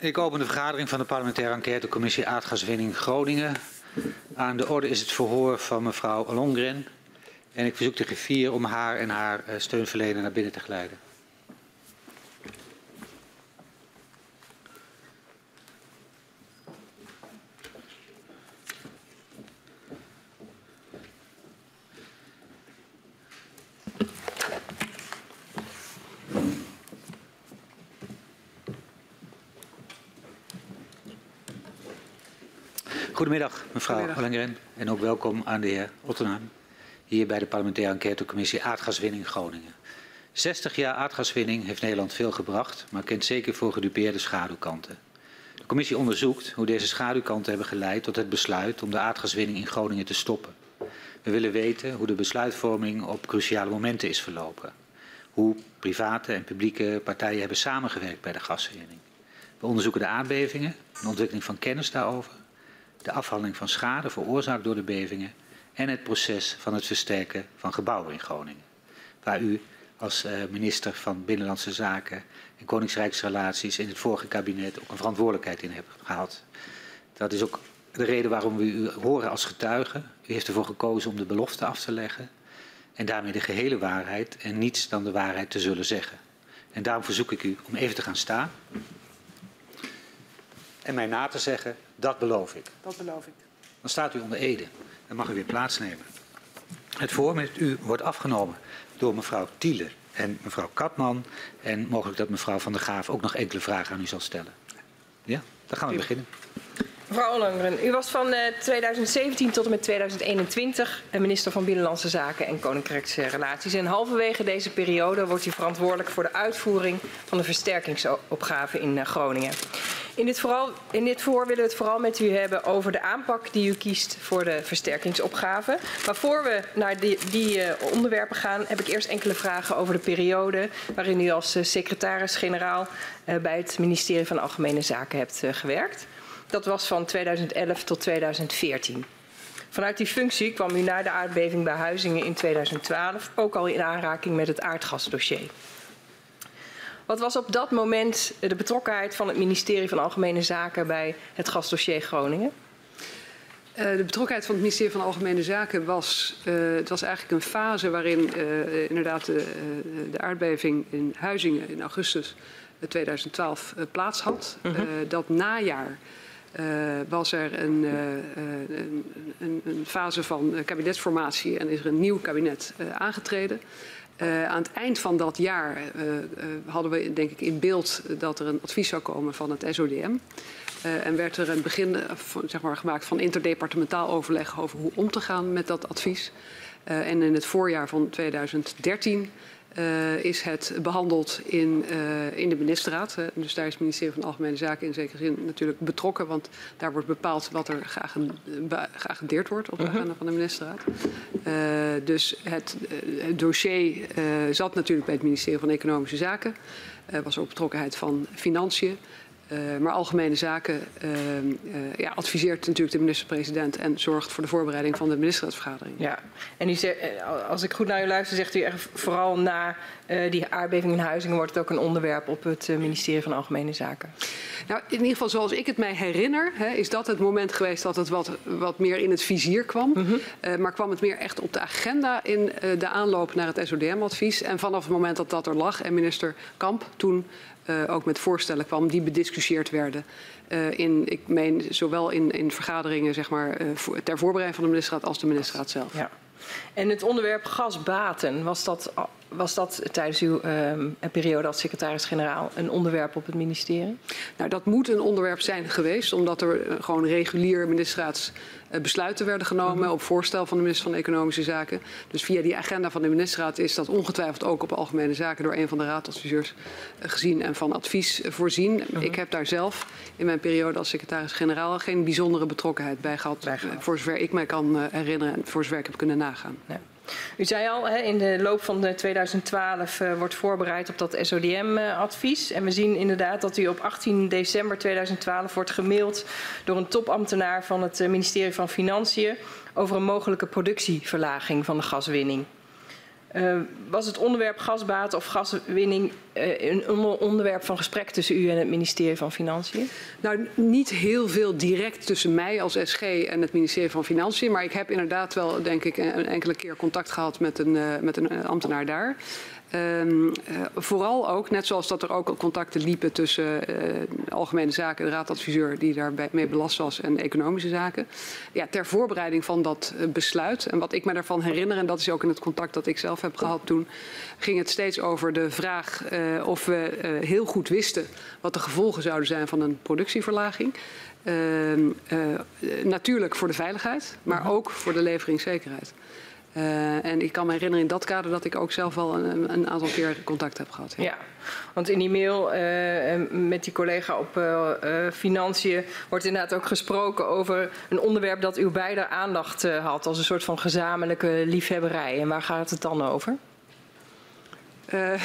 Ik open de vergadering van de parlementaire enquêtecommissie aardgaswinning Groningen. Aan de orde is het verhoor van mevrouw Longren. En ik verzoek de griffier om haar en haar eh, steunverlener naar binnen te geleiden. Goedemiddag, mevrouw Ollengren. En ook welkom aan de heer Ottenheim. Hier bij de parlementaire enquêtecommissie Aardgaswinning Groningen. 60 jaar aardgaswinning heeft Nederland veel gebracht, maar kent zeker voor gedupeerde schaduwkanten. De commissie onderzoekt hoe deze schaduwkanten hebben geleid tot het besluit om de aardgaswinning in Groningen te stoppen. We willen weten hoe de besluitvorming op cruciale momenten is verlopen. Hoe private en publieke partijen hebben samengewerkt bij de gaswinning. We onderzoeken de aardbevingen, de ontwikkeling van kennis daarover de afhandeling van schade veroorzaakt door de bevingen en het proces van het versterken van gebouwen in Groningen. Waar u als uh, minister van Binnenlandse Zaken en Koningsrijksrelaties in het vorige kabinet ook een verantwoordelijkheid in hebt gehad. Dat is ook de reden waarom we u horen als getuige. U heeft ervoor gekozen om de belofte af te leggen en daarmee de gehele waarheid en niets dan de waarheid te zullen zeggen. En daarom verzoek ik u om even te gaan staan en mij na te zeggen, dat beloof ik. Dat beloof ik. Dan staat u onder Ede. Dan mag u weer plaatsnemen. Het voor met u wordt afgenomen door mevrouw Thiele en mevrouw Katman. En mogelijk dat mevrouw Van der Graaf ook nog enkele vragen aan u zal stellen. Ja, dan gaan we beginnen. Mevrouw Ollongren, u was van 2017 eh, tot en met 2021 minister van Binnenlandse Zaken en Koninkrijksrelaties. En halverwege deze periode wordt u verantwoordelijk voor de uitvoering van de versterkingsopgave in eh, Groningen. In dit, vooral, in dit voor willen we het vooral met u hebben over de aanpak die u kiest voor de versterkingsopgave. Maar voor we naar die, die uh, onderwerpen gaan, heb ik eerst enkele vragen over de periode waarin u als uh, secretaris-generaal uh, bij het ministerie van Algemene Zaken hebt gewerkt. Dat was van 2011 tot 2014. Vanuit die functie kwam u na de aardbeving bij Huizingen in 2012 ook al in aanraking met het aardgasdossier. Wat was op dat moment de betrokkenheid van het ministerie van Algemene Zaken bij het gasdossier Groningen? Uh, de betrokkenheid van het ministerie van Algemene Zaken was, uh, het was eigenlijk een fase waarin uh, inderdaad de, de, aardbeving in Huizingen in augustus 2012 plaats had. -huh. dat najaar was er een, een, een, fase van kabinetsformatie en is er een nieuw kabinet aangetreden. Uh, aan het eind van dat jaar uh, uh, hadden we denk ik in beeld dat er een advies zou komen van het SODM. en werd er een begin zeg maar, gemaakt van interdepartementaal overleg over hoe om te gaan met dat advies. en in het voorjaar van 2013 uh, is het behandeld in, uh, in de ministerraad. Uh, dus daar is het ministerie van Algemene Zaken in zekere zin natuurlijk betrokken. Want daar wordt bepaald wat er geagendeerd wordt op de agenda van de ministerraad. dus het, het dossier zat natuurlijk bij het ministerie van Economische Zaken. Er was ook betrokkenheid van Financiën. Uh, maar Algemene Zaken uh, uh, ja, adviseert natuurlijk de minister-president en zorgt voor de voorbereiding van de ministerraadsvergadering. Ja, en u zegt, als ik goed naar u luister, zegt u echt vooral na die aardbeving in Huizingen wordt het ook een onderwerp op het ministerie van Algemene Zaken. Nou, in ieder geval zoals ik het mij herinner, hè, is dat het moment geweest dat het wat, wat meer in het vizier kwam. Mm -hmm. maar kwam het meer echt op de agenda in de aanloop naar het SODM-advies. En vanaf het moment dat dat er lag en minister Kamp toen ook met voorstellen kwam die bediscussieerd werden. Uh, in, ik meen zowel in, in vergaderingen zeg maar, voor, ter voorbereiding van de ministerraad als de ministerraad zelf. Ja. En het onderwerp gasbaten, was dat, was dat tijdens uw um, periode als secretaris-generaal een onderwerp op het ministerie? Nou, dat moet een onderwerp zijn geweest, omdat er gewoon regulier ministerraads Eh, besluiten werden genomen op voorstel van de minister van Economische Zaken. Dus via die agenda van de ministerraad is dat ongetwijfeld ook op algemene zaken door een van de raadadviseurs eh, gezien en van advies eh, voorzien. -huh. Ik heb daar zelf in mijn periode als secretaris-generaal geen bijzondere betrokkenheid bij gehad, bij gehad. voor zover ik mij kan herinneren en voor zover ik heb kunnen nagaan. Ja. U zei al, in de loop van de 2012 uh, wordt voorbereid op dat SODM-advies. Uh, en we zien inderdaad dat u op 18 december 2012 wordt gemaild door een topambtenaar van het uh, ministerie van Financiën over een mogelijke productieverlaging van de gaswinning. Uh, was het onderwerp gasbaten of gaswinning uh, een onderwerp van gesprek tussen u en het ministerie van Financiën? Nou, niet heel veel direct tussen mij als SG en het ministerie van Financiën. Maar ik heb inderdaad wel, denk ik, een enkele keer contact gehad met een, uh, met een ambtenaar daar. Um, uh, vooral ook, net zoals dat er ook contacten liepen tussen uh, Algemene Zaken, de raadadviseur die daarmee belast was, en economische zaken. Ja, ter voorbereiding van dat uh, besluit. En wat ik me daarvan herinner, en dat is ook in het contact dat ik zelf heb gehad toen, ging het steeds over de vraag of we heel goed wisten wat de gevolgen zouden zijn van een productieverlaging. Ehm, natuurlijk voor de veiligheid, maar mhm. ook voor de leveringszekerheid. Uh, en ik kan me herinneren in dat kader dat ik ook zelf wel een, een aantal keer contact heb gehad. Ja, ja want in die mail uh, met die collega op uh, Financiën wordt inderdaad ook gesproken over een onderwerp dat uw beide aandacht had als een soort van gezamenlijke liefhebberij. En waar gaat het dan over?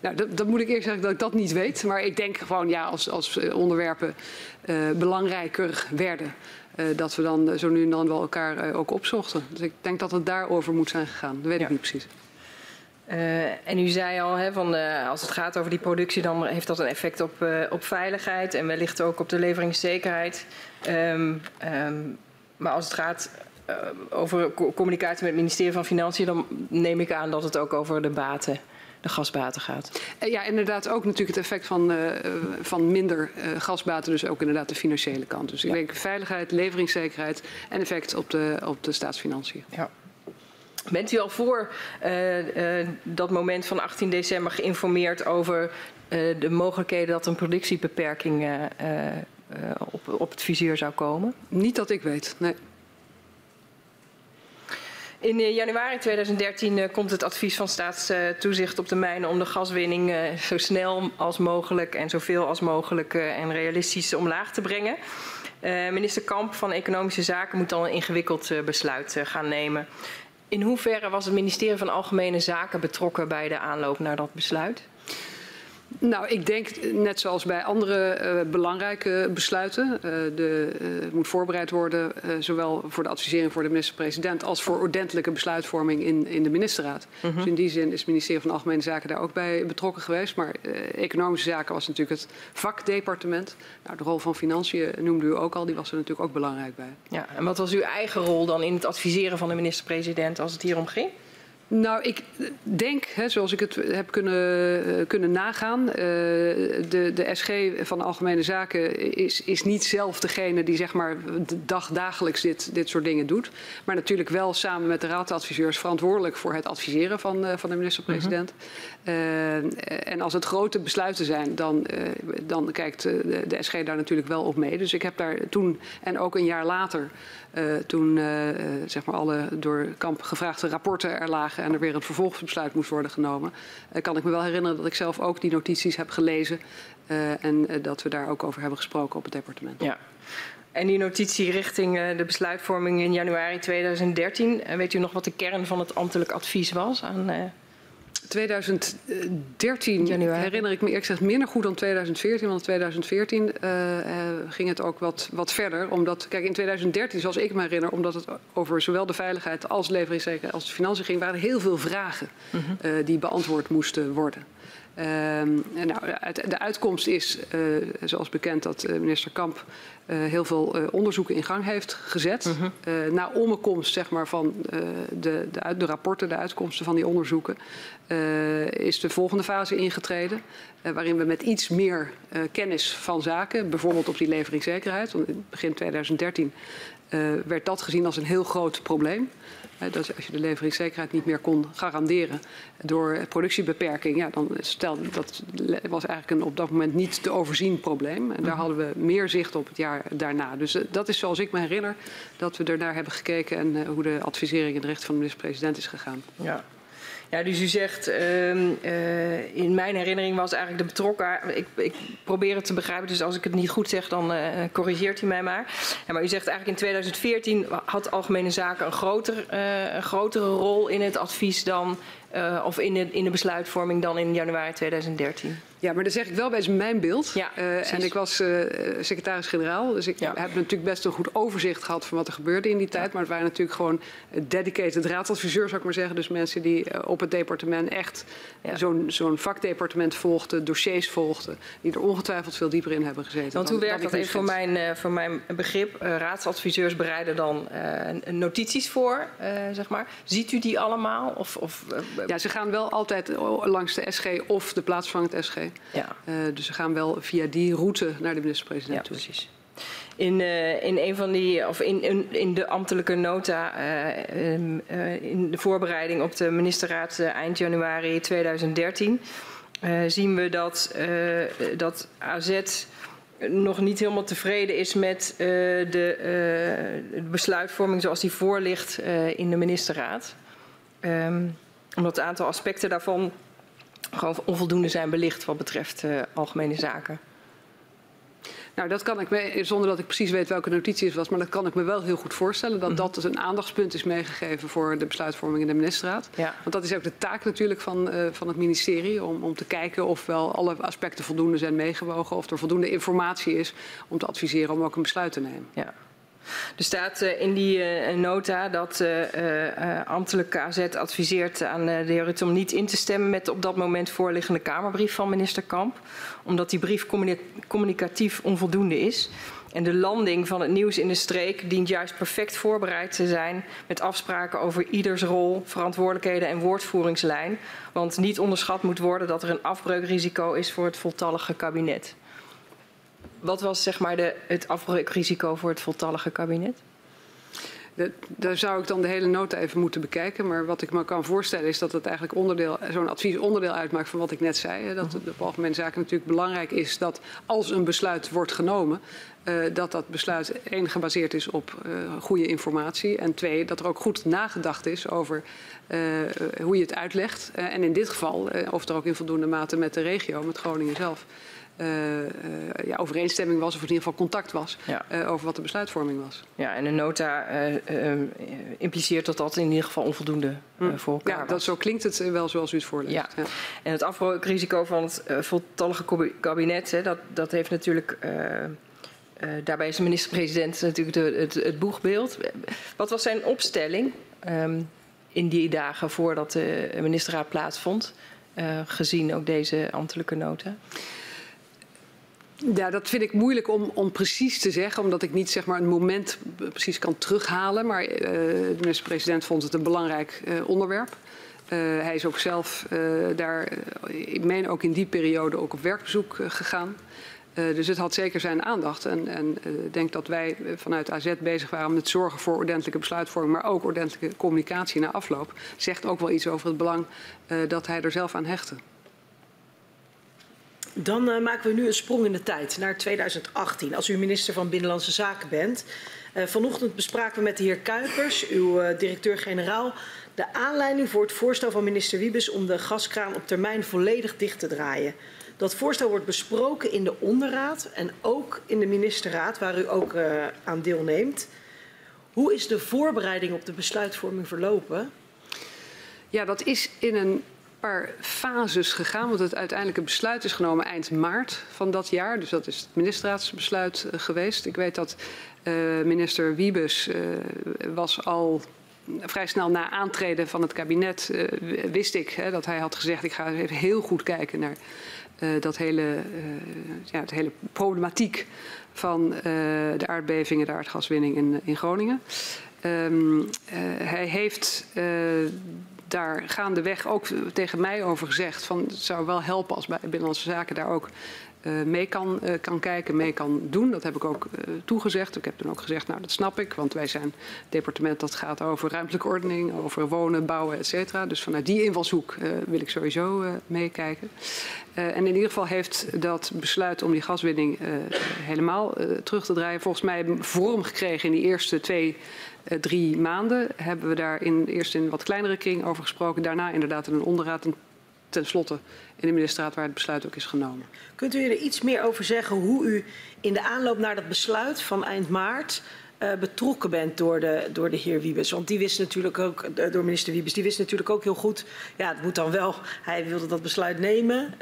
Nou, dat, dat, moet ik eerlijk zeggen dat ik dat niet weet. Maar ik denk gewoon, ja, als, als onderwerpen belangrijker werden, dat we dan zo nu en dan wel elkaar uh, ook opzochten. Dus ik denk dat het daarover moet zijn gegaan. Dat weet ja. ik niet precies. Uh, en u zei al, hè, van, als het gaat over die productie, dan heeft dat een effect op, op veiligheid en wellicht ook op de leveringszekerheid. Um, um, maar als het gaat over communicatie met het ministerie van Financiën, dan neem ik aan dat het ook over de baten de gasbaten gaat. Eh, ja, inderdaad ook natuurlijk het effect van, uh, van minder uh, gasbaten, dus ook inderdaad de financiële kant. Dus ik ja. denk veiligheid, leveringszekerheid en effect op de, op de staatsfinanciën. Ja. Bent u al voor uh, uh, dat moment van 18 december geïnformeerd over uh, de mogelijkheden dat een productiebeperking op, op het vizier zou komen? Niet dat ik weet, nee. In eh, januari 2013 eh, komt het advies van staatstoezicht op de mijnen om de gaswinning eh, zo snel als mogelijk en zoveel als mogelijk en realistisch omlaag te brengen. minister Kamp van Economische Zaken moet dan een ingewikkeld besluit gaan nemen. In hoeverre was het ministerie van Algemene Zaken betrokken bij de aanloop naar dat besluit? Nou, ik denk net zoals bij andere uh, belangrijke besluiten. Uh, de, moet voorbereid worden, zowel voor de advisering voor de minister-president als voor ordentelijke besluitvorming in, in de ministerraad. -hmm. Dus in die zin is het ministerie van Algemene Zaken daar ook bij betrokken geweest. Maar economische zaken was natuurlijk het vakdepartement. Nou, de rol van financiën noemde u ook al, die was er natuurlijk ook belangrijk bij. Ja, en wat was uw eigen rol dan in het adviseren van de minister-president als het hierom ging? Nou, ik denk, hè, zoals ik het heb kunnen, uh, kunnen nagaan, uh, de, de SG van Algemene Zaken is, is niet zelf degene die zeg maar dag, dagelijks dit, dit soort dingen doet. Maar natuurlijk wel samen met de raadadviseurs verantwoordelijk voor het adviseren van, uh, van de minister-president. Uh -huh. en als het grote besluiten zijn, dan, dan kijkt de, de SG daar natuurlijk wel op mee. Dus ik heb daar toen en ook een jaar later toen uh, zeg maar alle door Kamp gevraagde rapporten er lagen en er weer een vervolgbesluit moest worden genomen, kan ik me wel herinneren dat ik zelf ook die notities heb gelezen en dat we daar ook over hebben gesproken op het departement. Ja. En die notitie richting de besluitvorming in januari 2013, weet u nog wat de kern van het ambtelijk advies was aan 2013 Januari. herinner ik me eerlijk gezegd minder goed dan 2014. Want in 2014 uh, uh, ging het ook wat, wat verder. Omdat, kijk, in 2013, zoals ik me herinner, omdat het over zowel de veiligheid als leveringszekerheid als de financiën ging, waren er heel veel vragen -huh. uh, die beantwoord moesten worden. Uh, nou, de uitkomst is, zoals bekend, dat minister Kamp heel veel onderzoeken in gang heeft gezet. -huh. Mhm. na omkomst zeg maar, van de, de, de, rapporten, de uitkomsten van die onderzoeken, is de volgende fase ingetreden. waarin we met iets meer kennis van zaken, bijvoorbeeld op die leveringszekerheid, want in begin 2013 werd dat gezien als een heel groot probleem. Dat als je de leveringszekerheid niet meer kon garanderen door productiebeperking, ja, dan stel dat was eigenlijk een op dat moment niet te overzien probleem. En daar mhm. hadden we meer zicht op het jaar daarna. Dus uh, dat is zoals ik me herinner dat we ernaar hebben gekeken en uh, hoe de advisering in de recht van de minister-president is gegaan. Ja. Ja, dus u zegt, uh, uh, in mijn herinnering was eigenlijk de betrokken... Ik, ik, probeer het te begrijpen, dus als ik het niet goed zeg, dan uh, corrigeert u mij maar. Ja, maar u zegt eigenlijk in 2014 had Algemene Zaken een, groter, een grotere rol in het advies dan of in de, in de besluitvorming dan in januari 2013. Ja, maar dan zeg ik wel bij mijn beeld. Ja, uh, en ik was uh, secretaris-generaal, dus ik ja. heb natuurlijk best een goed overzicht gehad van wat er gebeurde in die tijd. Ja. Maar het waren natuurlijk gewoon dedicated raadsadviseurs, zou ik maar zeggen. Dus mensen die op het departement echt ja. zo'n zo'n vakdepartement volgden, dossiers volgden. Die er ongetwijfeld veel dieper in hebben gezeten. Want hoe werkt dat even voor mijn, voor mijn begrip? raadsadviseurs bereiden dan notities voor, zeg maar. Ziet u die allemaal? Of, of ja, ze gaan wel altijd langs de SG of de plaatsvangend SG. Ja. Uh, dus ze gaan wel via die route naar de minister-president ja, toe. Precies. In, uh, in een van die, of in, in, in de ambtelijke nota, uh, in de voorbereiding op de ministerraad eind januari 2013, zien we dat, dat AZ nog niet helemaal tevreden is met de, de, besluitvorming zoals die voor ligt in de ministerraad. Um, omdat het aantal aspecten daarvan gewoon onvoldoende zijn belicht wat betreft uh, algemene zaken. Nou, dat kan ik me, zonder dat ik precies weet welke notitie het was, maar dat kan ik me wel heel goed voorstellen. Dat -hmm. dat dus een aandachtspunt is meegegeven voor de besluitvorming in de ministerraad. Ja. Want dat is ook de taak natuurlijk van, uh, van het ministerie, om, om te kijken of wel alle aspecten voldoende zijn meegewogen, of er voldoende informatie is om te adviseren om ook een besluit te nemen. Ja. Er staat uh, in die uh, nota dat uh, ambtelijk KZ adviseert aan de heer Rutte om niet in te stemmen met de op dat moment voorliggende Kamerbrief van minister Kamp. Omdat die brief communicatief onvoldoende is. En de landing van het nieuws in de streek dient juist perfect voorbereid te zijn met afspraken over ieders rol, verantwoordelijkheden en woordvoeringslijn. Want niet onderschat moet worden dat er een afbreukrisico is voor het voltallige kabinet. Wat was zeg maar de, het afbreukrisico voor het voltallige kabinet? De, daar zou ik dan de hele nota even moeten bekijken. Maar wat ik me kan voorstellen is dat het eigenlijk onderdeel, zo'n advies onderdeel uitmaakt van wat ik net zei. Dat het op algemene zaken natuurlijk belangrijk is dat als een besluit wordt genomen, uh, dat dat besluit één gebaseerd is op uh, goede informatie. En twee, dat er ook goed nagedacht is over uh, hoe je het uitlegt. en in dit geval, of er ook in voldoende mate met de regio, met Groningen zelf. Uh, uh, ja, overeenstemming was, of in ieder geval contact was, ja. uh, over wat de besluitvorming was. Ja, en de nota impliceert dat dat in ieder geval onvoldoende hmm. voor elkaar ja, was. Dat, zo klinkt het wel zoals u het voorleest. Ja. ja. En het afbreukrisico van het voltallige kabinet, hè, dat, dat heeft natuurlijk... daarbij is de minister-president natuurlijk de, het, het, boegbeeld. Wat was zijn opstelling um, in die dagen voordat de ministerraad plaatsvond, gezien ook deze ambtelijke nota? Ja, dat vind ik moeilijk om, om precies te zeggen, omdat ik niet zeg maar, een moment precies kan terughalen. Maar uh, de minister-president vond het een belangrijk uh, onderwerp. Uh, hij is ook zelf daar, ik meen ook in die periode, ook op werkbezoek gegaan. dus het had zeker zijn aandacht. En, ik denk dat wij vanuit AZ bezig waren met zorgen voor ordentelijke besluitvorming, maar ook ordentelijke communicatie na afloop. Zegt ook wel iets over het belang dat hij er zelf aan hechtte. Dan uh, maken we nu een sprong in de tijd naar 2018. Als u minister van Binnenlandse Zaken bent. Uh, vanochtend bespraken we met de heer Kuipers, uw uh, directeur-generaal, de aanleiding voor het voorstel van minister Wiebes om de gaskraan op termijn volledig dicht te draaien. Dat voorstel wordt besproken in de onderraad en ook in de ministerraad, waar u ook aan deelneemt. Hoe is de voorbereiding op de besluitvorming verlopen? Ja, dat is in een paar fases gegaan. Want het uiteindelijke besluit is genomen eind maart van dat jaar. Dus dat is het ministerraadsbesluit uh, geweest. Ik weet dat uh, minister Wiebes uh, was al vrij snel na aantreden van het kabinet... wist ik hè, dat hij had gezegd... ik ga even heel goed kijken naar dat hele, ja, het hele problematiek... van de aardbevingen, de aardgaswinning in, in Groningen. Um, hij heeft daar gaandeweg ook tegen mij over gezegd van het zou wel helpen als bij Binnenlandse Zaken daar ook uh, mee kan, uh, kan kijken, mee kan doen. Dat heb ik ook uh, toegezegd. Ik heb toen ook gezegd, nou dat snap ik, want wij zijn het departement dat gaat over ruimtelijke ordening, over wonen, bouwen, et cetera. Dus vanuit die invalshoek wil ik sowieso meekijken. en in ieder geval heeft dat besluit om die gaswinning helemaal terug te draaien volgens mij vorm gekregen in die eerste twee drie maanden hebben we daar in, eerst in wat kleinere kring over gesproken. Daarna inderdaad in een onderraad en tenslotte in de ministerraad waar het besluit ook is genomen. Kunt u er iets meer over zeggen hoe u in de aanloop naar dat besluit van eind maart uh, betrokken bent door de, door de heer Wiebes. Want die wist natuurlijk ook, uh, door minister Wiebes, die wist natuurlijk ook heel goed. Ja, het moet dan wel, hij wilde dat besluit nemen.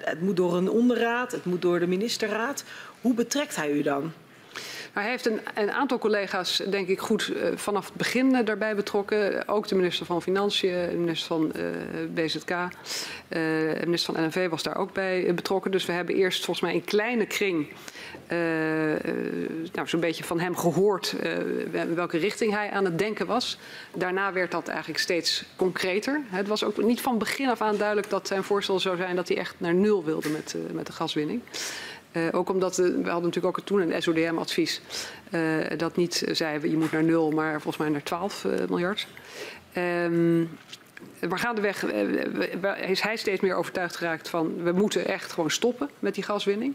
Het moet door een onderraad, het moet door de ministerraad. Hoe betrekt hij u dan? Hij heeft een, een, aantal collega's, denk ik, goed uh, vanaf het begin uh, daarbij betrokken. Ook de minister van Financiën, de minister van uh, BZK, de minister van NNV was daar ook bij betrokken. Dus we hebben eerst volgens mij in kleine kring nou, zo'n beetje van hem gehoord welke richting hij aan het denken was. Daarna werd dat eigenlijk steeds concreter. Het was ook niet van begin af aan duidelijk dat zijn voorstel zou zijn dat hij echt naar nul wilde met, met de gaswinning. Uh, ook omdat we hadden natuurlijk ook toen een SODM-advies uh, dat niet zei je moet naar nul, maar volgens mij naar 12 uh, miljard. Um, maar gaandeweg is hij steeds meer overtuigd geraakt van we moeten echt gewoon stoppen met die gaswinning.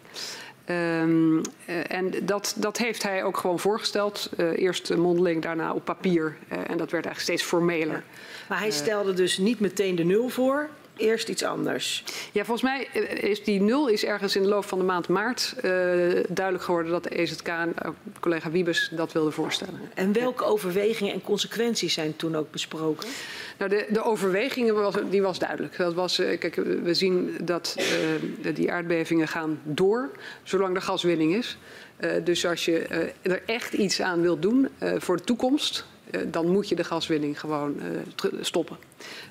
Um, en dat, dat heeft hij ook gewoon voorgesteld. eerst mondeling, daarna op papier. en dat werd eigenlijk steeds formeler. Maar hij stelde dus niet meteen de nul voor eerst iets anders. Ja, volgens mij is die nul is ergens in de loop van de maand maart uh, duidelijk geworden dat de EZK en uh, collega Wiebes dat wilde voorstellen. En welke overwegingen en consequenties zijn toen ook besproken? Nou, de, de overwegingen was, die was duidelijk. Dat was, uh, kijk, we zien dat die aardbevingen gaan door zolang er gaswinning is. dus als je er echt iets aan wilt doen voor de toekomst, dan moet je de gaswinning gewoon stoppen.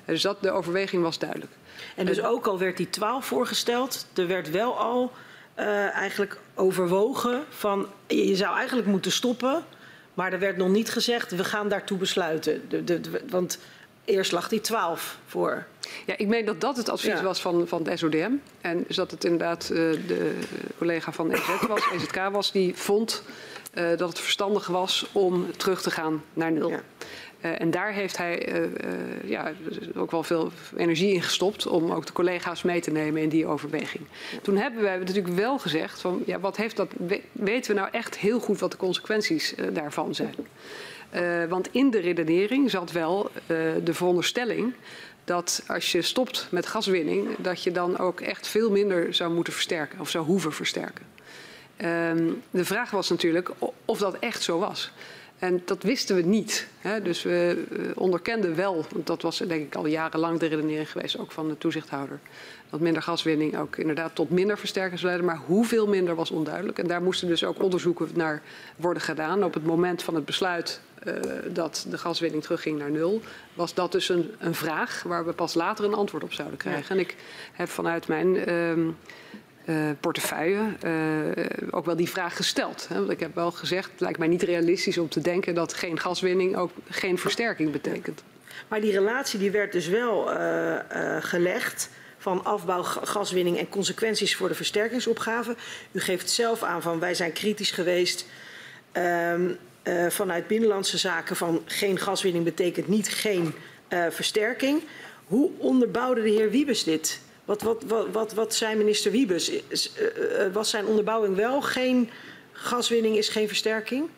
Dus dat, de overweging was duidelijk. En dus ook al werd die 12 voorgesteld, er werd wel al uh, eigenlijk overwogen van je zou eigenlijk moeten stoppen, maar er werd nog niet gezegd we gaan daartoe besluiten. De, de, de, want eerst lag die 12 voor. Ja, ik meen dat dat het advies ja. was van, van het SODM. En dus dat het inderdaad uh, de collega van EZ was, EZK was, die vond uh, dat het verstandig was om terug te gaan naar nul. Ja. Uh, en daar heeft hij uh, uh, ja, ook wel veel energie in gestopt om ook de collega's mee te nemen in die overweging. Toen hebben wij natuurlijk wel gezegd van ja, wat heeft dat, weten we nou echt heel goed wat de consequenties daarvan zijn. want in de redenering zat wel de veronderstelling dat als je stopt met gaswinning, dat je dan ook echt veel minder zou moeten versterken of zou hoeven versterken. Ehm, de vraag was natuurlijk of dat echt zo was. En dat wisten we niet. Hè? Dus we onderkenden wel, want dat was denk ik al jarenlang de redenering geweest, ook van de toezichthouder. Dat minder gaswinning ook inderdaad tot minder versterkers leiden. Maar hoeveel minder was onduidelijk. En daar moesten dus ook onderzoeken naar worden gedaan. Op het moment van het besluit uh, dat de gaswinning terugging naar nul, was dat dus een, een, vraag waar we pas later een antwoord op zouden krijgen. Ja. En ik heb vanuit mijn. Uh, portefeuille uh, ook wel die vraag gesteld. Hè? Want ik heb wel gezegd, het lijkt mij niet realistisch om te denken dat geen gaswinning ook geen versterking betekent. Maar die relatie die werd dus wel uh, gelegd van afbouw, gaswinning en consequenties voor de versterkingsopgave. U geeft zelf aan van wij zijn kritisch geweest um, vanuit binnenlandse zaken van geen gaswinning betekent niet geen versterking. Hoe onderbouwde de heer Wiebes dit? Wat, wat, wat, wat, wat zei minister Wiebes? Is, uh, was zijn onderbouwing wel geen gaswinning is geen versterking?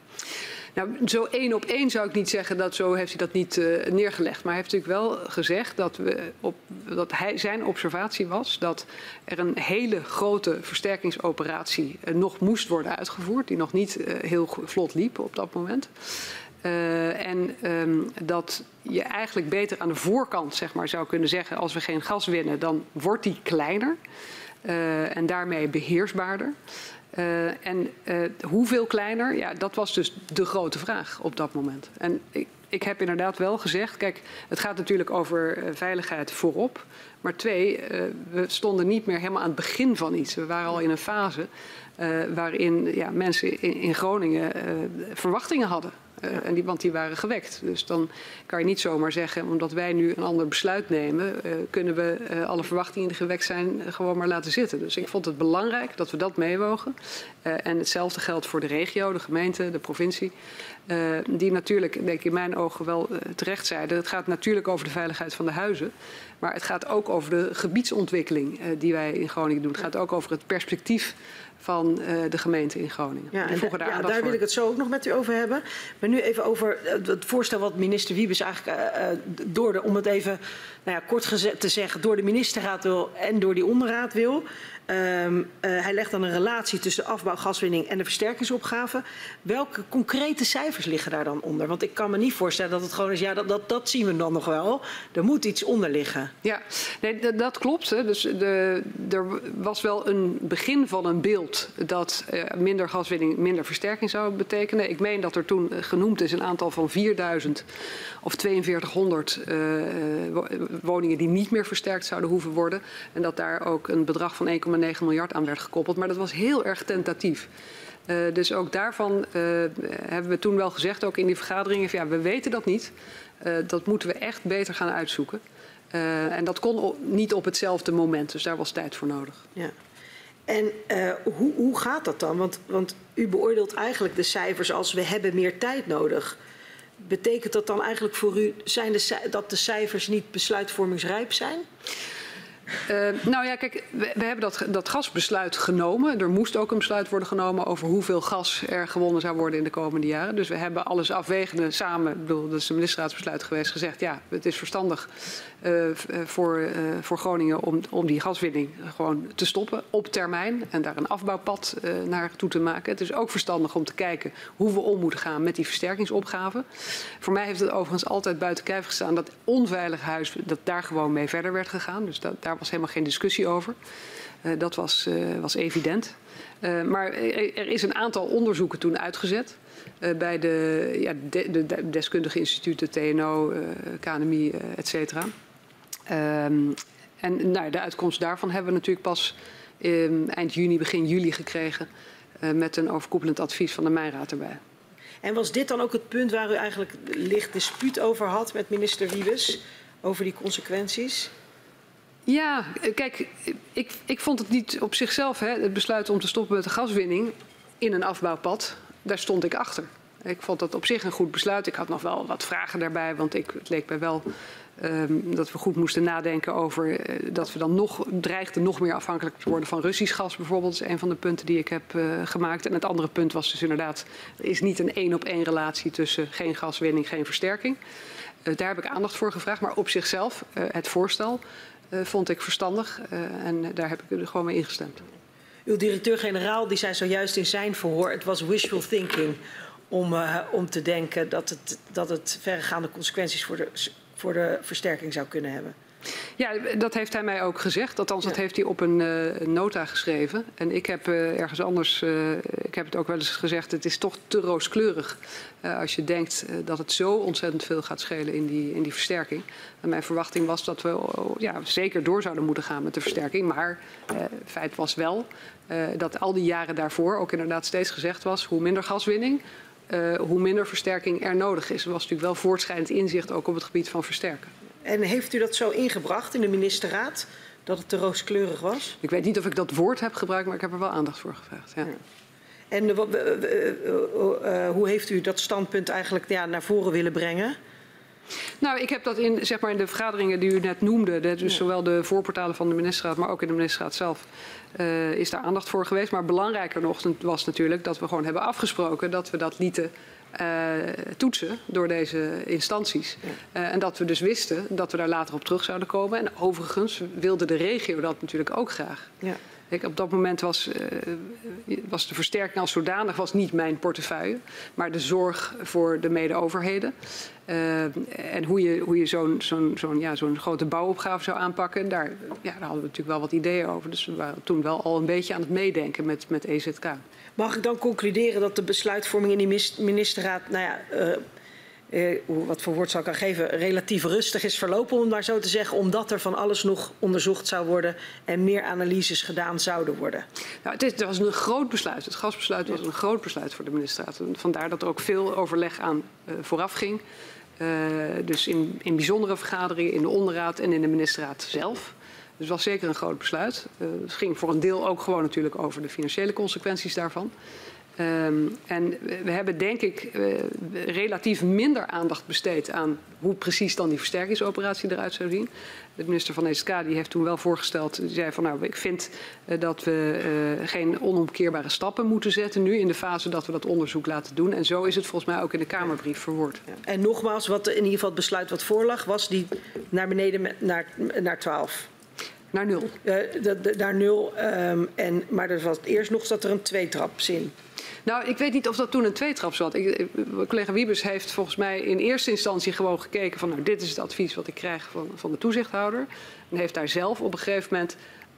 Nou, zo één op één zou ik niet zeggen dat zo heeft hij dat niet neergelegd. Maar hij heeft natuurlijk wel gezegd dat, we op, dat hij, zijn observatie was dat er een hele grote versterkingsoperatie nog moest worden uitgevoerd. Die nog niet heel vlot liep op dat moment. Uh, en um, dat je eigenlijk beter aan de voorkant zeg maar, zou kunnen zeggen: als we geen gas winnen, dan wordt die kleiner uh, en daarmee beheersbaarder. Uh, en hoeveel kleiner, ja, dat was dus de grote vraag op dat moment. En ik, ik heb inderdaad wel gezegd: kijk, het gaat natuurlijk over veiligheid voorop. Maar twee, we stonden niet meer helemaal aan het begin van iets. We waren al in een fase waarin ja, mensen in, in Groningen verwachtingen hadden. Uh, en die, want die waren gewekt. Dus dan kan je niet zomaar zeggen, omdat wij nu een ander besluit nemen, uh, kunnen we uh, alle verwachtingen die gewekt zijn gewoon maar laten zitten. Dus ik vond het belangrijk dat we dat meewogen. en hetzelfde geldt voor de regio, de gemeente, de provincie. die natuurlijk, denk ik in mijn ogen wel terecht zeiden, het gaat natuurlijk over de veiligheid van de huizen. Maar het gaat ook over de gebiedsontwikkeling die wij in Groningen doen. Het gaat ook over het perspectief van uh, de gemeente in Groningen. Ja, en daar, ja, daar wil ik het zo ook nog met u over hebben. Maar nu even over het voorstel wat minister Wiebes eigenlijk uh, door de, om het even nou ja, kort te zeggen, door de ministerraad wil en door die onderraad wil. Um, uh, hij legt dan een relatie tussen afbouw, gaswinning en de versterkingsopgave. Welke concrete cijfers liggen daar dan onder? Want ik kan me niet voorstellen dat het gewoon is, ja, dat, dat, dat zien we dan nog wel. Er moet iets onder liggen. Ja, nee, dat, klopt. Hè. Dus de, er was wel een begin van een beeld dat uh, minder gaswinning minder versterking zou betekenen. Ik meen dat er toen genoemd is een aantal van 4000 of 4200 uh, woningen die niet meer versterkt zouden hoeven worden. En dat daar ook een bedrag van 1,9 miljard aan werd gekoppeld. Maar dat was heel erg tentatief. Uh, dus ook daarvan uh, hebben we toen wel gezegd, ook in die vergaderingen, van, ja, we weten dat niet. Uh, dat moeten we echt beter gaan uitzoeken. en dat kon niet op hetzelfde moment, dus daar was tijd voor nodig. Ja. En hoe, hoe gaat dat dan? Want, want u beoordeelt eigenlijk de cijfers als we hebben meer tijd nodig. Betekent dat dan eigenlijk voor u zijn de, dat de cijfers niet besluitvormingsrijp zijn? Uh, nou ja, kijk, we, hebben dat, dat gasbesluit genomen. Er moest ook een besluit worden genomen over hoeveel gas er gewonnen zou worden in de komende jaren. Dus we hebben alles afwegende samen, bedoel, dat is een ministerraadsbesluit geweest, gezegd ja, het is verstandig uh, voor, uh, voor Groningen om, om die gaswinning gewoon te stoppen op termijn en daar een afbouwpad naar toe te maken. Het is ook verstandig om te kijken hoe we om moeten gaan met die versterkingsopgave. Voor mij heeft het overigens altijd buiten kijf gestaan dat onveilig huis, dat daar gewoon mee verder werd gegaan. Dus dat, was helemaal geen discussie over. Uh, dat was, uh, was evident. Uh, maar er is een aantal onderzoeken toen uitgezet. bij de, ja, de, de, deskundige instituten, TNO, KNMI, et cetera. Um, en nou, de uitkomst daarvan hebben we natuurlijk pas um, eind juni, begin juli gekregen. met een overkoepelend advies van de Mijnraad erbij. En was dit dan ook het punt waar u eigenlijk licht dispuut over had met minister Wiebes? Over die consequenties? Ja, kijk, ik, ik vond het niet op zichzelf, hè, het besluit om te stoppen met de gaswinning in een afbouwpad, daar stond ik achter. Ik vond dat op zich een goed besluit. Ik had nog wel wat vragen daarbij, want ik, het leek mij wel um, dat we goed moesten nadenken over uh, dat we dan nog dreigden nog meer afhankelijk te worden van Russisch gas bijvoorbeeld. Dat is een van de punten die ik heb uh, gemaakt. En het andere punt was dus inderdaad, er is niet een één op één relatie tussen geen gaswinning, geen versterking. Uh, daar heb ik aandacht voor gevraagd. Maar op zichzelf, het voorstel, vond ik verstandig uh, en daar heb ik er gewoon mee ingestemd. Uw directeur-generaal die zei zojuist in zijn verhoor: het was wishful thinking om, uh, om te denken dat het, dat het verregaande consequenties voor de, voor de versterking zou kunnen hebben. Ja, dat heeft hij mij ook gezegd. Althans, dat ja. heeft hij op een uh, nota geschreven. En ik heb uh, ergens anders, uh, ik heb het ook wel eens gezegd, het is toch te rooskleurig. als je denkt dat het zo ontzettend veel gaat schelen in die, in die versterking. En mijn verwachting was dat we ja, zeker door zouden moeten gaan met de versterking. Maar feit was wel dat al die jaren daarvoor ook inderdaad steeds gezegd was, hoe minder gaswinning, hoe minder versterking er nodig is. Er was natuurlijk wel voortschrijdend inzicht ook op het gebied van versterken. En heeft u dat zo ingebracht in de ministerraad? Dat het te rooskleurig was? Ik weet niet of ik dat woord heb gebruikt, maar ik heb er wel aandacht voor gevraagd. Ja. Ja. En uh, uh, hoe heeft u dat standpunt eigenlijk ja, naar voren willen brengen? Nou, ik heb dat in, zeg maar, in de vergaderingen die u net noemde, dus ja. zowel de voorportalen van de ministerraad, maar ook in de ministerraad zelf, uh, is daar aandacht voor geweest. Maar belangrijker nog was natuurlijk dat we gewoon hebben afgesproken dat we dat lieten toetsen door deze instanties. Uh, en dat we dus wisten dat we daar later op terug zouden komen. En overigens wilde de regio dat natuurlijk ook graag. Ja. Kijk, op dat moment was, uh, was de versterking als zodanig was niet mijn portefeuille, maar de zorg voor de mede-overheden. Uh, en hoe je, hoe je zo'n zo'n zo'n ja, zo'n grote bouwopgave zou aanpakken, daar, ja, daar hadden we natuurlijk wel wat ideeën over. Dus we waren toen wel al een beetje aan het meedenken met, met EZK. Mag ik dan concluderen dat de besluitvorming in die ministerraad, nou ja, uh, uh, wat voor woord zou ik aan geven, relatief rustig is verlopen, om maar zo te zeggen, omdat er van alles nog onderzocht zou worden en meer analyses gedaan zouden worden? Nou, het, is, het was een groot besluit. Het gasbesluit was een groot besluit voor de ministerraad. En vandaar dat er ook veel overleg aan uh, vooraf ging. Dus in, in bijzondere vergaderingen in de onderraad en in de ministerraad zelf. Dus was zeker een groot besluit. Uh, het ging voor een deel ook gewoon natuurlijk over de financiële consequenties daarvan. Um, en we hebben denk ik uh, relatief minder aandacht besteed aan hoe precies dan die versterkingsoperatie eruit zou zien. De minister van ESK die heeft toen wel voorgesteld, die zei van nou ik vind uh, dat we geen onomkeerbare stappen moeten zetten nu in de fase dat we dat onderzoek laten doen. En zo is het volgens mij ook in de Kamerbrief verwoord. En nogmaals, wat in ieder geval het besluit wat voorlag was die naar beneden naar, naar 12. Naar nul. De, naar nul. Um, en, maar er was eerst nog zat er een tweetrapzin. Nou, ik weet niet of dat toen een tweetrap zat. Ik, collega Wiebes heeft volgens mij in eerste instantie gewoon gekeken van... nou, dit is het advies wat ik krijg van, van de toezichthouder. En heeft daar zelf op een gegeven moment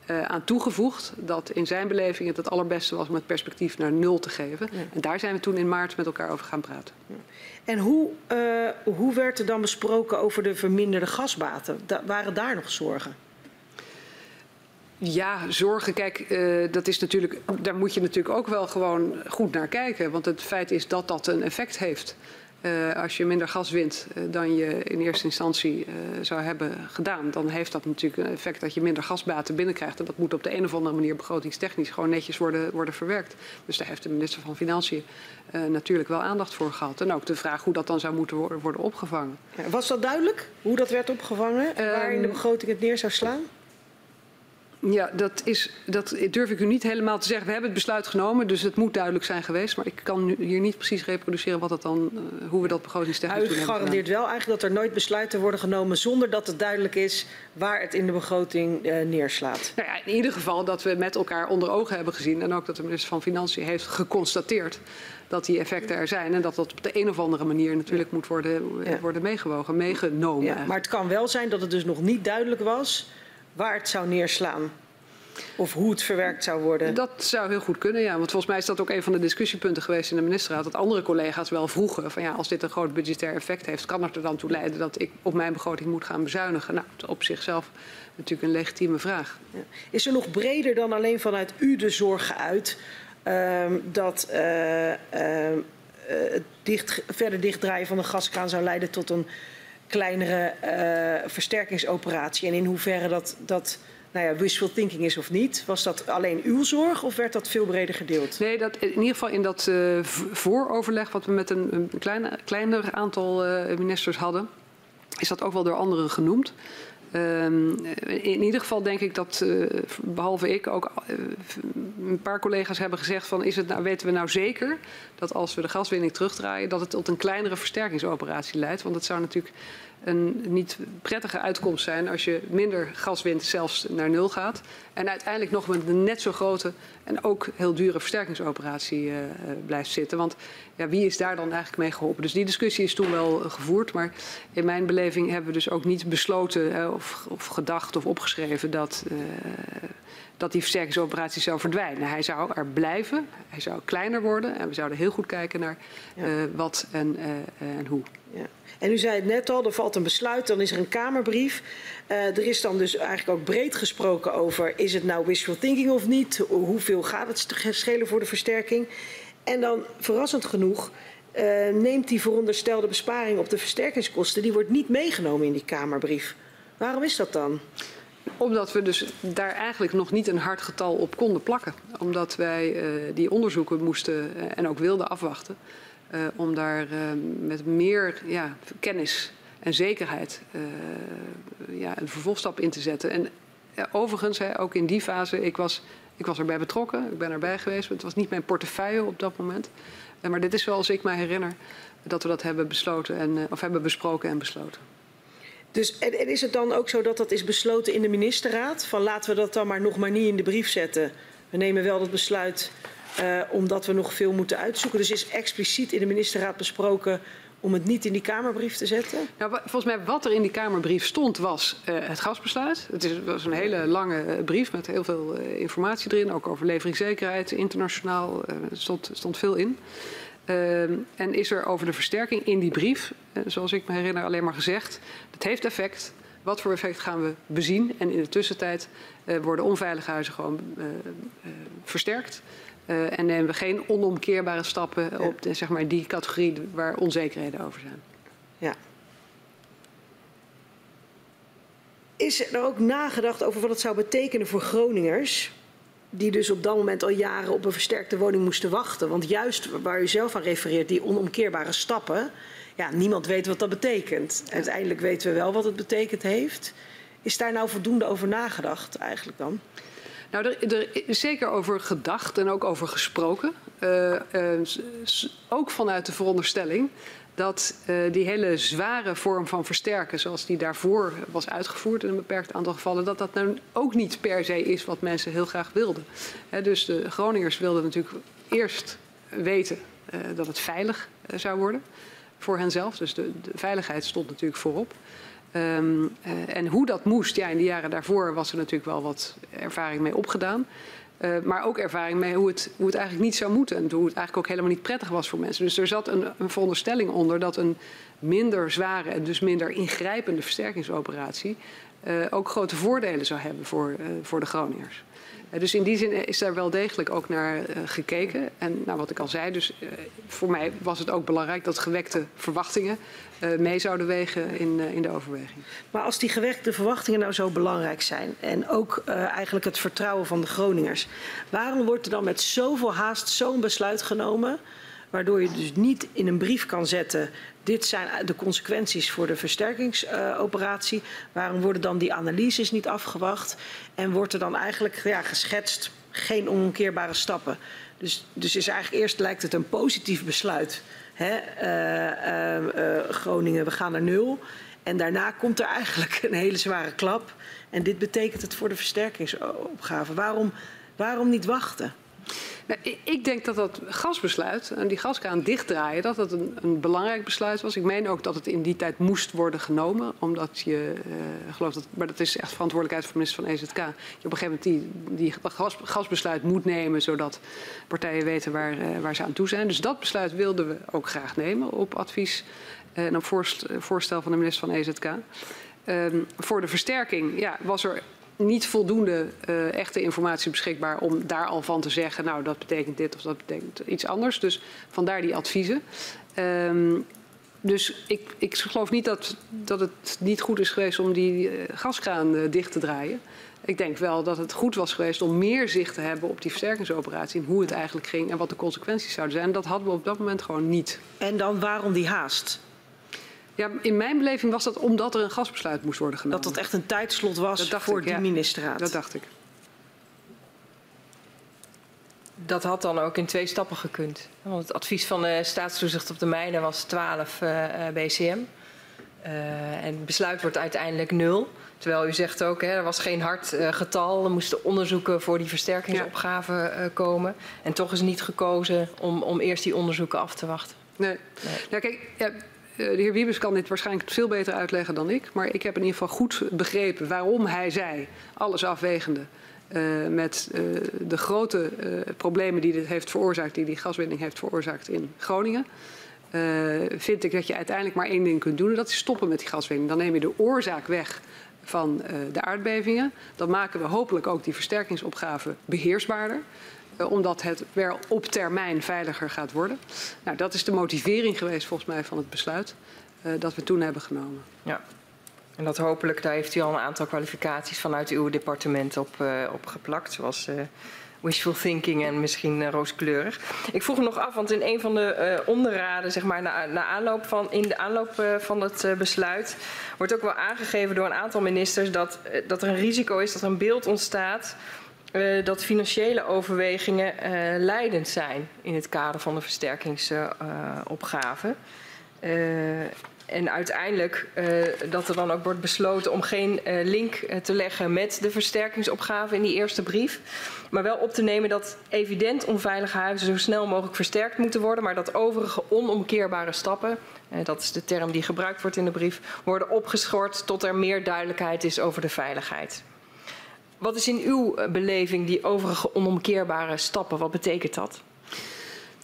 uh, aan toegevoegd dat in zijn beleving het het allerbeste was om het perspectief naar nul te geven. Ja. En daar zijn we toen in maart met elkaar over gaan praten. Ja. En hoe, uh, hoe werd er dan besproken over de verminderde gasbaten? Da waren daar nog zorgen? Ja, zorgen. Kijk, uh, dat is natuurlijk, daar moet je natuurlijk ook wel gewoon goed naar kijken. Want het feit is dat dat een effect heeft. Uh, als je minder gas wint uh, dan je in eerste instantie zou hebben gedaan, dan heeft dat natuurlijk een effect dat je minder gasbaten binnenkrijgt. En dat moet op de een of andere manier begrotingstechnisch gewoon netjes worden, worden verwerkt. Dus daar heeft de minister van Financiën natuurlijk wel aandacht voor gehad. En ook de vraag hoe dat dan zou moeten worden, worden opgevangen. Ja, was dat duidelijk hoe dat werd opgevangen? waar in de begroting het neer zou slaan? Ja, dat, is, dat durf ik u niet helemaal te zeggen. We hebben het besluit genomen, dus het moet duidelijk zijn geweest. Maar ik kan hier niet precies reproduceren wat dat dan, uh, hoe we dat begrotingstechnisch doen. U garandeert wel eigenlijk dat er nooit besluiten worden genomen zonder dat het duidelijk is waar het in de begroting uh, neerslaat. Nou ja, in ieder geval dat we met elkaar onder ogen hebben gezien en ook dat de minister van Financiën heeft geconstateerd dat die effecten er zijn en dat dat op de een of andere manier natuurlijk moet worden, ja. worden meegewogen, meegenomen. Ja, maar het kan wel zijn dat het dus nog niet duidelijk was waar het zou neerslaan. Of hoe het verwerkt zou worden? Dat zou heel goed kunnen, ja. Want volgens mij is dat ook een van de discussiepunten geweest in de ministerraad. Dat andere collega's wel vroegen van ja, als dit een groot budgetair effect heeft, kan het er dan toe leiden dat ik op mijn begroting moet gaan bezuinigen? Nou, op zichzelf natuurlijk een legitieme vraag. Ja. Is er nog breder dan alleen vanuit u de zorg geuit um, dat uh, uh, het dicht, verder dichtdraaien van de gaskraan zou leiden tot een kleinere uh, versterkingsoperatie? En in hoeverre dat. dat nou ja, wishful thinking is of niet. Was dat alleen uw zorg of werd dat veel breder gedeeld? Nee, dat, in ieder geval in dat uh, vooroverleg wat we met een, een klein, kleiner aantal uh, ministers hadden, is dat ook wel door anderen genoemd. Um, in ieder geval denk ik dat, uh, behalve ik, ook uh, een paar collega's hebben gezegd van is het nou, weten we nou zeker dat als we de gaswinning terugdraaien, dat het tot een kleinere versterkingsoperatie leidt. Want het zou natuurlijk een niet prettige uitkomst zijn als je minder gas wint, zelfs naar nul gaat. En uiteindelijk nog met een net zo grote en ook heel dure versterkingsoperatie uh, blijft zitten. Want ja, wie is daar dan eigenlijk mee geholpen? Dus die discussie is toen wel gevoerd. Maar in mijn beleving hebben we dus ook niet besloten uh, of, of, gedacht of opgeschreven dat, uh, dat die versterkingsoperatie zou verdwijnen. Hij zou er blijven, hij zou kleiner worden. En we zouden heel goed kijken naar wat en, en hoe. Ja. En u zei het net al, er valt een besluit, dan is er een Kamerbrief. Uh, er is dan dus eigenlijk ook breed gesproken over, is het nou wishful thinking of niet? Hoeveel gaat het schelen voor de versterking? En dan, verrassend genoeg, uh, neemt die veronderstelde besparing op de versterkingskosten, die wordt niet meegenomen in die Kamerbrief. Waarom is dat dan? Omdat we dus daar eigenlijk nog niet een hard getal op konden plakken. Omdat wij uh, die onderzoeken moesten en ook wilden afwachten. Uh, om daar uh, met meer ja, kennis en zekerheid uh, ja, een vervolgstap in te zetten. En overigens, hè, ook in die fase, ik was, ik was erbij betrokken, ik ben erbij geweest. Het was niet mijn portefeuille op dat moment. maar dit is zoals ik me herinner dat we dat hebben besloten en, of hebben besproken en besloten. Dus en is het dan ook zo dat dat is besloten in de ministerraad? Van laten we dat dan maar nog maar niet in de brief zetten. We nemen wel dat besluit uh, omdat we nog veel moeten uitzoeken. Dus is expliciet in de ministerraad besproken om het niet in die Kamerbrief te zetten? Nou, volgens mij wat er in die Kamerbrief stond was uh, het gasbesluit. Het is, was een hele lange uh, brief met heel veel informatie erin. Ook over leveringszekerheid, internationaal. Er stond, stond veel in. en is er over de versterking in die brief, zoals ik me herinner, alleen maar gezegd... het heeft effect, wat voor effect gaan we bezien? En in de tussentijd worden onveilige huizen gewoon versterkt... Uh, en nemen we geen onomkeerbare stappen ja. op de, zeg maar, die categorie waar onzekerheden over zijn. Ja. Is er ook nagedacht over wat het zou betekenen voor Groningers? Die dus op dat moment al jaren op een versterkte woning moesten wachten. Want juist waar u zelf aan refereert, die onomkeerbare stappen. Ja, niemand weet wat dat betekent. Uiteindelijk weten we wel wat het betekend heeft. Is daar nou voldoende over nagedacht eigenlijk dan? Nou, er, er, is zeker over gedacht en ook over gesproken. Uh, uh, ook vanuit de veronderstelling dat uh, die hele zware vorm van versterken, zoals die daarvoor was uitgevoerd in een beperkt aantal gevallen, dat dat nou ook niet per se is wat mensen heel graag wilden. Dus de Groningers wilden natuurlijk eerst weten dat het veilig zou worden voor henzelf. Dus de veiligheid stond natuurlijk voorop. Um, uh, en hoe dat moest, ja, in de jaren daarvoor was er natuurlijk wel wat ervaring mee opgedaan. Uh, maar ook ervaring mee hoe het, hoe het eigenlijk niet zou moeten. En hoe het eigenlijk ook helemaal niet prettig was voor mensen. Dus er zat een, een veronderstelling onder dat een minder zware en dus minder ingrijpende versterkingsoperatie uh, ook grote voordelen zou hebben voor, voor de Groningers. Eh, dus in die zin is daar wel degelijk ook naar uh, gekeken. En nou, wat ik al zei, dus voor mij was het ook belangrijk dat gewekte verwachtingen mee zouden wegen in, in de overweging. Maar als die gewekte verwachtingen nou zo belangrijk zijn en ook eigenlijk het vertrouwen van de Groningers, waarom wordt er dan met zoveel haast zo'n besluit genomen? Waardoor je dus niet in een brief kan zetten dit zijn de consequenties voor de versterkingsoperatie. Waarom worden dan die analyses niet afgewacht? En wordt er dan eigenlijk ja, geschetst geen onomkeerbare stappen? Dus, dus is eigenlijk eerst lijkt het een positief besluit. Hè? Uh, uh, Groningen, we gaan naar nul. En daarna komt er eigenlijk een hele zware klap. En dit betekent het voor de versterkingsopgave. Waarom, waarom niet wachten? Nou, ik denk dat dat gasbesluit en die gaskraan dichtdraaien, dat dat een, een, belangrijk besluit was. Ik meen ook dat het in die tijd moest worden genomen, omdat je, uh, geloof dat, maar dat is echt verantwoordelijkheid van minister van EZK. Je op een gegeven moment die, die gas, gasbesluit moet nemen, zodat partijen weten waar, uh, waar ze aan toe zijn. Dus dat besluit wilden we ook graag nemen op advies uh, en op voorstel van de minister van EZK. Um, voor de versterking ja, was er niet voldoende uh, echte informatie beschikbaar om daar al van te zeggen, nou dat betekent dit of dat betekent iets anders. Dus vandaar die adviezen. Um, dus ik, ik geloof niet dat, dat het niet goed is geweest om die uh, gaskraan uh, dicht te draaien. Ik denk wel dat het goed was geweest om meer zicht te hebben op die versterkingsoperatie en hoe het eigenlijk ging en wat de consequenties zouden zijn. Dat hadden we op dat moment gewoon niet. En dan waarom die haast? Ja, in mijn beleving was dat omdat er een gasbesluit moest worden genomen. Dat dat echt een tijdslot was voor ik, die ja. ministerraad. Dat dacht ik. Dat had dan ook in twee stappen gekund. Want het advies van de staatstoezicht op de mijnen was 12 uh, BCM. Uh, en het besluit wordt uiteindelijk nul. Terwijl u zegt ook, hè, er was geen hard uh, getal. Er moesten onderzoeken voor die versterkingsopgave uh, komen. En toch is niet gekozen om, om eerst die onderzoeken af te wachten. Nee. nee. Nou, kijk, ja, de heer Wiebes kan dit waarschijnlijk veel beter uitleggen dan ik. Maar ik heb in ieder geval goed begrepen waarom hij zei, alles afwegende, uh, met uh, de grote problemen die dit heeft veroorzaakt, die die gaswinning heeft veroorzaakt in Groningen. vind ik dat je uiteindelijk maar één ding kunt doen en dat is stoppen met die gaswinning. Dan neem je de oorzaak weg van de aardbevingen. Dan maken we hopelijk ook die versterkingsopgave beheersbaarder omdat het weer op termijn veiliger gaat worden. Nou, dat is de motivering geweest volgens mij van het besluit uh, dat we toen hebben genomen. Ja. En dat hopelijk, daar heeft u al een aantal kwalificaties vanuit uw departement op, uh, op geplakt, zoals wishful thinking en misschien rooskleurig. Ik vroeg me nog af, want in een van de onderraden, zeg maar, na, na aanloop van, in de aanloop van het besluit, wordt ook wel aangegeven door een aantal ministers dat, dat er een risico is dat er een beeld ontstaat uh, dat financiële overwegingen uh, leidend zijn in het kader van de versterkingsopgave. Uh, en uiteindelijk dat er dan ook wordt besloten om geen link te leggen met de versterkingsopgave in die eerste brief. Maar wel op te nemen dat evident onveilige huizen zo snel mogelijk versterkt moeten worden. Maar dat overige onomkeerbare stappen, dat is de term die gebruikt wordt in de brief, worden opgeschort tot er meer duidelijkheid is over de veiligheid. Wat is in uw beleving die overige onomkeerbare stappen? Wat betekent dat?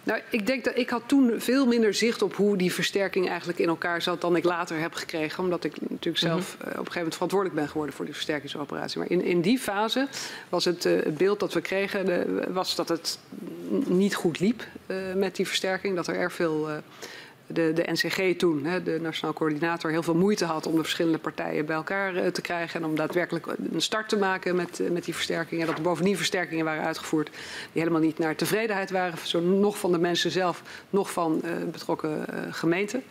Nou, ik denk dat ik had toen veel minder zicht op hoe die versterking eigenlijk in elkaar zat dan ik later heb gekregen. Omdat ik natuurlijk zelf uh, op een gegeven moment verantwoordelijk ben geworden voor die versterkingsoperatie. Maar in, in die fase was het uh, beeld dat we kregen, de, was dat het niet goed liep uh, met die versterking. Dat er erg veel de, de NCG toen, hè, de Nationaal Coördinator, heel veel moeite had om de verschillende partijen bij elkaar uh, te krijgen. En om daadwerkelijk een start te maken met, uh, met die versterkingen. Dat er bovendien versterkingen waren uitgevoerd die helemaal niet naar tevredenheid waren. Zo nog van de mensen zelf, nog van uh, betrokken gemeenten.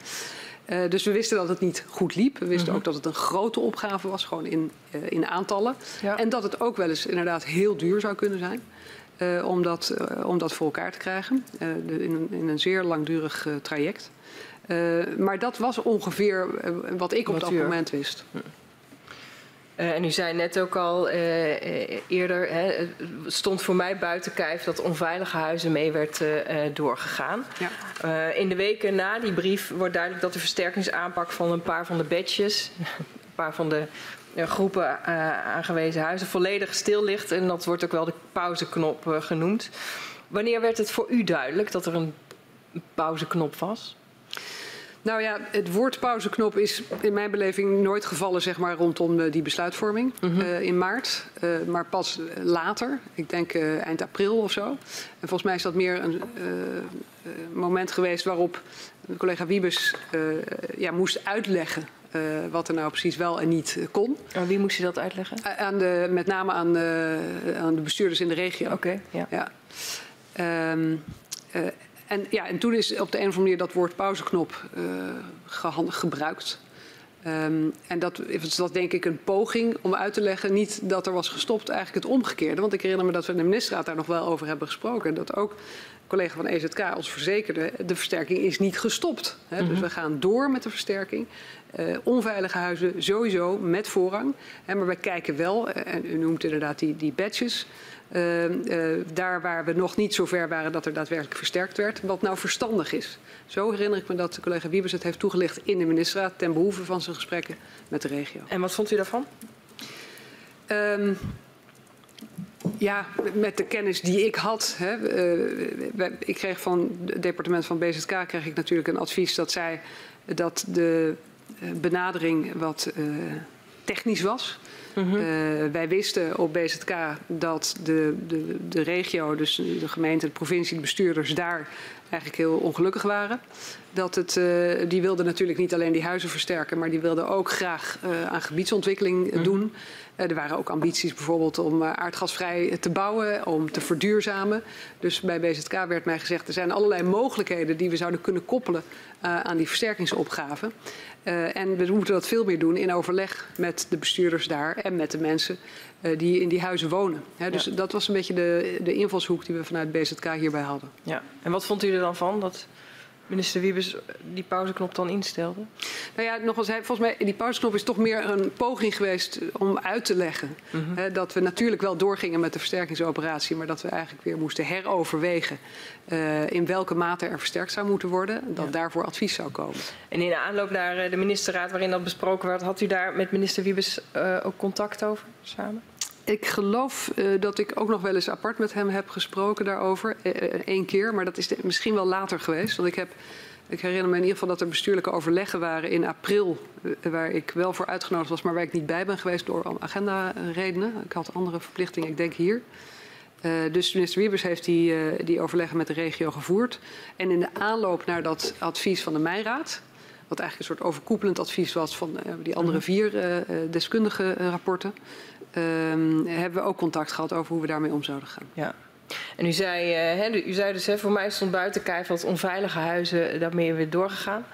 Uh, dus we wisten dat het niet goed liep. We wisten -hmm. ook dat het een grote opgave was, gewoon in, uh, in aantallen. Ja. En dat het ook wel eens inderdaad heel duur zou kunnen zijn. Uh, om, dat, om dat voor elkaar te krijgen. De, in, een, in een zeer langdurig traject. Maar dat was ongeveer wat ik op dat moment wist. Uh, en u zei net ook al uh, eerder, hè, het stond voor mij buiten kijf dat onveilige huizen mee werd uh, doorgegaan. Ja. in de weken na die brief wordt duidelijk dat de versterkingsaanpak van een paar van de badges, een paar van de groepen aangewezen huizen, volledig stil ligt. En dat wordt ook wel de pauzeknop genoemd. Wanneer werd het voor u duidelijk dat er een pauzeknop was? Nou ja, het woord pauzeknop is in mijn beleving nooit gevallen zeg maar, rondom die besluitvorming mm -hmm. uh, in maart. Uh, maar pas later, ik denk eind april of zo. En volgens mij is dat meer een moment geweest waarop collega Wiebes ja, moest uitleggen wat er nou precies wel en niet kon. Aan wie moest je dat uitleggen? aan de, met name aan, aan de bestuurders in de regio. Oké, okay, ja. ja. Um, en, ja, en toen is op de een of andere manier dat woord pauzeknop uh, gebruikt. Um, en dat is dat denk ik een poging om uit te leggen, niet dat er was gestopt, eigenlijk het omgekeerde. Want ik herinner me dat we in de ministerraad daar nog wel over hebben gesproken. Dat ook collega van EZK ons verzekerde, de versterking is niet gestopt. Hè. Mm -hmm. Dus we gaan door met de versterking. Uh, onveilige huizen sowieso met voorrang. Hè, maar wij kijken wel, en u noemt inderdaad die, die badges. Uh, uh, daar waar we nog niet zo ver waren dat er daadwerkelijk versterkt werd, wat nou verstandig is. Zo herinner ik me dat de collega Wiebes het heeft toegelicht in de ministerraad ten behoeve van zijn gesprekken met de regio. En wat vond u daarvan? Um, ja, met de kennis die ik had. Hè, uh, ik kreeg van het departement van BZK kreeg ik natuurlijk een advies dat zei dat de benadering wat technisch was. Uh, wij wisten op BZK dat de, de, de regio, dus de gemeente, de provincie, de bestuurders daar eigenlijk heel ongelukkig waren. Dat het, uh, die wilden natuurlijk niet alleen die huizen versterken, maar die wilden ook graag aan gebiedsontwikkeling -hmm. doen. Er waren ook ambities bijvoorbeeld om aardgasvrij te bouwen, om te verduurzamen. Dus bij BZK werd mij gezegd, er zijn allerlei mogelijkheden die we zouden kunnen koppelen aan die versterkingsopgave. En we moeten dat veel meer doen in overleg met de bestuurders daar en met de mensen die in die huizen wonen. Dus ja. dat was een beetje de, de invalshoek die we vanuit BZK hierbij hadden. Ja. En wat vond u er dan van dat minister Wiebes die pauzeknop dan instelde? Nou ja, nogmaals, volgens mij, die pauzeknop is toch meer een poging geweest om uit te leggen. Mm -hmm. hè, dat we natuurlijk wel doorgingen met de versterkingsoperatie, maar dat we eigenlijk weer moesten heroverwegen uh, in welke mate er versterkt zou moeten worden. Dat ja. daarvoor advies zou komen. En in de aanloop naar de ministerraad waarin dat besproken werd, had u daar met minister Wiebes uh, ook contact over samen? Ik geloof uh, dat ik ook nog wel eens apart met hem heb gesproken daarover. Eén uh, keer, maar dat is de, misschien wel later geweest. Want ik, heb, ik herinner me in ieder geval dat er bestuurlijke overleggen waren in april. Uh, waar ik wel voor uitgenodigd was, maar waar ik niet bij ben geweest door agenda-redenen. Ik had andere verplichtingen, ik denk hier. dus minister Wiebers heeft die, die overleggen met de regio gevoerd. En in de aanloop naar dat advies van de Mijraad wat eigenlijk een soort overkoepelend advies was van uh, die andere vier uh, deskundige rapporten. Um, hebben we ook contact gehad over hoe we daarmee om zouden gaan. Ja. En u zei, hè, u zei dus, hè, voor mij stond buiten kijf dat onveilige huizen daarmee weer doorgegaan.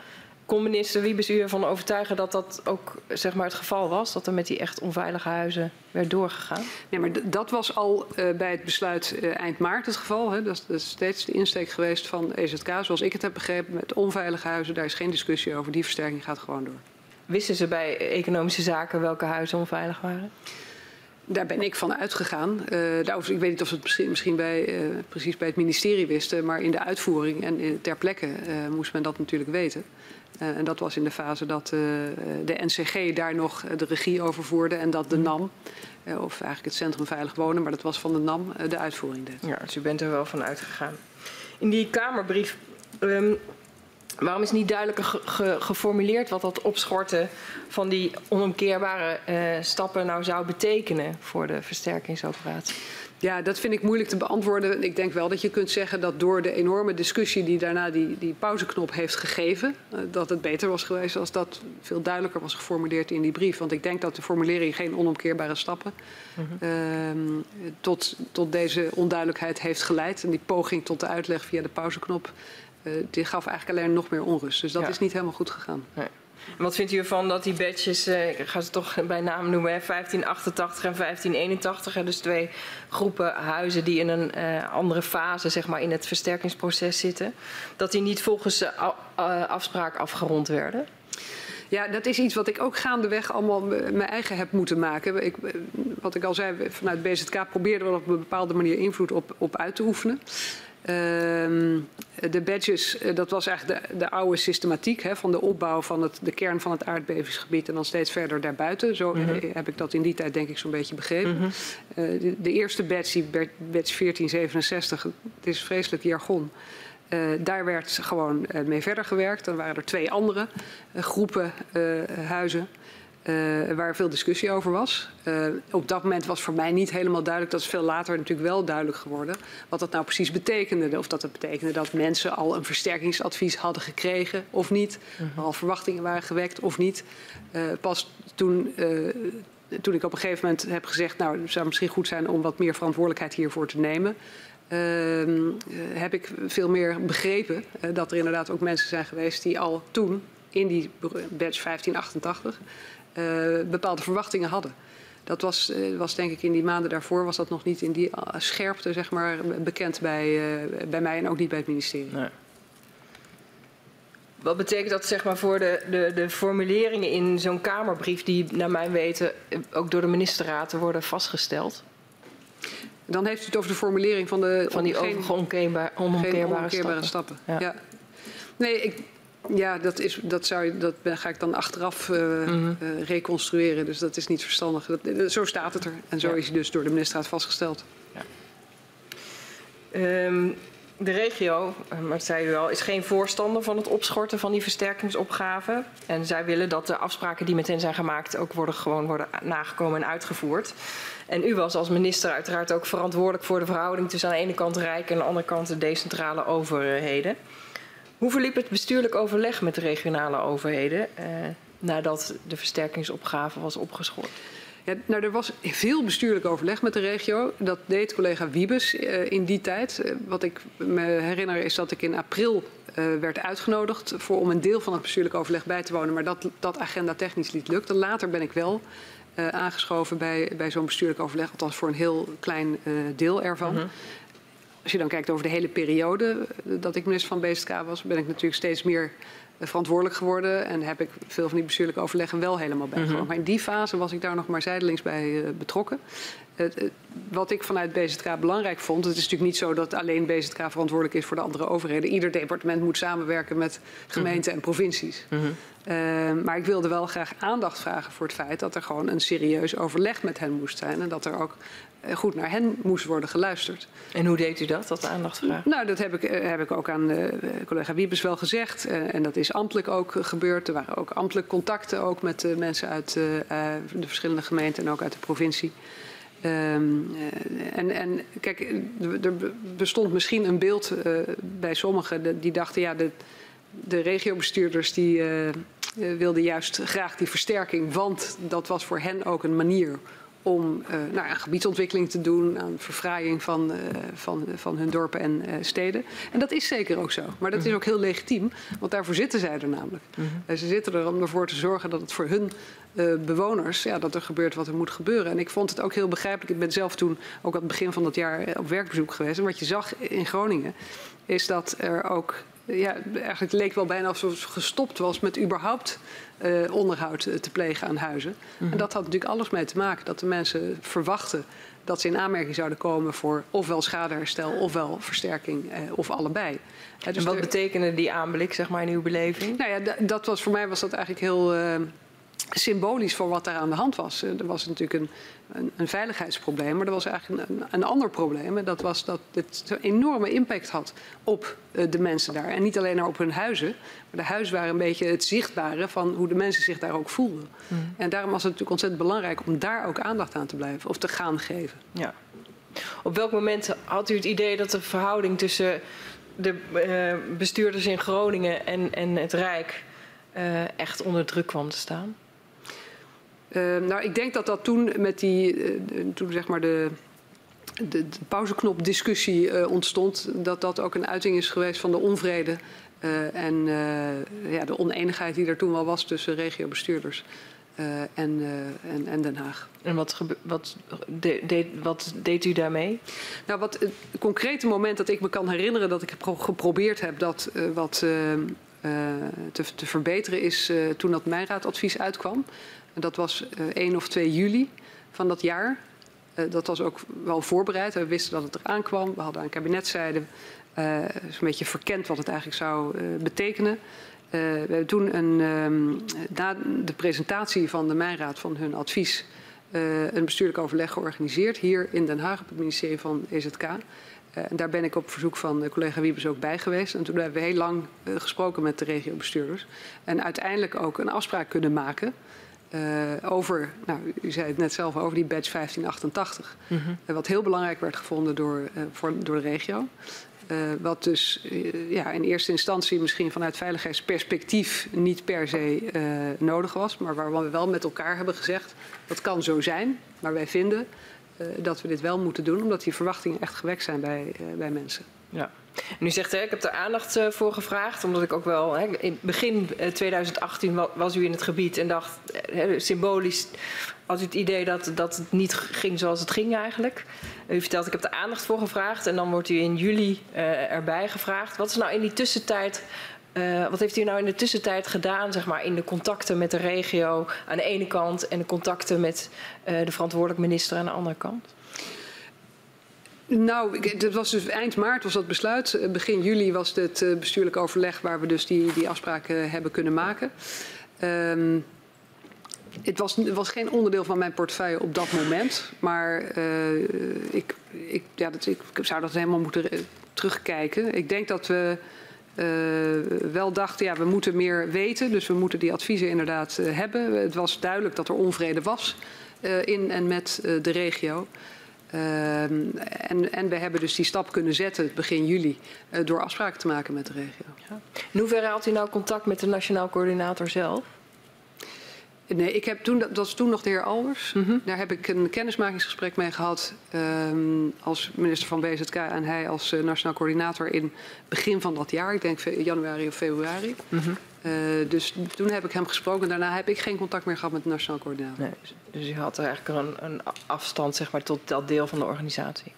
Kon minister Wiebes u ervan overtuigen dat dat ook zeg maar, het geval was? Dat er met die echt onveilige huizen werd doorgegaan? Nee, maar dat was al uh, bij het besluit uh, eind maart het geval. Hè. Dat, is, dat, is, steeds de insteek geweest van EZK. Zoals ik het heb begrepen, met onveilige huizen, daar is geen discussie over. Die versterking gaat gewoon door. Wisten ze bij economische zaken welke huizen onveilig waren? Daar ben ik van uitgegaan. Uh, ik weet niet of ze het misschien, bij, uh, precies bij het ministerie wisten, maar in de uitvoering en ter plekke uh, moest men dat natuurlijk weten. en dat was in de fase dat de NCG daar nog de regie over voerde en dat de NAM, of eigenlijk het Centrum Veilig Wonen, maar dat was van de NAM, de uitvoering deed. Ja, dus u bent er wel van uitgegaan. In die Kamerbrief um, Waarom is niet duidelijker ge ge geformuleerd wat dat opschorten van die onomkeerbare uh, stappen nou zou betekenen voor de versterkingsoperatie? Ja, dat vind ik moeilijk te beantwoorden. Ik denk wel dat je kunt zeggen dat door de enorme discussie die daarna die, die pauzeknop heeft gegeven, uh, dat het beter was geweest als dat veel duidelijker was geformuleerd in die brief. Want ik denk dat de formulering geen onomkeerbare stappen mm -hmm. uh, tot, tot deze onduidelijkheid heeft geleid. En die poging tot de uitleg via de pauzeknop die gaf eigenlijk alleen nog meer onrust. Dus dat ja. is niet helemaal goed gegaan. Nee. En wat vindt u ervan dat die badges, uh, ik ga ze toch bij naam noemen, hè, 1588 en 1581, hè, dus twee groepen huizen die in een uh, andere fase zeg maar, in het versterkingsproces zitten, dat die niet volgens uh, afspraak afgerond werden? Ja, dat is iets wat ik ook gaandeweg allemaal mijn eigen heb moeten maken. Ik, wat ik al zei, vanuit BZK probeerden we op een bepaalde manier invloed op, op uit te oefenen. Ehm, de badges, eh, dat was eigenlijk de, de oude systematiek hè, van de opbouw van het, de kern van het aardbevingsgebied en dan steeds verder daarbuiten. Zo mhm. eh, heb ik dat in die tijd denk ik zo'n beetje begrepen. Mhm. Eh, de, de, eerste badge, badge 1467, het is vreselijk jargon. Uh, daar werd gewoon uh, mee verder gewerkt. Dan waren er twee andere uh, groepen huizen. Uh, waar veel discussie over was. Uh, op dat moment was voor mij niet helemaal duidelijk, dat is veel later natuurlijk wel duidelijk geworden, wat dat nou precies betekende. Of dat het betekende dat mensen al een versterkingsadvies hadden gekregen of niet, -hmm. al verwachtingen waren gewekt of niet. Uh, pas toen, toen ik op een gegeven moment heb gezegd, nou het zou misschien goed zijn om wat meer verantwoordelijkheid hiervoor te nemen. Ehm, heb ik veel meer begrepen dat er inderdaad ook mensen zijn geweest die al toen in die badge 1588 uh, bepaalde verwachtingen hadden. Dat was, uh, was denk ik in die maanden daarvoor was dat nog niet in die uh, scherpte zeg maar, bekend bij, bij mij en ook niet bij het ministerie. Nee. Wat betekent dat zeg maar, voor de, de, de formuleringen in zo'n Kamerbrief die naar mijn weten ook door de ministerraad worden vastgesteld? Dan heeft u het over de formulering van de van die onomkeerbare, onomkeerbare, stappen. stappen. Ja. ja. Nee, ik, ja, dat, is, dat, zou, dat ga ik dan achteraf uh, mm -hmm. uh, reconstrueren. Dus dat is niet verstandig. Dat, zo staat het er. En zo ja. is hij dus door de ministerraad vastgesteld. Ja. Um, de regio, eh, maar dat zei u al, is geen voorstander van het opschorten van die versterkingsopgave. En zij willen dat de afspraken die met hen zijn gemaakt ook worden, gewoon worden nagekomen en uitgevoerd. En u was als minister uiteraard ook verantwoordelijk voor de verhouding tussen aan de ene kant Rijk en aan de andere kant de decentrale overheden. Hoe verliep het bestuurlijk overleg met de regionale overheden eh, nadat de versterkingsopgave was opgeschort? Ja, nou, er was veel bestuurlijk overleg met de regio. Dat deed collega Wiebes uh, in die tijd. Uh, wat ik me herinner is dat ik in april uh, werd uitgenodigd voor, om een deel van het bestuurlijk overleg bij te wonen. Maar dat, dat agenda technisch niet lukte. Later ben ik wel aangeschoven bij, bij zo'n bestuurlijk overleg. Althans voor een heel klein deel ervan. -hmm. Als je dan kijkt over de hele periode eh, dat ik minister van BSK was, ben ik natuurlijk steeds meer eh, verantwoordelijk geworden. En heb ik veel van die bestuurlijke overleggen wel helemaal bijgewoond. Mm -hmm. Maar in die fase was ik daar nog maar zijdelings bij uh, betrokken. Uh, wat ik vanuit BZK belangrijk vond, het is natuurlijk niet zo dat alleen BZK verantwoordelijk is voor de andere overheden. Ieder departement moet samenwerken met gemeenten mm -hmm. en provincies. Mm -hmm. uh, maar ik wilde wel graag aandacht vragen voor het feit dat er gewoon een serieus overleg met hen moest zijn. En dat er ook goed naar hen moest worden geluisterd. En hoe deed u dat, dat aandacht vragen? Nou, dat heb ik, heb ik ook aan collega Wiebes wel gezegd. en dat is ambtelijk ook gebeurd. Er waren ook ambtelijk contacten ook met mensen uit de verschillende gemeenten en ook uit de provincie. Um, en, en, kijk, er bestond misschien een beeld uh, bij sommigen die dachten, ja, de, de regiobestuurders die uh, wilden juist graag die versterking, want dat was voor hen ook een manier om uh, nou, aan gebiedsontwikkeling te doen, aan verfraaiing van, uh, van, van hun dorpen en uh, steden. En dat is zeker ook zo. Maar dat is ook heel legitiem, want daarvoor zitten zij er namelijk. -hmm. ze zitten er om ervoor te zorgen dat het voor hun bewoners, ja, dat er gebeurt wat er moet gebeuren. En ik vond het ook heel begrijpelijk. Ik ben zelf toen ook aan het begin van dat jaar op werkbezoek geweest. En wat je zag in Groningen, is dat er ook ja, eigenlijk leek wel bijna alsof het gestopt was met überhaupt uh, onderhoud te plegen aan huizen. Mm -hmm. En dat had natuurlijk alles mee te maken dat de mensen verwachten dat ze in aanmerking zouden komen voor ofwel schadeherstel ofwel versterking eh, of allebei. Dus en wat er... betekende die aanblik zeg maar, in uw beleving? Nou ja, dat was, voor mij was dat eigenlijk heel uh, symbolisch voor wat daar aan de hand was. Er was natuurlijk een, een, een veiligheidsprobleem, maar er was eigenlijk een, een, ander probleem. En dat was dat het een enorme impact had op uh, de mensen daar. En niet alleen op hun huizen, maar de huizen waren een beetje het zichtbare van hoe de mensen zich daar ook voelden. Mm. En daarom was het natuurlijk ontzettend belangrijk om daar ook aandacht aan te blijven of te gaan geven. Ja. Op welk moment had u het idee dat de verhouding tussen de uh, bestuurders in Groningen en, en het Rijk uh, echt onder druk kwam te staan? Uh, nou, ik denk dat dat toen met die, uh, toen zeg maar de, de, de pauzeknop-discussie uh, ontstond, dat dat ook een uiting is geweest van de onvrede en ja, de oneenigheid die er toen wel was tussen regiobestuurders. en, en, en, Den Haag. En wat, wat, de, de, wat, deed u daarmee? Nou, wat, het concrete moment dat ik me kan herinneren dat ik gepro geprobeerd heb dat wat te, te, verbeteren is toen dat mijnraadadvies uitkwam. Dat was 1 of 2 juli van dat jaar. dat was ook wel voorbereid. We wisten dat het eraan kwam. We hadden aan kabinetszijde uh, een beetje verkend wat het eigenlijk zou betekenen. we hebben toen een, ehm, na de presentatie van de Mijnraad van hun advies een bestuurlijk overleg georganiseerd hier in Den Haag op het ministerie van EZK. En daar ben ik op verzoek van collega Wiebes ook bij geweest. En toen hebben we heel lang gesproken met de regiobestuurders. En uiteindelijk ook een afspraak kunnen maken over, nou, u zei het net zelf, over die badge 1588. Mm -hmm. wat heel belangrijk werd gevonden door, voor, door de regio. Wat dus ja, in eerste instantie misschien vanuit veiligheidsperspectief niet per se nodig was. Maar waar we wel met elkaar hebben gezegd, dat kan zo zijn. Maar wij vinden dat we dit wel moeten doen, omdat die verwachtingen echt gewekt zijn bij, bij mensen. Ja. En u zegt, hè, ik heb er aandacht voor gevraagd, omdat ik ook wel... Hè, in begin 2018 was u in het gebied en dacht, hè, symbolisch had u het idee dat, dat het niet ging zoals het ging eigenlijk. U vertelt, ik heb er aandacht voor gevraagd en dan wordt u in juli erbij gevraagd. Wat is nou in die tussentijd uh, wat heeft u nou in de tussentijd gedaan, zeg maar, in de contacten met de regio aan de ene kant en de contacten met de verantwoordelijk minister aan de andere kant? Nou, dat was dus eind maart was dat besluit. Begin juli was het bestuurlijk overleg waar we dus die, die afspraken hebben kunnen maken. Um, het was, was, geen onderdeel van mijn portefeuille op dat moment. Maar ik, ik, ja, dat, ik, zou dat helemaal moeten terugkijken. Ik denk dat we wel dachten, ja, we moeten meer weten. Dus we moeten die adviezen inderdaad hebben. Het was duidelijk dat er onvrede was in en met de regio. En, en, we hebben dus die stap kunnen zetten begin juli door afspraken te maken met de regio. Ja. In hoeverre had u nou contact met de Nationaal Coördinator zelf? Nee, ik heb toen, dat was toen nog de heer Albers. Mm -hmm. Daar heb ik een kennismakingsgesprek mee gehad um, als minister van BZK en hij als uh, nationaal coördinator in begin van dat jaar. Ik denk januari of februari. Mm -hmm. Uh, dus toen heb ik hem gesproken. Daarna heb ik geen contact meer gehad met de nationaal coördinator. Nee, dus u had eigenlijk een, een afstand zeg maar, tot dat deel van de organisatie?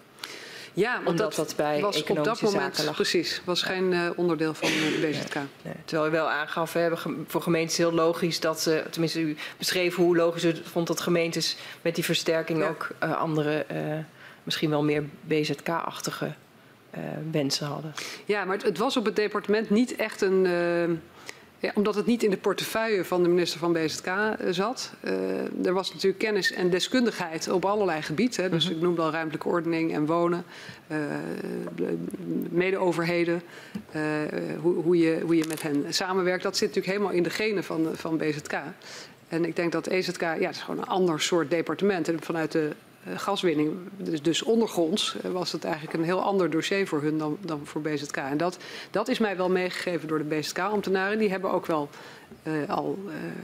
Ja, want Omdat dat, dat bij was op dat moment lag. precies, was ja. geen uh, onderdeel van de BZK. Nee, nee. Terwijl u wel aangaf, we hebben voor gemeentes heel logisch dat ze, tenminste u beschreef hoe logisch u vond dat gemeentes met die versterking ja. ook uh, andere, uh, misschien wel meer BZK-achtige wensen hadden. Ja, maar het, het, was op het departement niet echt een ja, omdat het niet in de portefeuille van de minister van BZK zat. Uh, er was natuurlijk kennis en deskundigheid op allerlei gebieden. Dus -hmm. ik noemde al ruimtelijke ordening en wonen, uh, medeoverheden, hoe, hoe, je, hoe je met hen samenwerkt. Dat zit natuurlijk helemaal in de genen van, van BZK. En ik denk dat EZK, ja, het is gewoon een ander soort departement. En vanuit de gaswinning, dus, dus ondergronds, uh, was het eigenlijk een heel ander dossier voor hun dan, dan voor BZK. En dat, dat is mij wel meegegeven door de BZK-ambtenaren. Die hebben ook wel uh, al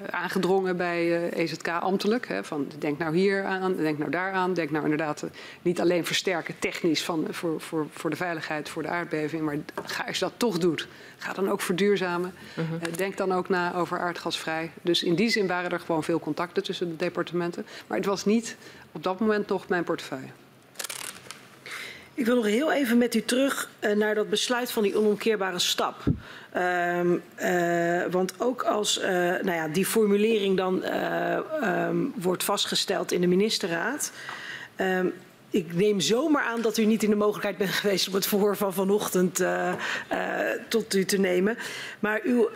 aangedrongen bij EZK ambtelijk. Hè, van denk nou hier aan, denk nou daar aan. Denk nou inderdaad niet alleen versterken technisch van, voor, voor, voor de veiligheid, voor de aardbeving. Maar ga, als je dat toch doet, ga dan ook verduurzamen. Uh -huh. denk dan ook na over aardgasvrij. Dus in die zin waren er gewoon veel contacten tussen de departementen. Maar het was niet op dat moment nog mijn portefeuille. Ik wil nog heel even met u terug uh, naar dat besluit van die onomkeerbare stap. Uh, want ook als uh, nou ja, die formulering dan um, wordt vastgesteld in de ministerraad. Um, ik neem zomaar aan dat u niet in de mogelijkheid bent geweest om het verhoor van vanochtend tot u te nemen. Maar uw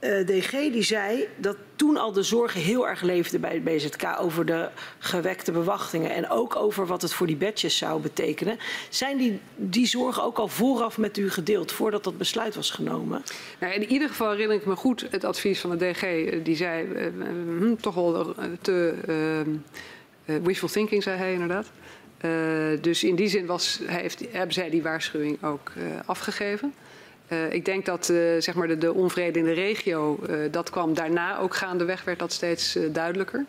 uh, DG die zei dat toen al de zorgen heel erg leefden bij het BZK over de gewekte bewachtingen en ook over wat het voor die badges zou betekenen. Zijn die, die zorgen ook al vooraf met u gedeeld, voordat dat besluit was genomen? Nou, in ieder geval herinner ik me goed het advies van de DG. Die zei uh, uh, toch wel te wishful thinking, zei hij inderdaad. dus in die zin was, heeft, hebben zij die waarschuwing ook afgegeven. Uh, ik denk dat uh, zeg maar de, de, onvrede in de regio, uh, dat kwam daarna ook gaandeweg, werd dat steeds duidelijker.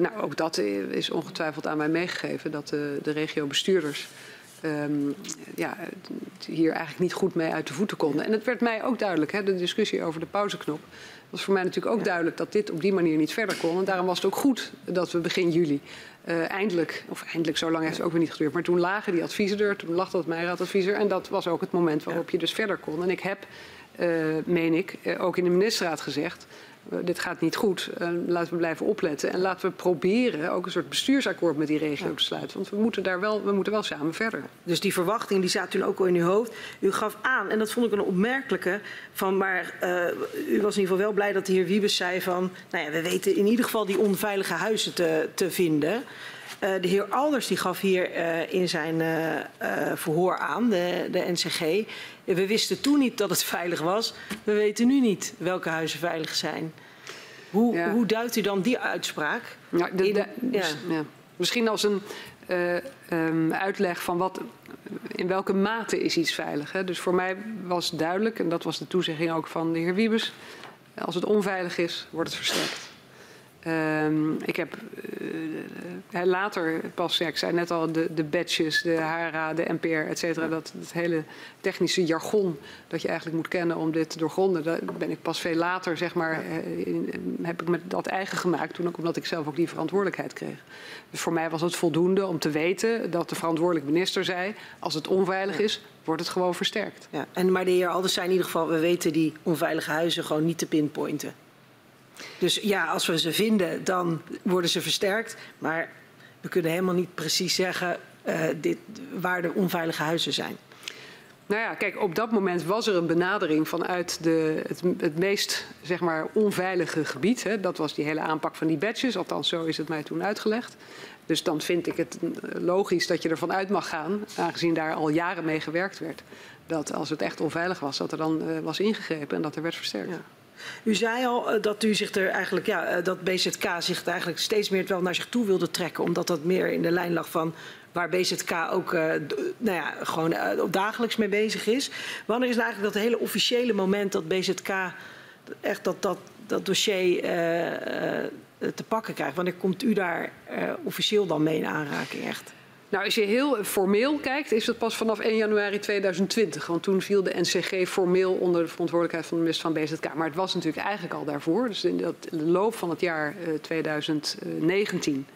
nou, ook dat is ongetwijfeld aan mij meegegeven, dat de, de regiobestuurders um, ja, hier eigenlijk niet goed mee uit de voeten konden. En het werd mij ook duidelijk, hè, de discussie over de pauzeknop. was voor mij natuurlijk ook ja. duidelijk dat dit op die manier niet verder kon. En daarom was het ook goed dat we begin juli uh, eindelijk, of eindelijk, zo lang heeft het ook weer niet geduurd. Maar toen lagen die adviezen er, toen lag dat Meiraadadvies er. En dat was ook het moment waarop je dus verder kon. En ik heb uh, meen ik, uh, ook in de ministerraad gezegd. Uh, dit gaat niet goed. laten we blijven opletten. En laten we proberen ook een soort bestuursakkoord met die regio te sluiten. Want we moeten daar wel, we moeten wel samen verder. Dus die verwachting die zaten toen ook al in uw hoofd. U gaf aan, en dat vond ik een opmerkelijke. Van, maar u was in ieder geval wel blij dat de heer Wiebes zei van. Nou ja, we weten in ieder geval die onveilige huizen te, te vinden. Uh, de heer Alders die gaf hier uh, in zijn uh, verhoor aan, de, de NCG. We wisten toen niet dat het veilig was. We weten nu niet welke huizen veilig zijn. Hoe, ja. hoe duidt u dan die uitspraak? Ja, de, de, in, ja. Ja. Misschien als een um, uitleg van wat, in welke mate is iets veilig. Hè? Dus voor mij was duidelijk, en dat was de toezegging ook van de heer Wiebes... als het onveilig is, wordt het versterkt. Um, ik heb uh, later pas, ja, ik zei net al, de, de badges, de HRA, de NPR, et cetera. Dat, dat hele technische jargon dat je eigenlijk moet kennen om dit te doorgronden. Daar ben ik pas veel later, zeg maar, uh, in, heb ik me dat eigen gemaakt. Toen ook omdat ik zelf ook die verantwoordelijkheid kreeg. Dus voor mij was het voldoende om te weten dat de verantwoordelijk minister zei... als het onveilig is, wordt het gewoon versterkt. Ja, en, maar de heer Alders zei in ieder geval, we weten die onveilige huizen gewoon niet te pinpointen. Dus ja, als we ze vinden, dan worden ze versterkt. Maar we kunnen helemaal niet precies zeggen uh, dit, waar de onveilige huizen zijn. Nou ja, kijk, op dat moment was er een benadering vanuit de, het, het meest zeg maar, onveilige gebied. Hè. Dat was die hele aanpak van die badges, althans zo is het mij toen uitgelegd. Dus dan vind ik het logisch dat je ervan uit mag gaan, aangezien daar al jaren mee gewerkt werd, dat als het echt onveilig was, dat er dan uh, was ingegrepen en dat er werd versterkt. Ja. U zei al uh, dat u zich er eigenlijk, ja, uh, dat BZK zich eigenlijk steeds meer wel naar zich toe wilde trekken, omdat dat meer in de lijn lag van waar BZK ook uh, nou ja, gewoon dagelijks mee bezig is. Wanneer is nou eigenlijk dat hele officiële moment dat BZK echt dat, dat, dat dossier te pakken krijgt? Wanneer komt u daar officieel dan mee in aanraking echt? Nou, als je heel formeel kijkt, is dat pas vanaf 1 januari 2020. Want toen viel de NCG formeel onder de verantwoordelijkheid van de minister van BZK. Maar het was natuurlijk eigenlijk al daarvoor. Dus in de loop van het jaar uh, 2019.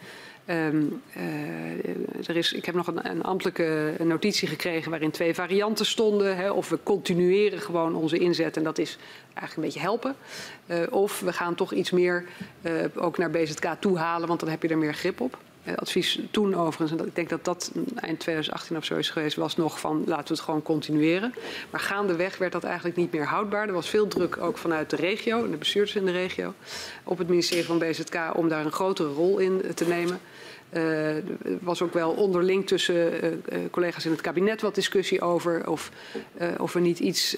Um, uh, er is, ik heb nog een, een ambtelijke notitie gekregen waarin twee varianten stonden. Hè, of we continueren gewoon onze inzet en dat is eigenlijk een beetje helpen. Uh, of we gaan toch iets meer ook naar BZK toe halen, want dan heb je er meer grip op advies toen overigens, en ik denk dat dat eind 2018 of zo is geweest, was nog van laten we het gewoon continueren. Maar gaandeweg werd dat eigenlijk niet meer houdbaar. Er was veel druk ook vanuit de regio en de bestuurders in de regio op het ministerie van BZK om daar een grotere rol in te nemen. Er was ook wel onderling tussen collega's in het kabinet wat discussie over of, of we niet iets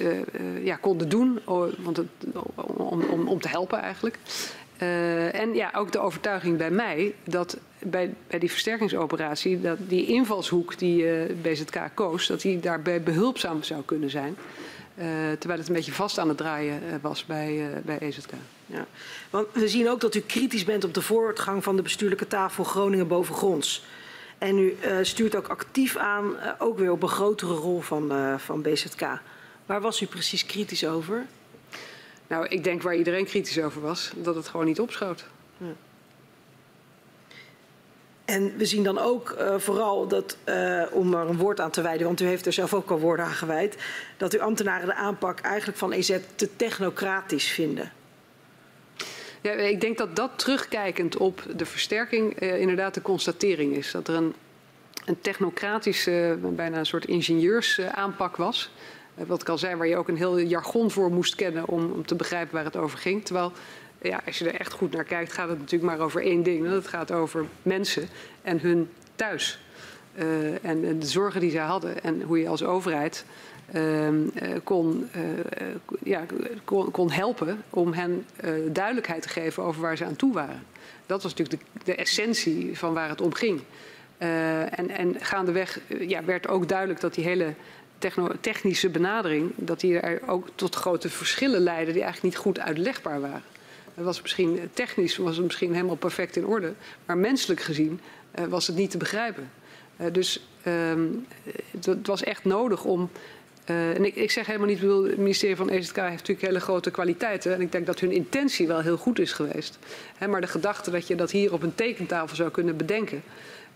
ja, konden doen want om, om, om te helpen eigenlijk. En ja, ook de overtuiging bij mij dat bij, bij die versterkingsoperatie, dat die invalshoek die uh, BZK koos, dat die daarbij behulpzaam zou kunnen zijn. Uh, terwijl het een beetje vast aan het draaien was bij, bij EZK. Ja. Want we zien ook dat u kritisch bent op de voortgang van de bestuurlijke tafel Groningen bovengronds. En u stuurt ook actief aan, ook weer op een grotere rol van, van BZK. Waar was u precies kritisch over? Nou, ik denk waar iedereen kritisch over was, dat het gewoon niet opschoot. Ja. En we zien dan ook uh, vooral dat, uh, om er een woord aan te wijden, want u heeft er zelf ook al woorden aan gewijd, dat uw ambtenaren de aanpak eigenlijk van EZ te technocratisch vinden. Ja, ik denk dat dat terugkijkend op de versterking uh, inderdaad de constatering is. Dat er een, een technocratische, bijna een soort ingenieursaanpak was. Eh, wat al zei, waar je ook een heel jargon voor moest kennen om, om te begrijpen waar het over ging. Terwijl, ja, als je er echt goed naar kijkt, gaat het natuurlijk maar over één ding. Het gaat over mensen en hun thuis. Uh, en, de zorgen die zij hadden en hoe je als overheid uh, kon, uh, ja, kon, kon, helpen om hen duidelijkheid te geven over waar ze aan toe waren. Dat was natuurlijk de, de essentie van waar het om ging. en, en gaandeweg ja, werd ook duidelijk dat die hele technische benadering, dat die er ook tot grote verschillen leidden die eigenlijk niet goed uitlegbaar waren. Het was misschien technisch was het misschien helemaal perfect in orde, maar menselijk gezien uh, was het niet te begrijpen. Uh, dus um, het was echt nodig om en ik, ik, zeg helemaal niet, bedoel, het ministerie van EZK heeft natuurlijk hele grote kwaliteiten. En ik denk dat hun intentie wel heel goed is geweest. He, maar de gedachte dat je dat hier op een tekentafel zou kunnen bedenken.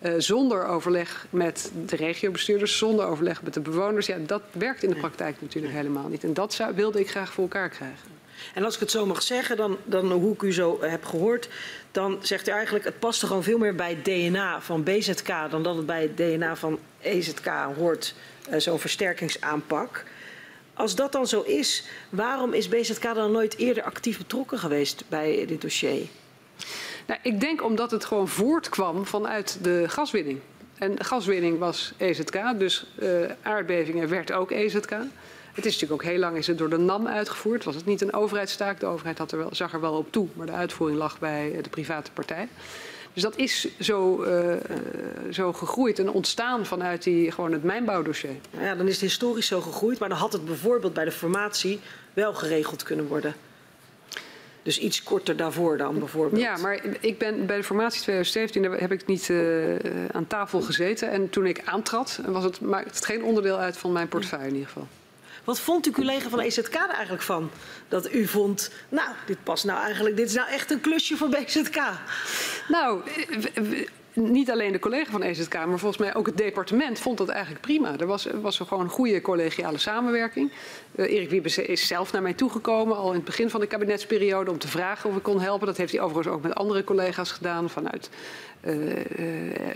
Uh, zonder overleg met de regiobestuurders, zonder overleg met de bewoners. Ja, dat werkt in de praktijk natuurlijk helemaal niet. En dat zou, wilde ik graag voor elkaar krijgen. En als ik het zo mag zeggen, dan, dan hoe ik u zo heb gehoord, dan zegt u eigenlijk het past gewoon veel meer bij het DNA van BZK dan dat het bij het DNA van EZK hoort, uh, zo'n versterkingsaanpak. Als dat dan zo is, waarom is BZK dan nooit eerder actief betrokken geweest bij dit dossier? Nou, ik denk omdat het gewoon voortkwam vanuit de gaswinning. En gaswinning was EZK, dus uh, aardbevingen werd ook EZK. Het is natuurlijk ook heel lang is het door de NAM uitgevoerd. Was het niet een overheidstaak? De overheid had er wel, zag er wel op toe, maar de uitvoering lag bij de private partij. Dus dat is zo, uh, zo gegroeid en ontstaan vanuit die, gewoon het mijnbouwdossier. Ja, dan is het historisch zo gegroeid, maar dan had het bijvoorbeeld bij de formatie wel geregeld kunnen worden. Dus iets korter daarvoor dan bijvoorbeeld. Ja, maar ik ben bij de formatie 2017 daar heb ik niet uh, aan tafel gezeten. En toen ik aantrad, was het, maakte het geen onderdeel uit van mijn portefeuille in ieder geval. Wat vond uw collega van EZK er eigenlijk van? Dat u vond, nou, dit past nou eigenlijk, dit is nou echt een klusje voor BZK. Nou, niet alleen de collega van EZK, maar volgens mij ook het departement vond dat eigenlijk prima. Er was, was gewoon een goede collegiale samenwerking. Uh, Erik Wiebes is zelf naar mij toegekomen, al in het begin van de kabinetsperiode, om te vragen of ik kon helpen. Dat heeft hij overigens ook met andere collega's gedaan, vanuit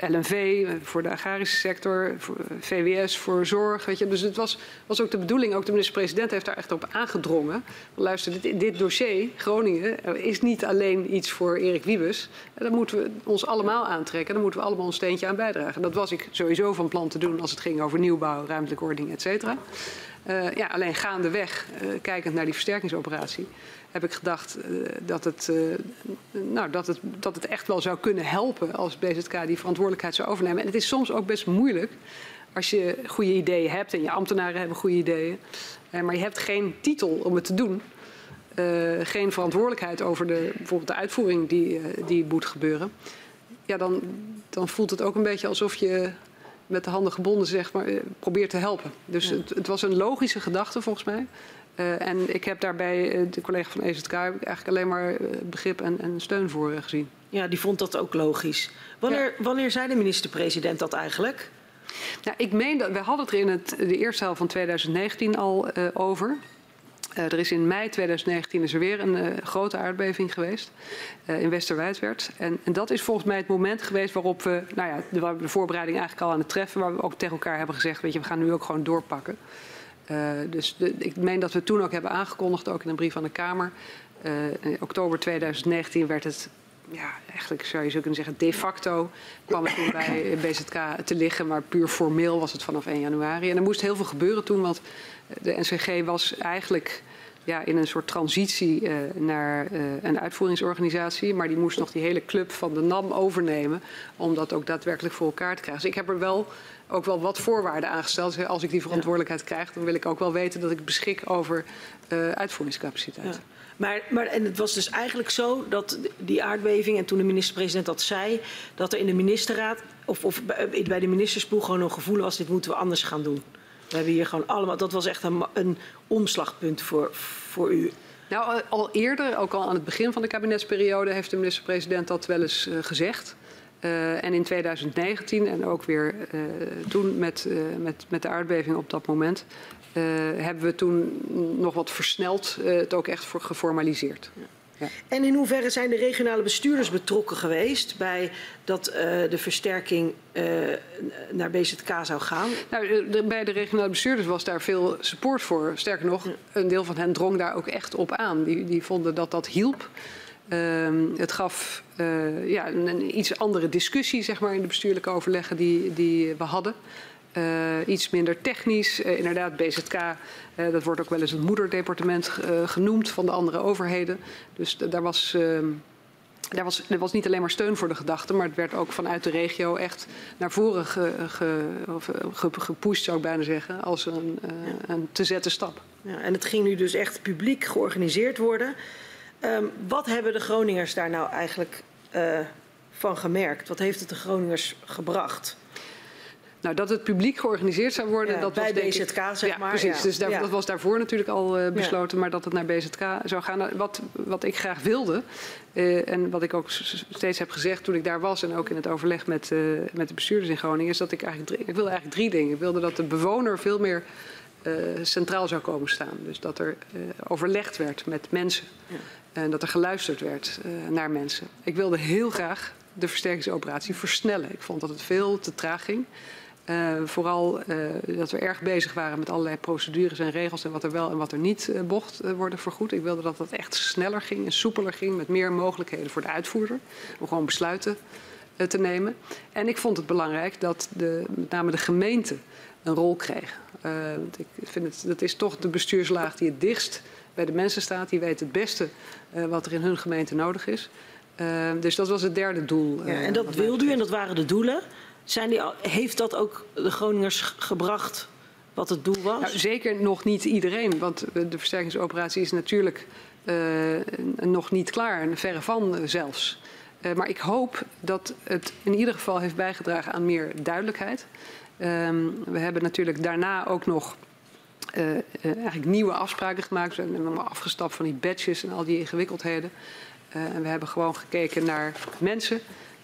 LNV voor de agrarische sector, VWS voor zorg. Weet je. Dus het was, was ook de bedoeling, ook de minister-president heeft daar echt op aangedrongen. Luister, dit, dit dossier, Groningen, is niet alleen iets voor Erik Wiebes. Dat moeten we ons allemaal aantrekken. Daar moeten we allemaal een steentje aan bijdragen. Dat was ik sowieso van plan te doen als het ging over nieuwbouw, ruimtelijke ordening, et cetera. Ja, alleen gaandeweg, uh, kijkend naar die versterkingsoperatie, heb ik gedacht uh, dat, het, nou, dat, het, dat het echt wel zou kunnen helpen als BZK die verantwoordelijkheid zou overnemen. En het is soms ook best moeilijk als je goede ideeën hebt en je ambtenaren hebben goede ideeën, maar je hebt geen titel om het te doen. geen verantwoordelijkheid over de, bijvoorbeeld de uitvoering die, die moet gebeuren. Ja, dan, dan voelt het ook een beetje alsof je met de handen gebonden zeg maar, probeert te helpen. Dus ja. het, het, was een logische gedachte volgens mij. Uh, en ik heb daarbij de collega van EZK eigenlijk alleen maar begrip en, en steun voor gezien. Ja, die vond dat ook logisch. Wanneer, ja. wanneer zei de minister-president dat eigenlijk? Nou, ik meen dat we hadden het er in het, de eerste helft van 2019 al uh, over. Uh, er is in mei 2019 is er weer een uh, grote aardbeving geweest uh, in Westerwijdwerd. En, en, dat is volgens mij het moment geweest waarop we, nou ja, de, we de voorbereiding eigenlijk al aan het treffen, waar we ook tegen elkaar hebben gezegd, weet je, we gaan nu ook gewoon doorpakken. Dus de, ik meen dat we toen ook hebben aangekondigd, ook in een brief aan de Kamer. in oktober 2019 werd het ja, eigenlijk zou je zo kunnen zeggen, de facto kwam het toen bij BZK te liggen, maar puur formeel was het vanaf 1 januari. En er moest heel veel gebeuren toen, want de NCG was eigenlijk ja, in een soort transitie uh, naar uh, een uitvoeringsorganisatie. Maar die moest nog die hele club van de NAM overnemen. Om dat ook daadwerkelijk voor elkaar te krijgen. Dus ik heb er wel ook wel wat voorwaarden aangesteld. Als ik die verantwoordelijkheid krijg, dan wil ik ook wel weten dat ik beschik over uh, uitvoeringscapaciteit. Ja. Maar, maar en het was dus eigenlijk zo dat die aardbeving, en toen de minister-president dat zei, dat er in de ministerraad of, of bij de ministerspoel gewoon een gevoel was: dit moeten we anders gaan doen. We hebben hier gewoon allemaal, dat was echt een, een omslagpunt voor, voor u. Nou, al eerder, ook al aan het begin van de kabinetsperiode, heeft de minister-president dat wel eens uh, gezegd. Uh, en in 2019 en ook weer uh, toen met, met, met de aardbeving op dat moment, hebben we toen nog wat versneld het ook echt voor geformaliseerd. Ja. Ja. En in hoeverre zijn de regionale bestuurders betrokken geweest bij dat de versterking naar BZK zou gaan? Nou, de, bij de regionale bestuurders was daar veel support voor. Sterker nog, een deel van hen drong daar ook echt op aan. Die, die vonden dat dat hielp. Uh, het gaf uh, ja, een, iets andere discussie zeg maar, in de bestuurlijke overleggen die, die we hadden. Uh, iets minder technisch. Uh, inderdaad, BZK, dat wordt ook wel eens het moederdepartement genoemd van de andere overheden. Dus daar was, ehm, daar, was, er was niet alleen maar steun voor de gedachte, maar het werd ook vanuit de regio echt naar voren ge, gepusht, zou ik bijna zeggen, als een, een te zetten stap. Ja, en het ging nu dus echt publiek georganiseerd worden. Um, wat hebben de Groningers daar nou eigenlijk van gemerkt? Wat heeft het de Groningers gebracht? Nou, dat het publiek georganiseerd zou worden, Ja, dat bij was ik- BZK, zeg ja, maar. Precies, Ja. dus daar, Ja. dat was daarvoor natuurlijk al eh, besloten, maar dat het naar BZK zou gaan. Nou, Wat, wat ik graag wilde, eh, en wat ik ook steeds heb gezegd toen ik daar was en ook in het overleg met, eh, met de bestuurders in Groningen, is dat ik eigenlijk, drie- ik wilde eigenlijk drie dingen. Ik wilde dat de bewoner veel meer eh, centraal zou komen staan. Dus dat er eh, overlegd werd met mensen. En dat er geluisterd werd eh, naar mensen. Ik wilde heel graag de versterkingsoperatie versnellen. Ik vond dat het veel te traag ging. Eh, vooral eh, dat we erg bezig waren met allerlei procedures en regels en wat er wel en wat er niet eh, mocht eh, worden vergoed. Ik wilde dat dat echt sneller ging en soepeler ging met meer mogelijkheden voor de uitvoerder om gewoon besluiten eh, te nemen. En ik vond het belangrijk dat de, met name de gemeente een rol kreeg. Eh, ik vind het, dat is toch de bestuurslaag die het dichtst bij de mensen staat. Die weet het beste eh, wat er in hun gemeente nodig is. Eh, dus dat was het derde doel. Ja, eh, en dat wilde u en dat waren de doelen. Zijn die heeft dat ook de Groningers gebracht wat het doel was? Nou, zeker nog niet iedereen, want de versterkingsoperatie is natuurlijk nog niet klaar, en verre van zelfs. Maar ik hoop dat het in ieder geval heeft bijgedragen aan meer duidelijkheid. Ehm, we hebben natuurlijk daarna ook nog eh, eh, eigenlijk nieuwe afspraken gemaakt. We zijn afgestapt van die badges en al die ingewikkeldheden. Eh, en we hebben gewoon gekeken naar mensen.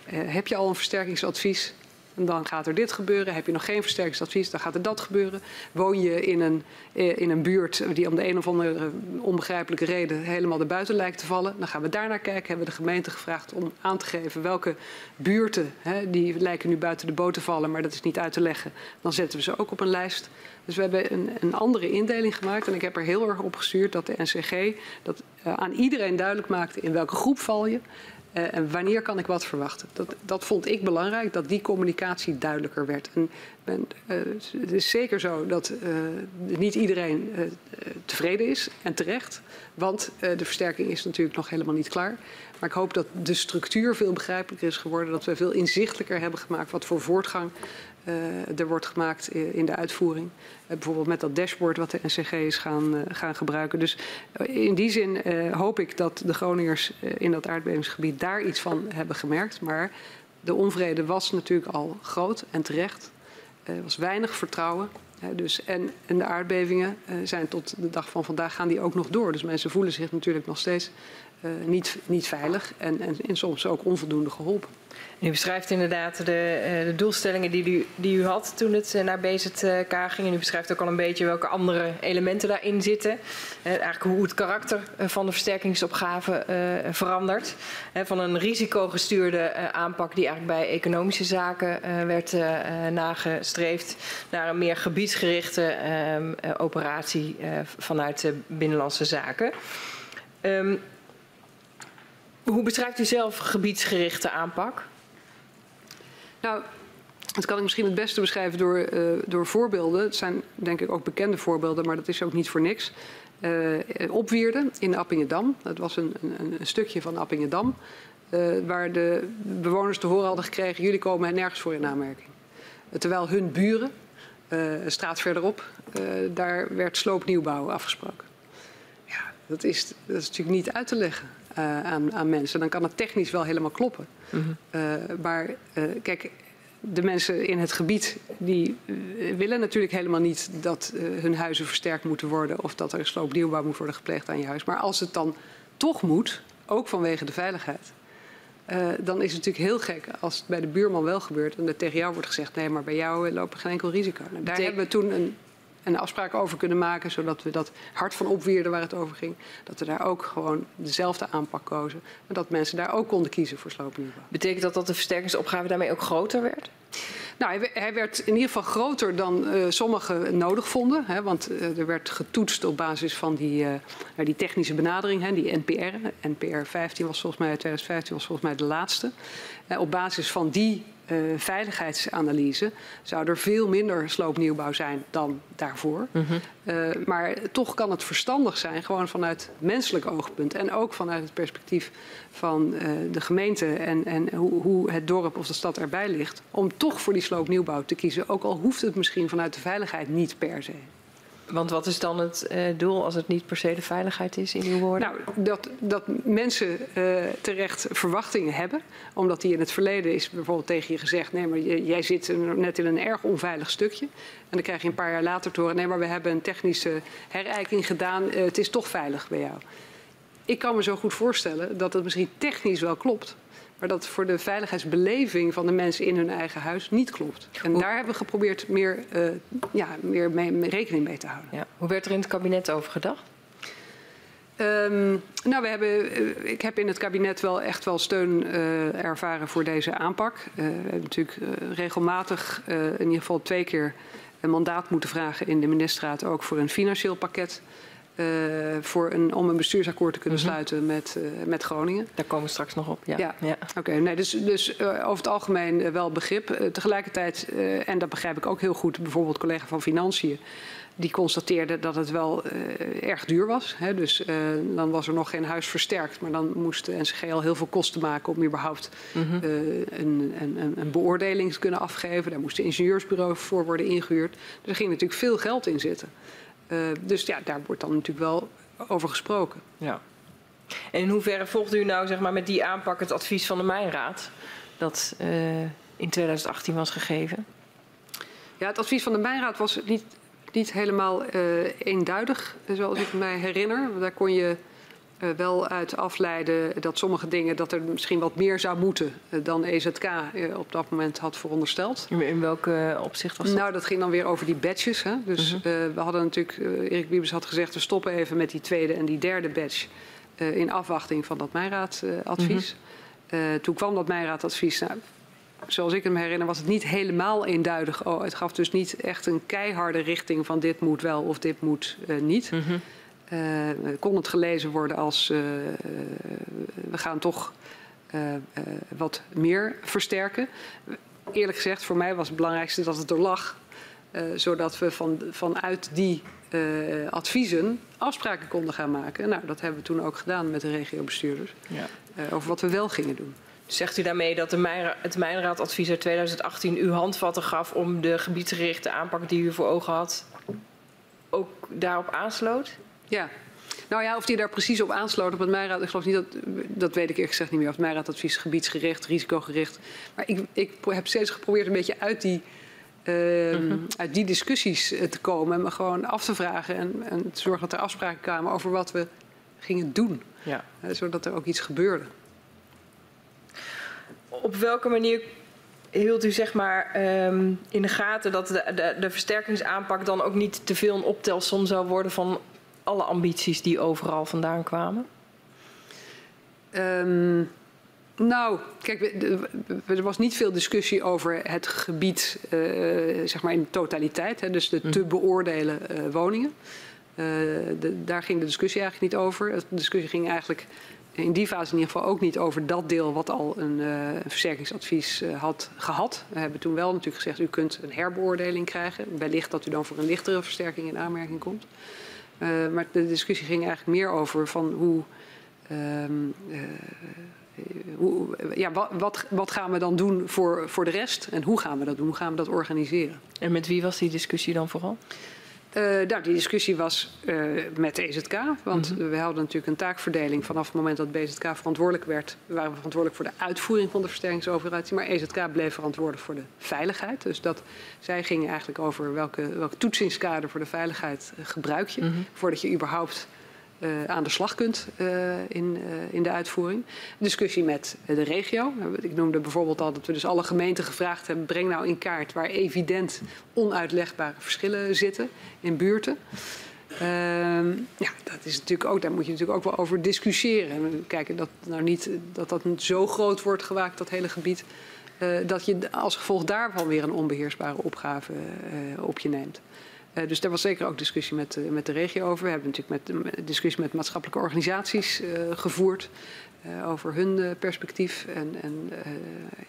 Heb je al een versterkingsadvies? Dan gaat er dit gebeuren. Heb je nog geen versterkingsadvies, dan gaat er dat gebeuren. Woon je in een, in een buurt die om de een of andere onbegrijpelijke reden helemaal erbuiten lijkt te vallen, dan gaan we daar naar kijken. Hebben we de gemeente gevraagd om aan te geven welke buurten, hè, die lijken nu buiten de boot te vallen, maar dat is niet uit te leggen. Dan zetten we ze ook op een lijst. Dus we hebben een, een andere indeling gemaakt. En ik heb er heel erg op gestuurd dat de NCG dat eh, aan iedereen duidelijk maakte in welke groep val je. eh, en wanneer kan ik wat verwachten? Dat, dat vond ik belangrijk, dat die communicatie duidelijker werd. En ben, eh, het is zeker zo dat niet iedereen tevreden is en terecht. Want de versterking is natuurlijk nog helemaal niet klaar. Maar ik hoop dat de structuur veel begrijpelijker is geworden. Dat we veel inzichtelijker hebben gemaakt wat voor voortgang er wordt gemaakt i- in de uitvoering. Eh, bijvoorbeeld met dat dashboard wat de NCG is gaan, eh, gaan gebruiken. Dus eh, in die zin eh, hoop ik dat de Groningers eh, in dat aardbevingsgebied daar iets van hebben gemerkt. Maar de onvrede was natuurlijk al groot en terecht. Er was weinig vertrouwen. Dus, en, en de aardbevingen eh, zijn tot de dag van vandaag gaan die ook nog door. Dus mensen voelen zich natuurlijk nog steeds eh, niet, niet veilig en, en, en soms ook onvoldoende geholpen. U beschrijft inderdaad de, eh, de doelstellingen die u, die u had toen het eh, naar BZK ging. En u beschrijft ook al een beetje welke andere elementen daarin zitten. Eh, Eigenlijk hoe het karakter eh, van de versterkingsopgave eh, verandert. Van een risicogestuurde eh, aanpak die eigenlijk bij economische zaken eh, werd eh, eh, nagestreefd... naar een meer gebiedsgerichte ehm, eh, operatie eh, vanuit binnenlandse zaken. Ehm, hoe beschrijft u zelf gebiedsgerichte aanpak? Nou, dat kan ik misschien het beste beschrijven door, eh, door voorbeelden. Het zijn denk ik ook bekende voorbeelden, maar dat is ook niet voor niks. Eh Opwierde in Appingedam. Dat was een, een, een stukje van Appingedam. eh, waar de bewoners te horen hadden gekregen... jullie komen nergens voor in aanmerking. Terwijl hun buren, een straat verderop... daar werd sloopnieuwbouw afgesproken. Ja, dat is, dat is natuurlijk niet uit te leggen eh, aan, aan mensen. Dan kan het technisch wel helemaal kloppen. Eh, maar eh, kijk, de mensen in het gebied die willen natuurlijk helemaal niet dat hun huizen versterkt moeten worden of dat er sloopnieuwbouw moet worden gepleegd aan je huis. Maar als het dan toch moet, ook vanwege de veiligheid, dan is het natuurlijk heel gek als het bij de buurman wel gebeurt en er tegen jou wordt gezegd: nee, maar bij jou lopen geen enkel risico. Nou, daar hebben we toen een, een afspraak over kunnen maken, zodat we dat hart van opwierden waar het over ging, dat we daar ook gewoon dezelfde aanpak kozen. En dat mensen daar ook konden kiezen voor sloopnieuwbouw. Betekent dat dat de versterkingsopgave daarmee ook groter werd? Nou, hij, we- hij werd in ieder geval groter dan eh, sommigen nodig vonden. Hè, want eh, er werd getoetst op basis van die, eh, nou, die technische benadering, hè, die NPR. NPR 15 was volgens mij, 2015 was volgens mij de laatste. Op basis van die veiligheidsanalyse zou er veel minder sloopnieuwbouw zijn dan daarvoor. Eh, maar toch kan het verstandig zijn, gewoon vanuit menselijk oogpunt. En ook vanuit het perspectief van eh, de gemeente en, en hoe, hoe het dorp of de stad erbij ligt. Om toch voor die sloopnieuwbouw te kiezen. Ook al hoeft het misschien vanuit de veiligheid niet per se. Want wat is dan het uh, doel als het niet per se de veiligheid is in uw woorden? Nou, dat, dat mensen uh, terecht verwachtingen hebben. Omdat die in het verleden is bijvoorbeeld tegen je gezegd... nee, maar jij zit net in een erg onveilig stukje. En dan krijg je een paar jaar later te horen... nee, maar we hebben een technische herijking gedaan. Uh, het is toch veilig bij jou. Ik kan me zo goed voorstellen dat het misschien technisch wel klopt... Maar dat voor de veiligheidsbeleving van de mensen in hun eigen huis niet klopt. En daar hebben we geprobeerd meer, uh, ja, meer mee, rekening mee te houden. Ja. Hoe werd er in het kabinet over gedacht? Um, nou, we hebben, uh, ik heb in het kabinet wel echt wel steun uh, ervaren voor deze aanpak. we hebben natuurlijk regelmatig, in ieder geval twee keer, een mandaat moeten vragen in de ministerraad ook voor een financieel pakket. Uh, voor een, om een bestuursakkoord te kunnen mm -hmm. sluiten met, uh, met Groningen. Daar komen we straks nog op. Ja. ja. ja. Oké, okay, nee, dus, dus uh, over het algemeen wel begrip. tegelijkertijd, en dat begrijp ik ook heel goed, bijvoorbeeld collega van Financiën. Die constateerde dat het wel erg duur was. Hè? Dus dan was er nog geen huis versterkt. Maar dan moest de NCG al heel veel kosten maken om überhaupt mm -hmm. een, een, een, beoordeling te kunnen afgeven. Daar moest een ingenieursbureau voor worden ingehuurd. Dus er ging natuurlijk veel geld in zitten. Uh, dus ja, daar wordt dan natuurlijk wel over gesproken. Ja. En in hoeverre volgde u nou zeg maar, met die aanpak het advies van de Mijnraad dat uh, in 2018 was gegeven? Ja, het advies van de Mijnraad was niet, niet helemaal uh, eenduidig, zoals ik me herinner. Daar kon je uh, wel uit afleiden dat sommige dingen dat er misschien wat meer zou moeten uh, dan EZK uh, op dat moment had verondersteld. In welke opzicht was dat? Nou, dat ging dan weer over die badges. Hè? Dus -huh. we hadden natuurlijk, Erik Wiebes had gezegd, we stoppen even met die tweede en die derde badge in afwachting van dat Mijnraadadvies. -huh. toen kwam dat Mijnraadadvies. Nou, zoals ik me herinner, was het niet helemaal eenduidig. Oh, het gaf dus niet echt een keiharde richting van dit moet wel of dit moet niet. -huh. Uh, kon het gelezen worden als uh, we gaan toch uh, wat meer versterken. Eerlijk gezegd, voor mij was het belangrijkste dat het er lag. zodat we van, vanuit die adviezen afspraken konden gaan maken. Nou, dat hebben we toen ook gedaan met de regiobestuurders. Ja. over wat we wel gingen doen. Zegt u daarmee dat de Mijnra het Mijnraadadvies uit 2018 u handvatten gaf om de gebiedsgerichte aanpak die u voor ogen had ook daarop aansloot? Ja. Nou ja, of die daar precies op aansloot op het Mijnraad, ik geloof niet dat, dat weet ik eerlijk gezegd niet meer. Of het Mijnraadadvies gebiedsgericht, risicogericht. Maar ik, ik heb steeds geprobeerd een beetje uit die, uh, uh -huh. uit die discussies te komen. En me gewoon af te vragen en, en te zorgen dat er afspraken kwamen over wat we gingen doen. Ja. Uh, zodat er ook iets gebeurde. Op welke manier hield u zeg maar um, in de gaten dat de, de, de versterkingsaanpak dan ook niet te veel een optelsom zou worden van alle ambities die overal vandaan kwamen? Um, nou, kijk, er was niet veel discussie over het gebied, uh, zeg maar in totaliteit, hè, dus de te beoordelen uh, woningen. Uh, de, daar ging de discussie eigenlijk niet over. De discussie ging eigenlijk in die fase in ieder geval ook niet over dat deel wat al een, uh, een versterkingsadvies uh, had gehad. We hebben toen wel natuurlijk gezegd, u kunt een herbeoordeling krijgen. Wellicht dat u dan voor een lichtere versterking in aanmerking komt. Uh, maar de discussie ging eigenlijk meer over van hoe. Um, hoe ja, wat, wat, wat, gaan we dan doen voor, voor de rest en hoe gaan we dat doen? Hoe gaan we dat organiseren? En met wie was die discussie dan vooral? Uh, nou, die discussie was uh, met de EZK. Want mm -hmm. we hadden natuurlijk een taakverdeling. Vanaf het moment dat BZK verantwoordelijk werd, waren we verantwoordelijk voor de uitvoering van de versterkingsoperatie. Maar EZK bleef verantwoordelijk voor de veiligheid. Dus dat, zij gingen eigenlijk over welke, welke toetsingskader voor de veiligheid uh, gebruik je. Mm -hmm. Voordat je überhaupt uh, aan de slag kunt uh, in, uh, in de uitvoering. Discussie met de regio. Ik noemde bijvoorbeeld al dat we dus alle gemeenten gevraagd hebben: breng nou in kaart waar evident onuitlegbare verschillen zitten in buurten. ja, dat is natuurlijk ook, daar moet je natuurlijk ook wel over discussiëren. En kijken dat nou niet dat dat zo groot wordt gewaakt, dat hele gebied. dat je als gevolg daarvan weer een onbeheersbare opgave op je neemt. Uh, dus daar was zeker ook discussie met, uh, met de regio over. We hebben natuurlijk met, discussie met maatschappelijke organisaties uh, gevoerd over hun perspectief. En, en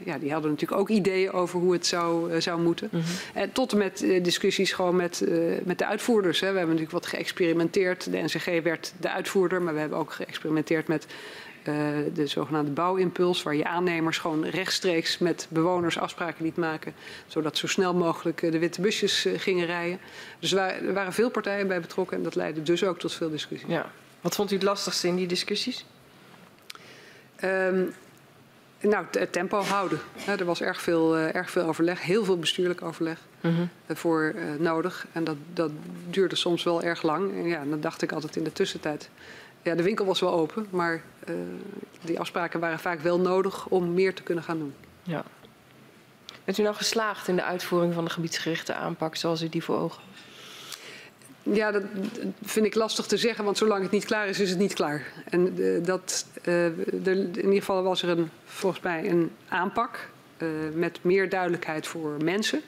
ja, die hadden natuurlijk ook ideeën over hoe het zou, zou moeten. Mm -hmm. En tot en met discussies gewoon met, met de uitvoerders. Hè. We hebben natuurlijk wat geëxperimenteerd. De NCG werd de uitvoerder, maar we hebben ook geëxperimenteerd met de zogenaamde bouwimpuls, waar je aannemers gewoon rechtstreeks met bewoners afspraken liet maken, zodat zo snel mogelijk de witte busjes gingen rijden. Dus er waren veel partijen bij betrokken en dat leidde dus ook tot veel discussies. Ja. Wat vond u het lastigste in die discussies? Um, nou, het tempo houden. er was erg veel, erg veel overleg, heel veel bestuurlijk overleg -huh. voor nodig. En dat, dat duurde soms wel erg lang. En ja, dan dacht ik altijd in de tussentijd. Ja, de winkel was wel open, maar die afspraken waren vaak wel nodig om meer te kunnen gaan doen. Ja. Bent u nou geslaagd in de uitvoering van de gebiedsgerichte aanpak zoals u die voor ogen had? Ja, dat vind ik lastig te zeggen, want zolang het niet klaar is, is het niet klaar. En uh, dat, uh, er, in ieder geval was er een, volgens mij een aanpak uh, met meer duidelijkheid voor mensen.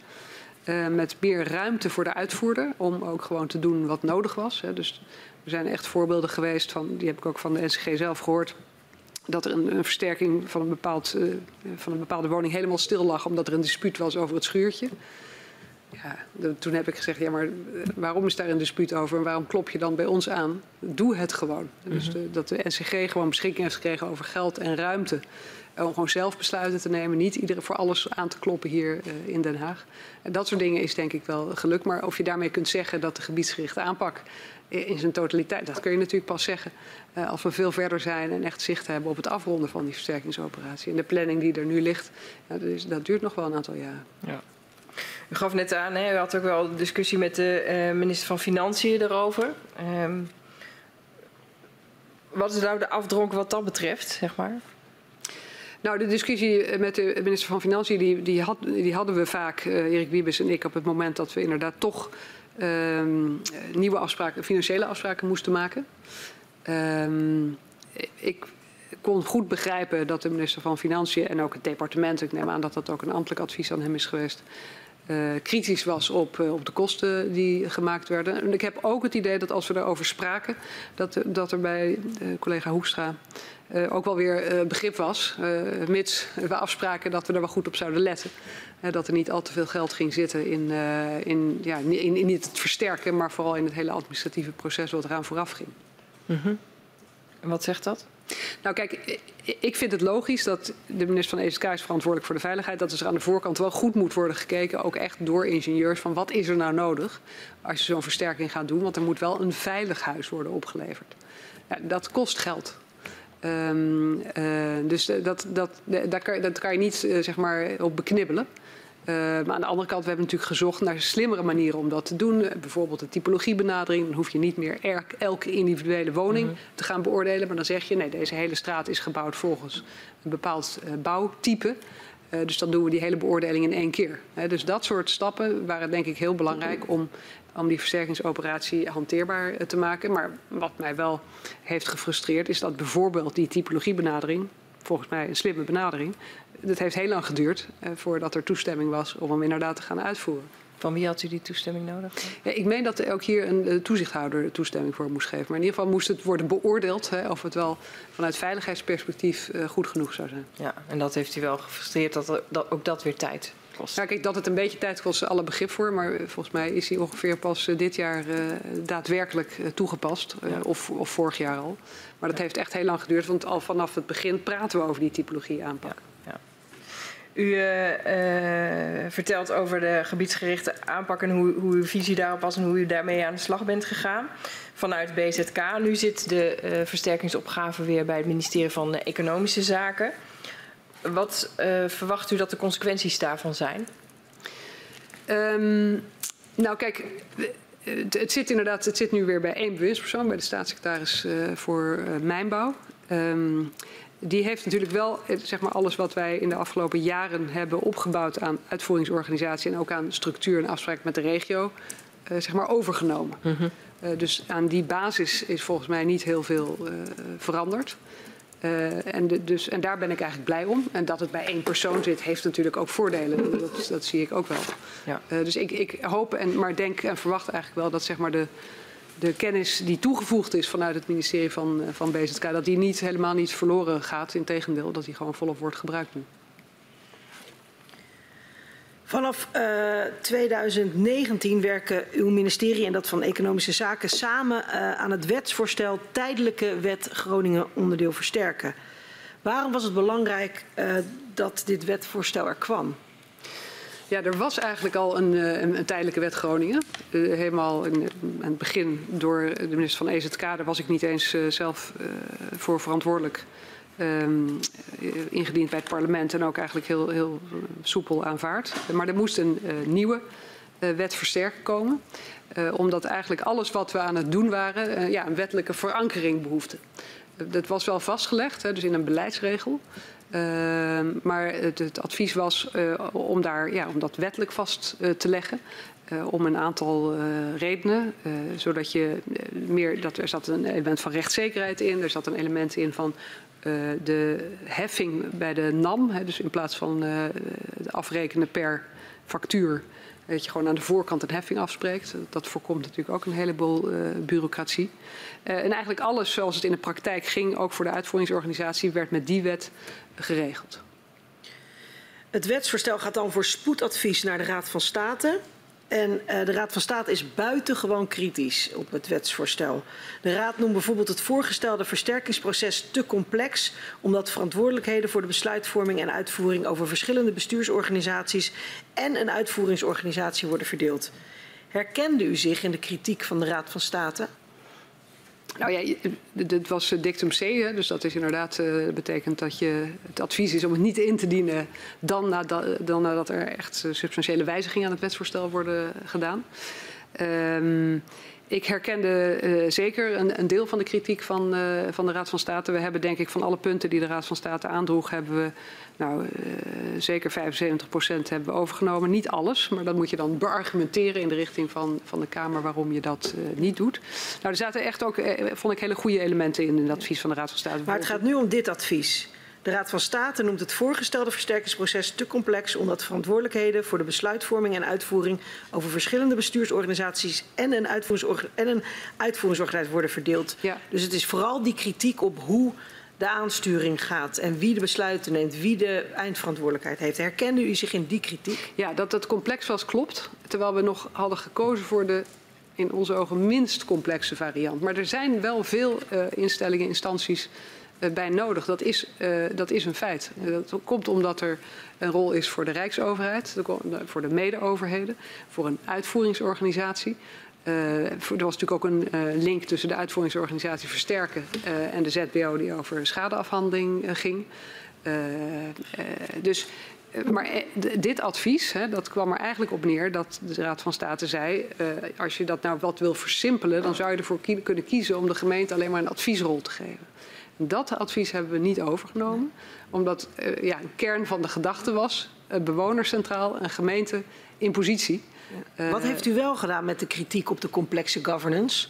met meer ruimte voor de uitvoerder om ook gewoon te doen wat nodig was. Hè. Dus er zijn echt voorbeelden geweest, van, die heb ik ook van de NCG zelf gehoord. Dat er een, een versterking van een, bepaald, van een bepaalde woning helemaal stil lag omdat er een dispuut was over het schuurtje. Ja, toen heb ik gezegd, ja, maar waarom is daar een dispuut over en waarom klop je dan bij ons aan? Doe het gewoon. Mm -hmm. Dus de, dat de NCG gewoon beschikking heeft gekregen over geld en ruimte. Om gewoon zelf besluiten te nemen, niet iedereen voor alles aan te kloppen hier uh, in Den Haag. En dat soort dingen is denk ik wel geluk. Maar of je daarmee kunt zeggen dat de gebiedsgerichte aanpak in zijn totaliteit, dat kun je natuurlijk pas zeggen uh, als we veel verder zijn en echt zicht hebben op het afronden van die versterkingsoperatie. En de planning die er nu ligt, ja, dat, duurt nog wel een aantal jaren. Ja. U gaf net aan, hè, u had ook wel een discussie met de uh, minister van Financiën erover. Um, wat is nou de afdronk wat dat betreft, zeg maar? Nou, de discussie met de minister van Financiën, die, die, had, die hadden we vaak, uh, Erik Wiebes en ik, op het moment dat we inderdaad toch nieuwe afspraken, financiële afspraken moesten maken. Um, ik kon goed begrijpen dat de minister van Financiën en ook het departement, ik neem aan dat dat ook een ambtelijk advies aan hem is geweest, uh, kritisch was op, uh, op de kosten die gemaakt werden. En ik heb ook het idee dat als we daarover spraken, dat, dat er bij collega Hoekstra ook wel weer begrip was, mits we afspraken dat we er wel goed op zouden letten. Dat er niet al te veel geld ging zitten in, in, ja, in, in niet het versterken, maar vooral in het hele administratieve proces wat eraan vooraf ging. Mm -hmm. En wat zegt dat? Nou kijk, ik vind het logisch dat de minister van ESK is verantwoordelijk voor de veiligheid. Dat er aan de voorkant wel goed moet worden gekeken, ook echt door ingenieurs, van wat is er nou nodig als je zo'n versterking gaat doen. Want er moet wel een veilig huis worden opgeleverd. Ja, dat kost geld. Um, uh, dus dat, dat, dat, kan, dat kan je niet uh, zeg maar op beknibbelen. Uh, maar aan de andere kant, we hebben natuurlijk gezocht naar slimmere manieren om dat te doen. Uh, bijvoorbeeld de typologiebenadering. Dan hoef je niet meer er, elke individuele woning mm -hmm. te gaan beoordelen. Maar dan zeg je, nee, deze hele straat is gebouwd volgens een bepaald uh, bouwtype. dus dan doen we die hele beoordeling in één keer. dus dat soort stappen waren denk ik heel belangrijk om, om die versterkingsoperatie hanteerbaar te maken. Maar wat mij wel heeft gefrustreerd is dat bijvoorbeeld die typologiebenadering volgens mij een slimme benadering. Het heeft heel lang geduurd uh, voordat er toestemming was om hem inderdaad te gaan uitvoeren. Van wie had u die toestemming nodig? Ja, ik meen dat ook hier een, een toezichthouder toestemming voor moest geven. Maar in ieder geval moest het worden beoordeeld hè, of het wel vanuit veiligheidsperspectief uh, goed genoeg zou zijn. Ja, en dat heeft u wel gefrustreerd dat, er, dat ook dat weer tijd kost. Ja, kijk, dat het een beetje tijd kost, alle begrip voor. Maar volgens mij is die ongeveer pas uh, dit jaar uh, daadwerkelijk uh, toegepast. Ja. Of, of vorig jaar al. Maar dat ja. heeft echt heel lang geduurd, want al vanaf het begin praten we over die typologie aanpak. U uh, uh, vertelt over de gebiedsgerichte aanpak en hoe, hoe uw visie daarop was en hoe u daarmee aan de slag bent gegaan vanuit BZK. Nu zit de uh, versterkingsopgave weer bij het ministerie van Economische Zaken. Wat verwacht u dat de consequenties daarvan zijn? Um, nou kijk, het zit inderdaad, het zit nu weer bij één bewindspersoon, bij de staatssecretaris voor mijnbouw. Um, die heeft natuurlijk wel zeg maar, alles wat wij in de afgelopen jaren hebben opgebouwd aan uitvoeringsorganisatie en ook aan structuur en afspraak met de regio, uh, zeg maar overgenomen. Mm -hmm. uh, dus aan die basis is volgens mij niet heel veel uh, veranderd. en, de, dus, en daar ben ik eigenlijk blij om. En dat het bij één persoon zit, heeft natuurlijk ook voordelen. Dat, dat zie ik ook wel. Ja. dus ik, ik hoop en maar denk en verwacht eigenlijk wel dat zeg maar, de, de kennis die toegevoegd is vanuit het ministerie van, van BZK, dat die niet, helemaal niet verloren gaat. Integendeel, dat die gewoon volop wordt gebruikt nu. Vanaf uh, 2019 werken uw ministerie en dat van Economische Zaken samen uh, aan het wetsvoorstel Tijdelijke Wet Groningen onderdeel versterken. Waarom was het belangrijk uh, dat dit wetvoorstel er kwam? Ja, er was eigenlijk al een, een, een tijdelijke wet Groningen. Uh, helemaal in, aan het begin door de minister van EZK. Daar was ik niet eens uh, zelf voor verantwoordelijk. Um, ingediend bij het parlement en ook eigenlijk heel, heel soepel aanvaard. Maar er moest een nieuwe wet versterken komen. omdat eigenlijk alles wat we aan het doen waren ja, een wettelijke verankering behoefde dat was wel vastgelegd, hè, dus in een beleidsregel. Uh, maar het, het, advies was uh, om, daar, ja, om dat wettelijk vast uh, te leggen. om een aantal redenen. zodat je meer. Dat, er zat een element van rechtszekerheid in. Er zat een element in van de heffing bij de NAM. Hè, dus in plaats van afrekenen per factuur dat je gewoon aan de voorkant een heffing afspreekt. Dat voorkomt natuurlijk ook een heleboel uh, bureaucratie. Uh, en eigenlijk alles zoals het in de praktijk ging, ook voor de uitvoeringsorganisatie, werd met die wet geregeld. Het wetsvoorstel gaat dan voor spoedadvies naar de Raad van State. En uh, de Raad van State is buitengewoon kritisch op het wetsvoorstel. De Raad noemt bijvoorbeeld het voorgestelde versterkingsproces te complex, omdat verantwoordelijkheden voor de besluitvorming en uitvoering over verschillende bestuursorganisaties en een uitvoeringsorganisatie worden verdeeld. Herkende u zich in de kritiek van de Raad van State? Nou ja, dit was dictum C, hè, dus dat is inderdaad uh, betekent dat je het advies is om het niet in te dienen dan, nadat, dan nadat er echt substantiële wijzigingen aan het wetsvoorstel worden gedaan. Um, ik herkende zeker een, een, deel van de kritiek van, van de Raad van State. We hebben denk ik van alle punten die de Raad van State aandroeg, hebben we nou, uh, zeker 75 procent hebben we overgenomen. Niet alles, maar dat moet je dan beargumenteren in de richting van, van de Kamer waarom je dat niet doet. Nou, er zaten echt ook, vond ik, hele goede elementen in, in het advies van de Raad van State. Maar het gaat nu om dit advies. De Raad van State noemt het voorgestelde versterkingsproces te complex omdat verantwoordelijkheden voor de besluitvorming en uitvoering over verschillende bestuursorganisaties en een, en een uitvoeringsorganisatie worden verdeeld. Ja. Dus het is vooral die kritiek op hoe de aansturing gaat en wie de besluiten neemt, wie de eindverantwoordelijkheid heeft. Herkende u zich in die kritiek? Ja, dat het complex was klopt. Terwijl we nog hadden gekozen voor de in onze ogen minst complexe variant. Maar er zijn wel veel uh, instellingen, instanties uh, bij nodig. Dat is, uh, dat is een feit. dat komt omdat er een rol is voor de Rijksoverheid, voor de mede-overheden, voor een uitvoeringsorganisatie. Uh, er was natuurlijk ook een uh, link tussen de uitvoeringsorganisatie Versterken uh, en de ZBO die over schadeafhandeling ging. dus, maar dit advies, hè, dat kwam er eigenlijk op neer dat de Raad van State zei, als je dat nou wat wil versimpelen, dan zou je ervoor kunnen kiezen om de gemeente alleen maar een adviesrol te geven. Dat advies hebben we niet overgenomen, omdat uh, ja, een kern van de gedachte was: uh, bewoners en gemeente in positie. Uh, Wat heeft u wel gedaan met de kritiek op de complexe governance?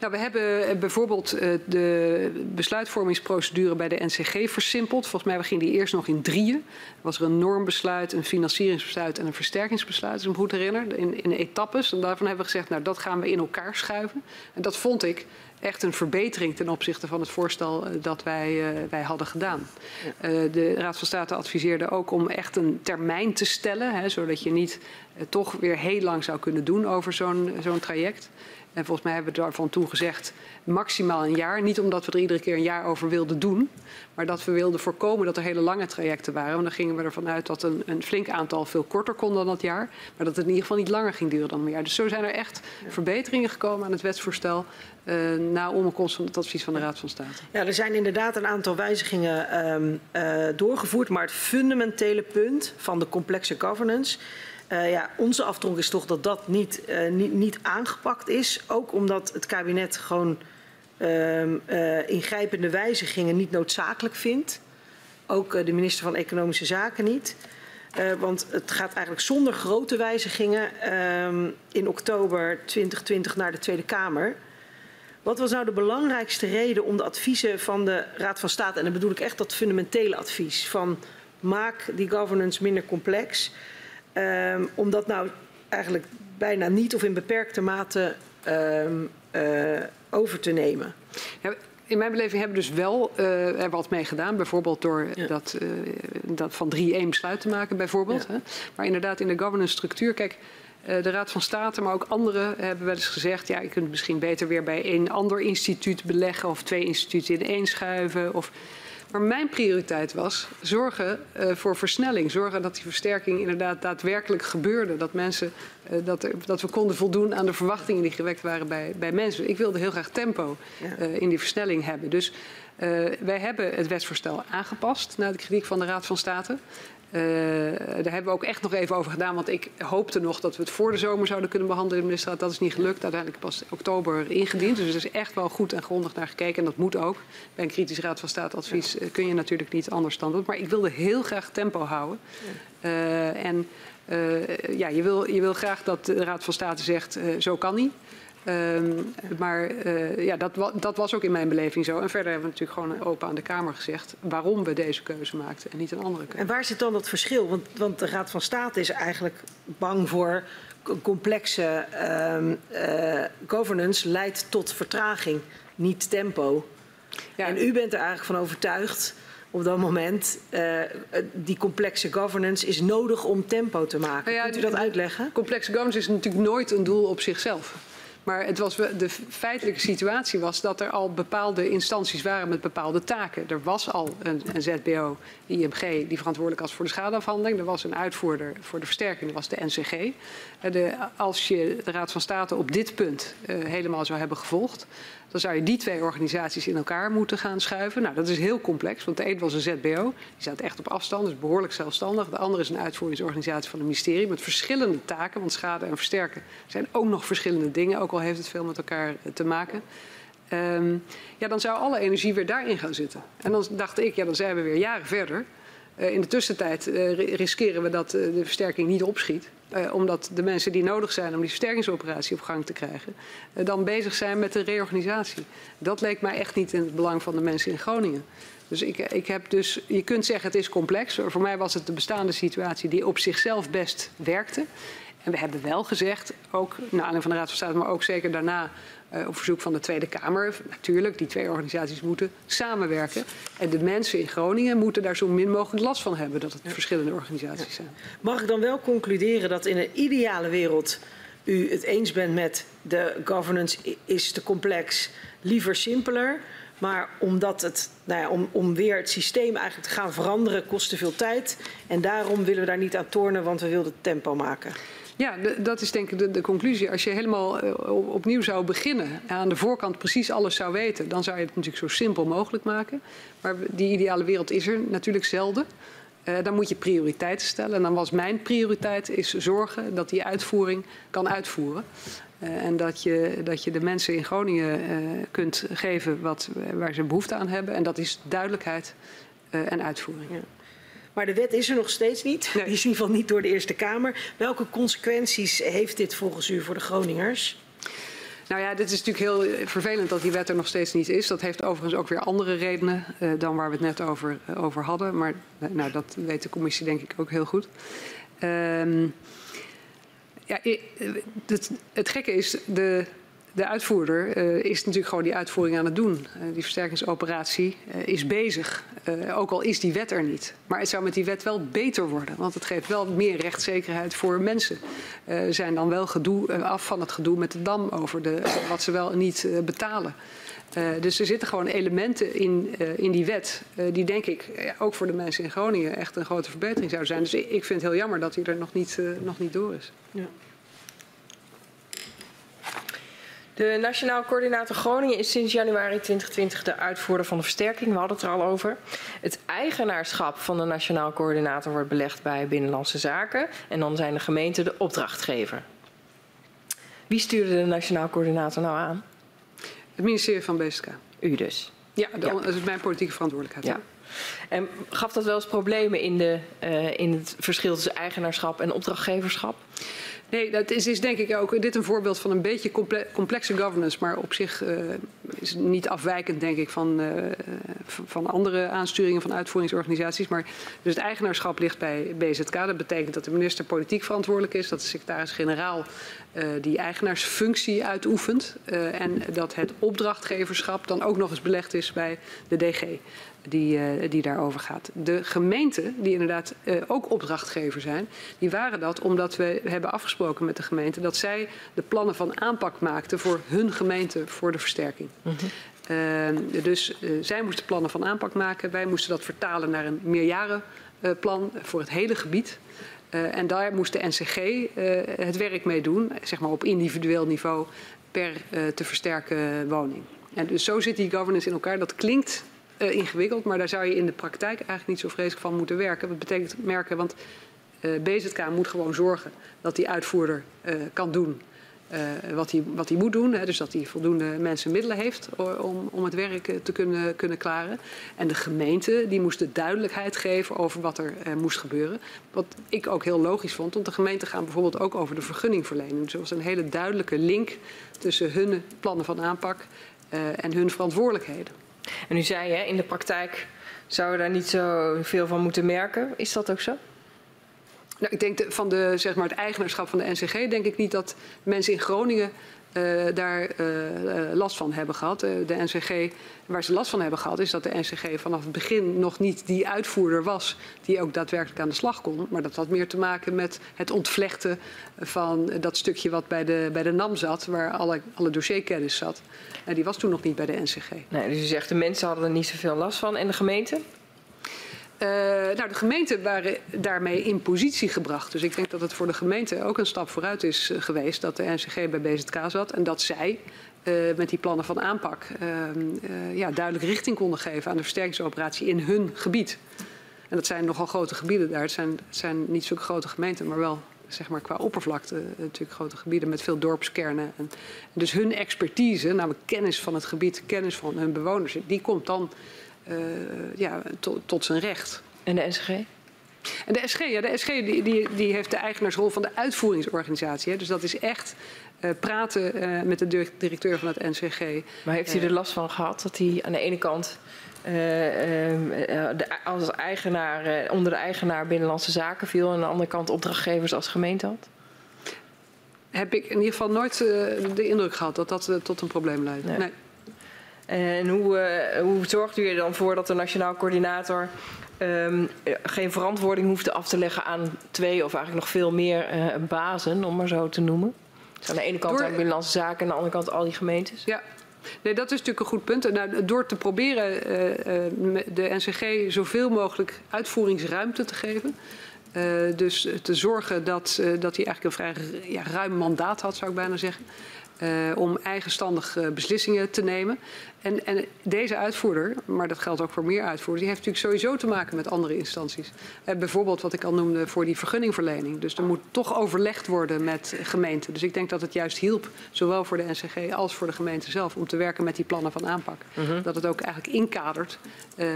Nou, we hebben bijvoorbeeld de besluitvormingsprocedure bij de NCG versimpeld. Volgens mij ging die eerst nog in drieën. Was er een normbesluit, een financieringsbesluit en een versterkingsbesluit, als ik me goed herinner, in, in etappes. En daarvan hebben we gezegd, nou dat gaan we in elkaar schuiven. En dat vond ik echt een verbetering ten opzichte van het voorstel eh, dat wij, uh, wij hadden gedaan. Ja. Uh, de Raad van State adviseerde ook om echt een termijn te stellen, hè, zodat je niet toch weer heel lang zou kunnen doen over zo'n zo'n traject. En volgens mij hebben we daarvan toen gezegd maximaal een jaar. Niet omdat we er iedere keer een jaar over wilden doen. Maar dat we wilden voorkomen dat er hele lange trajecten waren. Want dan gingen we ervan uit dat een, een flink aantal veel korter kon dan dat jaar. Maar dat het in ieder geval niet langer ging duren dan een jaar. Dus zo zijn er echt verbeteringen gekomen aan het wetsvoorstel. Uh, na onkomst van het advies van de Raad van State. Ja, er zijn inderdaad een aantal wijzigingen um, uh, doorgevoerd. Maar het fundamentele punt van de complexe governance uh, ja, onze afdronk is toch dat dat niet, uh, niet, niet aangepakt is. Ook omdat het kabinet gewoon uh, ingrijpende wijzigingen niet noodzakelijk vindt. Ook de minister van Economische Zaken niet. want het gaat eigenlijk zonder grote wijzigingen ehm, in oktober 2020 naar de Tweede Kamer. Wat was nou de belangrijkste reden om de adviezen van de Raad van State, en dan bedoel ik echt dat fundamentele advies van maak die governance minder complex, Um, om dat nou eigenlijk bijna niet of in beperkte mate um, uh, over te nemen. Ja, in mijn beleving hebben we dus wel uh, er wat mee gedaan. Bijvoorbeeld door ja. dat, uh, dat van 3-1 besluit te maken, bijvoorbeeld. Ja. Hè. Maar inderdaad, in de governance structuur. Kijk, de Raad van State, maar ook anderen hebben wel eens gezegd... ja, je kunt misschien beter weer bij een ander instituut beleggen... of twee instituten in één schuiven. Of, Maar mijn prioriteit was zorgen uh, voor versnelling. Zorgen dat die versterking inderdaad daadwerkelijk gebeurde. Dat, mensen, uh, dat, er, dat, we konden voldoen aan de verwachtingen die gewekt waren bij, bij mensen. Ik wilde heel graag tempo uh, in die versnelling hebben. Dus wij hebben het wetsvoorstel aangepast na de kritiek van de Raad van State. Uh, daar hebben we ook echt nog even over gedaan. Want ik hoopte nog dat we het voor de zomer zouden kunnen behandelen in de ministerraad. Dat is niet gelukt. Uiteindelijk pas oktober ingediend. Dus er is echt wel goed en grondig naar gekeken. En dat moet ook. Bij een kritisch raad van staatadvies uh, kun je natuurlijk niet anders dan doen. Maar ik wilde heel graag tempo houden. Uh, en ja, je, wil, je wil graag dat de Raad van State zegt, zo kan niet. Um, maar uh, ja, dat, dat, was ook in mijn beleving zo. En verder hebben we natuurlijk gewoon open aan de Kamer gezegd waarom we deze keuze maakten en niet een andere keuze. En waar zit dan dat verschil? Want, want de Raad van State is eigenlijk bang voor complexe uh, uh, governance leidt tot vertraging, niet tempo. Ja. En u bent er eigenlijk van overtuigd op dat moment, uh, die complexe governance is nodig om tempo te maken. Nou ja, Kunt u dat uitleggen? Complexe governance is natuurlijk nooit een doel op zichzelf. Maar het was, de feitelijke situatie was dat er al bepaalde instanties waren met bepaalde taken. Er was al een, een ZBO, IMG, die verantwoordelijk was voor de schadeafhandeling. Er was een uitvoerder voor de versterking, dat was de NCG. Eh, de, als je de Raad van State op dit punt uh, helemaal zou hebben gevolgd, dan zou je die twee organisaties in elkaar moeten gaan schuiven. Nou, dat is heel complex, want de een was een ZBO, die staat echt op afstand, dus behoorlijk zelfstandig. De andere is een uitvoeringsorganisatie van het ministerie met verschillende taken, want schade en versterken zijn ook nog verschillende dingen, ook al heeft het veel met elkaar eh, te maken. Um, ja, dan zou alle energie weer daarin gaan zitten. En dan dacht ik, ja, dan zijn we weer jaren verder. Uh, in de tussentijd riskeren we dat de versterking niet opschiet. Uh, omdat de mensen die nodig zijn om die versterkingsoperatie op gang te krijgen, uh, dan bezig zijn met de reorganisatie. Dat leek mij echt niet in het belang van de mensen in Groningen. Dus ik, ik heb dus, je kunt zeggen het is complex. Voor mij was het de bestaande situatie die op zichzelf best werkte. En we hebben wel gezegd, ook naar aanleiding van de Raad van State, maar ook zeker daarna uh, op verzoek van de Tweede Kamer. Natuurlijk, die twee organisaties moeten samenwerken. En de mensen in Groningen moeten daar zo min mogelijk last van hebben dat het ja. verschillende organisaties ja. zijn. Mag ik dan wel concluderen dat in een ideale wereld u het eens bent met de governance is te complex, liever simpeler. Maar omdat het, nou ja, om, om weer het systeem eigenlijk te gaan veranderen, kost te veel tijd. En daarom willen we daar niet aan tornen, want we willen het tempo maken. Ja, dat is denk ik de, conclusie. Als je helemaal uh, opnieuw zou beginnen en aan de voorkant precies alles zou weten, dan zou je het natuurlijk zo simpel mogelijk maken. Maar die ideale wereld is er natuurlijk zelden. Uh, dan moet je prioriteiten stellen. En dan was mijn prioriteit is zorgen dat die uitvoering kan uitvoeren. Uh, en dat je, dat je de mensen in Groningen kunt geven wat, waar ze behoefte aan hebben. En dat is duidelijkheid en uitvoering. Ja. Maar de wet is er nog steeds niet. Nee. Die is in ieder geval niet door de Eerste Kamer. Welke consequenties heeft dit volgens u voor de Groningers? Nou ja, dit is natuurlijk heel vervelend dat die wet er nog steeds niet is. Dat heeft overigens ook weer andere redenen uh, dan waar we het net over, uh, over hadden. Maar uh, nou, dat weet de commissie denk ik ook heel goed. Um, ja, het, het gekke is, de, de uitvoerder uh, is natuurlijk gewoon die uitvoering aan het doen. Uh, die versterkingsoperatie uh, is bezig. ook al is die wet er niet. Maar het zou met die wet wel beter worden. Want het geeft wel meer rechtszekerheid voor mensen. Zijn dan wel gedoe, af van het gedoe met de dam over de, wat ze wel niet betalen. dus er zitten gewoon elementen in, in die wet die denk ik ook voor de mensen in Groningen echt een grote verbetering zouden zijn. Dus ik, ik vind het heel jammer dat hij er nog niet, nog niet door is. Ja. De Nationaal Coördinator Groningen is sinds januari 2020 de uitvoerder van de versterking. We hadden het er al over. Het eigenaarschap van de Nationaal Coördinator wordt belegd bij Binnenlandse Zaken. En dan zijn de gemeenten de opdrachtgever. Wie stuurde de Nationaal Coördinator nou aan? Het ministerie van BSK. U dus? Ja, de, ja. dat is mijn politieke verantwoordelijkheid. Ja. En gaf dat wel eens problemen in, de, uh, in het verschil tussen eigenaarschap en opdrachtgeverschap? Nee, dat is, is, denk ik ook dit een voorbeeld van een beetje complexe governance, maar op zich uh, is niet afwijkend, denk ik, van, uh, van andere aansturingen van uitvoeringsorganisaties. Maar dus het eigenaarschap ligt bij BZK. Dat betekent dat de minister politiek verantwoordelijk is, dat de secretaris-generaal uh, die eigenaarsfunctie uitoefent en dat het opdrachtgeverschap dan ook nog eens belegd is bij de DG die, uh, die daarover gaat. De gemeenten, die inderdaad uh, ook opdrachtgever zijn, die waren dat omdat we hebben afgesproken met de gemeente dat zij de plannen van aanpak maakten voor hun gemeente voor de versterking. Mm -hmm. Ehm, dus uh, zij moesten plannen van aanpak maken. Wij moesten dat vertalen naar een meerjarenplan voor het hele gebied. Uh, en daar moest de NCG uh, het werk mee doen, zeg maar op individueel niveau per te versterken woning. En dus zo zit die governance in elkaar. Dat klinkt ingewikkeld, maar daar zou je in de praktijk eigenlijk niet zo vreselijk van moeten werken. Wat betekent merken? Want BZK moet gewoon zorgen dat die uitvoerder kan doen uh, wat, hij, wat moet doen. Hè, dus dat hij voldoende mensen middelen heeft om, om het werk eh, te kunnen, kunnen klaren. En de gemeente die moest de duidelijkheid geven over wat er uh, moest gebeuren. Wat ik ook heel logisch vond, want de gemeenten gaan bijvoorbeeld ook over de vergunningverlening. Dus er was een hele duidelijke link tussen hun plannen van aanpak uh, en hun verantwoordelijkheden. En u zei hè, in de praktijk zouden we daar niet zo veel van moeten merken. Is dat ook zo? Nou, ik denk de, van de, zeg maar, het eigenaarschap van de NCG denk ik niet dat mensen in Groningen daar uh, last van hebben gehad. De NCG, waar ze last van hebben gehad, is dat de NCG vanaf het begin nog niet die uitvoerder was die ook daadwerkelijk aan de slag kon. Maar dat had meer te maken met het ontvlechten van dat stukje wat bij de, bij de NAM zat, waar alle, alle dossierkennis zat. En die was toen nog niet bij de NCG. Nee, dus u zegt de mensen hadden er niet zoveel last van en de gemeente? Uh, nou, de gemeenten waren daarmee in positie gebracht. Dus ik denk dat het voor de gemeente ook een stap vooruit is uh, geweest dat de NCG bij BZK zat en dat zij uh, met die plannen van aanpak ehm, ja, duidelijk richting konden geven aan de versterkingsoperatie in hun gebied. En dat zijn nogal grote gebieden daar. Het zijn, zijn niet zulke grote gemeenten, maar wel zeg maar, qua oppervlakte natuurlijk grote gebieden met veel dorpskernen. En, dus hun expertise, namelijk kennis van het gebied, kennis van hun bewoners, die komt dan ja, to, tot zijn recht. En de SG? En de SG, ja, de SG die, die, die heeft de eigenaarsrol van de uitvoeringsorganisatie. Hè. Dus dat is echt uh, praten uh, met de directeur van het NCG. Maar heeft u er last van gehad dat hij aan de ene kant de, als eigenaar, onder de eigenaar Binnenlandse Zaken viel... en aan de andere kant opdrachtgevers als gemeente had? Heb ik in ieder geval nooit de indruk gehad dat dat tot een probleem leidt. Nee. nee. En hoe, uh, hoe zorgt u er dan voor dat de nationaal coördinator um, geen verantwoording hoeft af te leggen aan twee of eigenlijk nog veel meer uh, bazen, om maar zo te noemen? Dus aan de ene kant Door... aan Binnenlandse Zaken en aan de andere kant al die gemeentes. Ja, Nee, dat is natuurlijk een goed punt. Nou, door te proberen uh, de NCG zoveel mogelijk uitvoeringsruimte te geven. Uh, dus te zorgen dat, uh, dat hij eigenlijk een vrij ja, ruim mandaat had, zou ik bijna zeggen. Uh, om eigenstandig uh, beslissingen te nemen. En, en, deze uitvoerder, maar dat geldt ook voor meer uitvoerders, die heeft natuurlijk sowieso te maken met andere instanties. Uh, bijvoorbeeld wat ik al noemde voor die vergunningverlening. Dus er moet toch overlegd worden met gemeenten. Dus ik denk dat het juist hielp, zowel voor de NCG als voor de gemeente zelf, om te werken met die plannen van aanpak. -huh. Dat het ook eigenlijk inkadert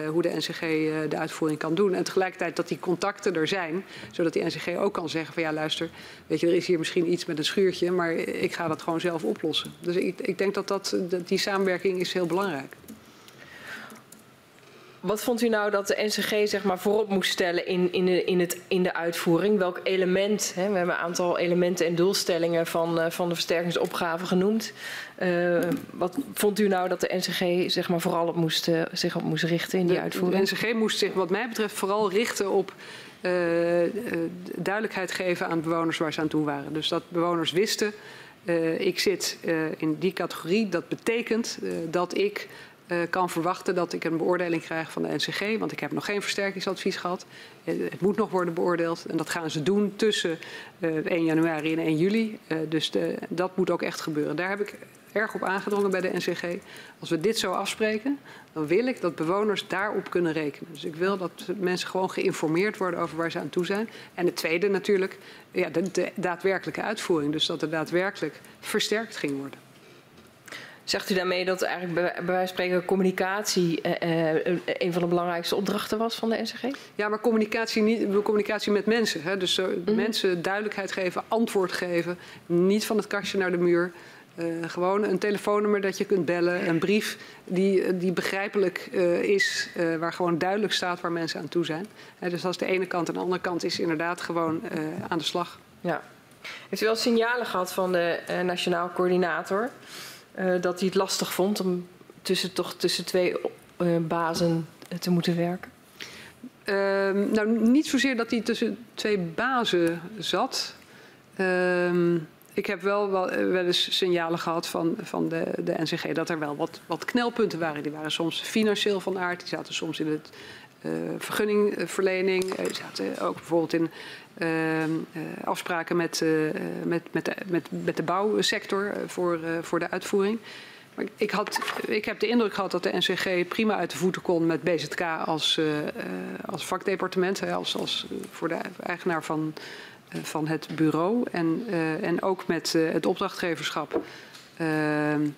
hoe de NCG de uitvoering kan doen. En tegelijkertijd dat die contacten er zijn, zodat die NCG ook kan zeggen van ja luister, weet je, er is hier misschien iets met een schuurtje, maar ik ga dat gewoon zelf oplossen. Dus ik, ik denk dat, dat die samenwerking is heel belangrijk belangrijk. Wat vond u nou dat de NCG zeg maar, voorop moest stellen in, in, de, in, het, in de uitvoering? Welk element? Hè? We hebben een aantal elementen en doelstellingen van, uh, van de versterkingsopgave genoemd. Uh, wat vond u nou dat de NCG zeg maar, vooral op moest, uh, zich op moest richten in die de, uitvoering? De NCG moest zich wat mij betreft vooral richten op duidelijkheid geven aan bewoners waar ze aan toe waren. Dus dat bewoners wisten uh, ik zit uh, in die categorie. Dat betekent uh, dat ik kan verwachten dat ik een beoordeling krijg van de NCG. Want ik heb nog geen versterkingsadvies gehad. het moet nog worden beoordeeld. En dat gaan ze doen tussen 1 januari en 1 juli. dus de, dat moet ook echt gebeuren. Daar heb ik erg op aangedrongen bij de NCG. Als we dit zo afspreken, dan wil ik dat bewoners daarop kunnen rekenen. Dus ik wil dat mensen gewoon geïnformeerd worden over waar ze aan toe zijn. En het tweede natuurlijk, ja, de, de daadwerkelijke uitvoering. Dus dat er daadwerkelijk versterkt ging worden. Zegt u daarmee dat eigenlijk bij wijze van spreken communicatie eh, eh, een van de belangrijkste opdrachten was van de NCG? Ja, maar communicatie, niet, communicatie met mensen. Hè? Dus mm -hmm. mensen duidelijkheid geven, antwoord geven. Niet van het kastje naar de muur. Uh, gewoon een telefoonnummer dat je kunt bellen, een brief die, die begrijpelijk uh, is, uh, waar gewoon duidelijk staat waar mensen aan toe zijn. dus dat is de ene kant. En de andere kant is inderdaad gewoon aan de slag. Ja. Heeft u wel signalen gehad van de Nationaal Coördinator dat hij het lastig vond om tussen, toch tussen twee bazen te moeten werken? Ehm, nou, niet zozeer dat hij tussen twee bazen zat. Ehm, Ik heb wel, wel, eh, wel eens signalen gehad van, van de, de NCG dat er wel wat, wat knelpunten waren. Die waren soms financieel van aard, die zaten soms in het uh, vergunningverlening, uh, die zaten ook bijvoorbeeld in uh, afspraken met, met, met, de, met, met de bouwsector voor, voor de uitvoering. Maar ik, had, ik heb de indruk gehad dat de NCG prima uit de voeten kon met BZK als, als vakdepartement, als, als voor de eigenaar van eh, van het bureau en, uh, en ook met uh, het opdrachtgeverschap. En,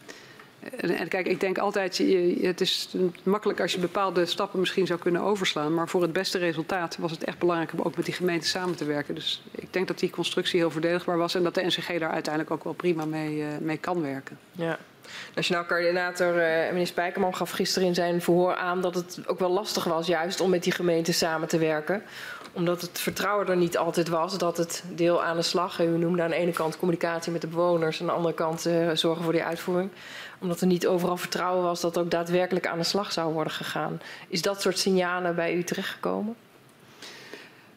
en, kijk, ik denk altijd, het is makkelijk als je bepaalde stappen misschien zou kunnen overslaan. Maar voor het beste resultaat was het echt belangrijk om ook met die gemeente samen te werken. Dus ik denk dat die constructie heel verdedigbaar was en dat de NCG daar uiteindelijk ook wel prima mee, mee kan werken. Ja. Nationaal coördinator meneer Spijkerman gaf gisteren in zijn verhoor aan dat het ook wel lastig was juist om met die gemeente samen te werken omdat het vertrouwen er niet altijd was dat het deel aan de slag, u noemde aan de ene kant communicatie met de bewoners, aan de andere kant uh, zorgen voor die uitvoering, omdat er niet overal vertrouwen was dat ook daadwerkelijk aan de slag zou worden gegaan. Is dat soort signalen bij u terechtgekomen?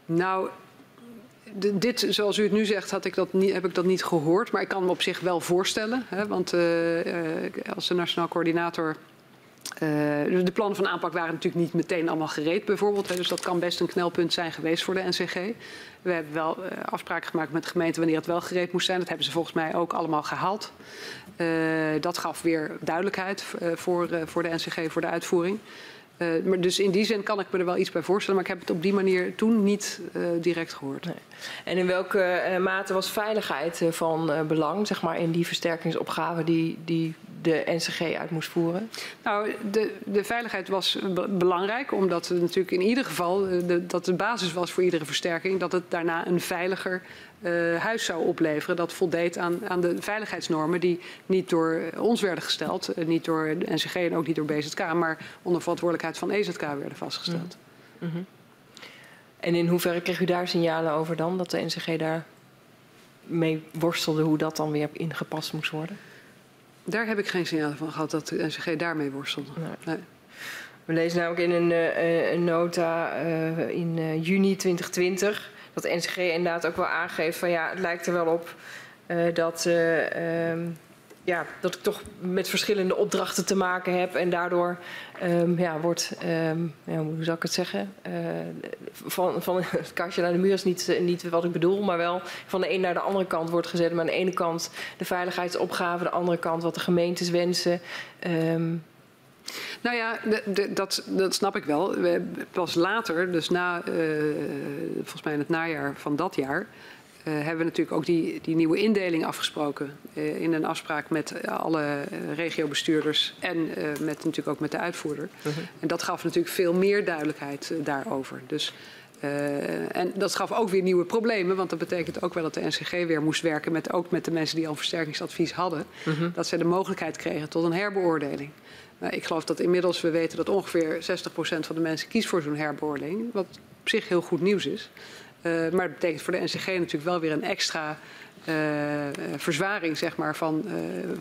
Nou, dit, zoals u het nu zegt, had ik dat niet, heb ik dat niet gehoord. Maar ik kan me op zich wel voorstellen. Hè, want uh, uh, als de nationaal coördinator de plannen van aanpak waren natuurlijk niet meteen allemaal gereed bijvoorbeeld. Hè, dus dat kan best een knelpunt zijn geweest voor de NCG. We hebben wel uh, afspraken gemaakt met de gemeente wanneer het wel gereed moest zijn. Dat hebben ze volgens mij ook allemaal gehaald. Uh, dat gaf weer duidelijkheid voor, voor de NCG, voor de uitvoering. Uh, maar dus in die zin kan ik me er wel iets bij voorstellen, maar ik heb het op die manier toen niet uh, direct gehoord. Nee. En in welke uh, mate was veiligheid van belang, zeg maar, in die versterkingsopgave die, die de NCG uit moest voeren? Nou, de, de veiligheid was belangrijk, omdat het natuurlijk in ieder geval de, dat de basis was voor iedere versterking, dat het daarna een veiliger uh, huis zou opleveren. Dat voldeed aan, aan, de veiligheidsnormen die niet door ons werden gesteld, uh, niet door de NCG en ook niet door BZK, maar onder verantwoordelijkheid van EZK werden vastgesteld. Mm -hmm. En in hoeverre kreeg u daar signalen over dan, dat de NCG daar mee worstelde hoe dat dan weer ingepast moest worden? Daar heb ik geen signalen van gehad dat de NCG daarmee worstelde. Nee. nee. We lezen namelijk in een, uh, een nota uh, in uh, juni 2020 de NCG inderdaad ook wel aangeeft van ja, het lijkt er wel op dat, um, ja, dat ik toch met verschillende opdrachten te maken heb en daardoor um, ja, wordt, um, ja, hoe zou ik het zeggen, van, van het kastje naar de muur is niet, niet wat ik bedoel, maar wel van de een naar de andere kant wordt gezet. Maar aan de ene kant de veiligheidsopgave, de andere kant wat de gemeentes wensen. Nou ja, dat, dat snap ik wel. We, pas later, dus na, uh, volgens mij in het najaar van dat jaar, uh, hebben we natuurlijk ook die, die nieuwe indeling afgesproken. Uh, in een afspraak met alle regiobestuurders en met, natuurlijk ook met de uitvoerder. -huh. En dat gaf natuurlijk veel meer duidelijkheid daarover. Dus en dat gaf ook weer nieuwe problemen, want dat betekent ook wel dat de NCG weer moest werken met, ook met de mensen die al versterkingsadvies hadden. Uh -huh. Dat ze de mogelijkheid kregen tot een herbeoordeling. Nou, ik geloof dat inmiddels we weten dat ongeveer 60% van de mensen kiest voor zo'n herbeoordeling. Wat op zich heel goed nieuws is. Uh, maar het betekent voor de NCG natuurlijk wel weer een extra uh, verzwaring, zeg maar, van, uh,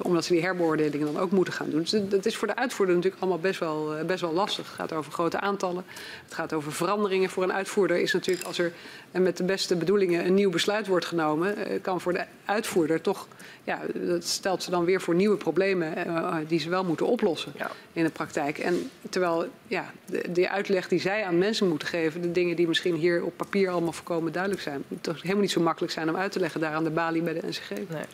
omdat ze die herbeoordelingen dan ook moeten gaan doen. Dus dat is voor de uitvoerder natuurlijk allemaal best wel, best wel lastig. Het gaat over grote aantallen, het gaat over veranderingen. Voor een uitvoerder is natuurlijk, als er met de beste bedoelingen een nieuw besluit wordt genomen, kan voor de uitvoerder toch, ja, dat stelt ze dan weer voor nieuwe problemen die ze wel moeten oplossen ja. in de praktijk. En terwijl, ja, de, de uitleg die zij aan mensen moeten geven, de dingen die misschien hier op papier allemaal voorkomen duidelijk zijn, toch helemaal niet zo makkelijk zijn om uit te leggen daar aan de balie bij de NCG. Nee.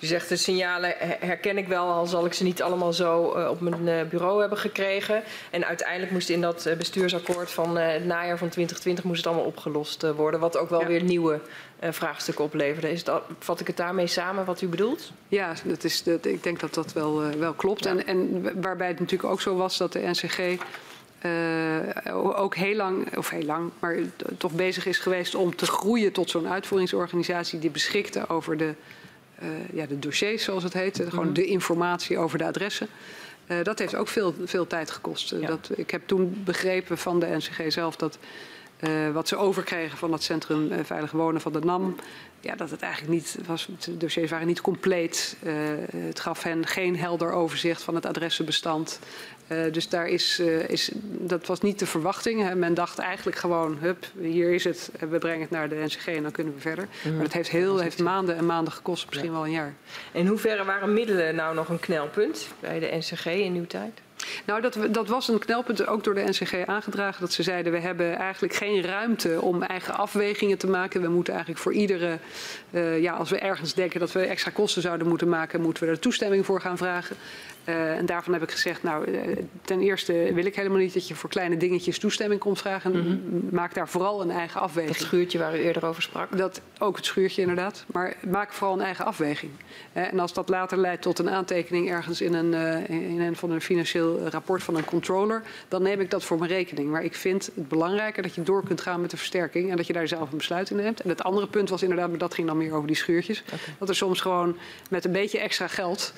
U zegt de signalen herken ik wel, al zal ik ze niet allemaal zo uh, op mijn uh, bureau hebben gekregen. En uiteindelijk moest in dat bestuursakkoord van het najaar van 2020 moest het allemaal opgelost worden. Wat ook wel ja. weer nieuwe vraagstukken opleverde. Is dat, vat ik het daarmee samen wat u bedoelt? Ja, dat is, dat, ik denk dat dat wel, wel klopt. Ja. En, en waarbij het natuurlijk ook zo was dat de NCG uh, ook heel lang, of heel lang, maar toch bezig is geweest om te groeien tot zo'n uitvoeringsorganisatie die beschikte over de, uh, ja, de dossiers, zoals het heet, mm. gewoon de informatie over de adressen. Uh, dat heeft ook veel, veel tijd gekost. Ja. Dat, ik heb toen begrepen van de NCG zelf dat Uh, wat ze overkregen van het Centrum uh, Veilig Wonen van de NAM. Ja, dat het eigenlijk niet was. De dossiers waren niet compleet. Uh, het gaf hen geen helder overzicht van het adressenbestand. dus daar is, is, dat was niet de verwachting. Hè. Men dacht eigenlijk gewoon, hup, hier is het. We brengen het naar de NCG en dan kunnen we verder. Mm. Maar het heeft, heel, heeft maanden en maanden gekost, misschien ja. wel een jaar. In hoeverre waren middelen nou nog een knelpunt bij de NCG in uw tijd? Nou, dat, dat was een knelpunt ook door de NCG aangedragen. Dat ze zeiden, we hebben eigenlijk geen ruimte om eigen afwegingen te maken. We moeten eigenlijk voor iedere, uh, ja, als we ergens denken dat we extra kosten zouden moeten maken, moeten we er toestemming voor gaan vragen. Uh, en daarvan heb ik gezegd, nou, uh, ten eerste wil ik helemaal niet dat je voor kleine dingetjes toestemming komt vragen. Mm -hmm. Maak daar vooral een eigen afweging. Dat schuurtje waar u eerder over sprak? Dat, ook het schuurtje inderdaad. Maar maak vooral een eigen afweging. Uh, en als dat later leidt tot een aantekening ergens in een, in een van een financieel rapport van een controller, dan neem ik dat voor mijn rekening. Maar ik vind het belangrijker dat je door kunt gaan met de versterking en dat je daar zelf een besluit in neemt. En het andere punt was inderdaad, maar dat ging dan meer over die schuurtjes. Okay. Dat er soms gewoon met een beetje extra geld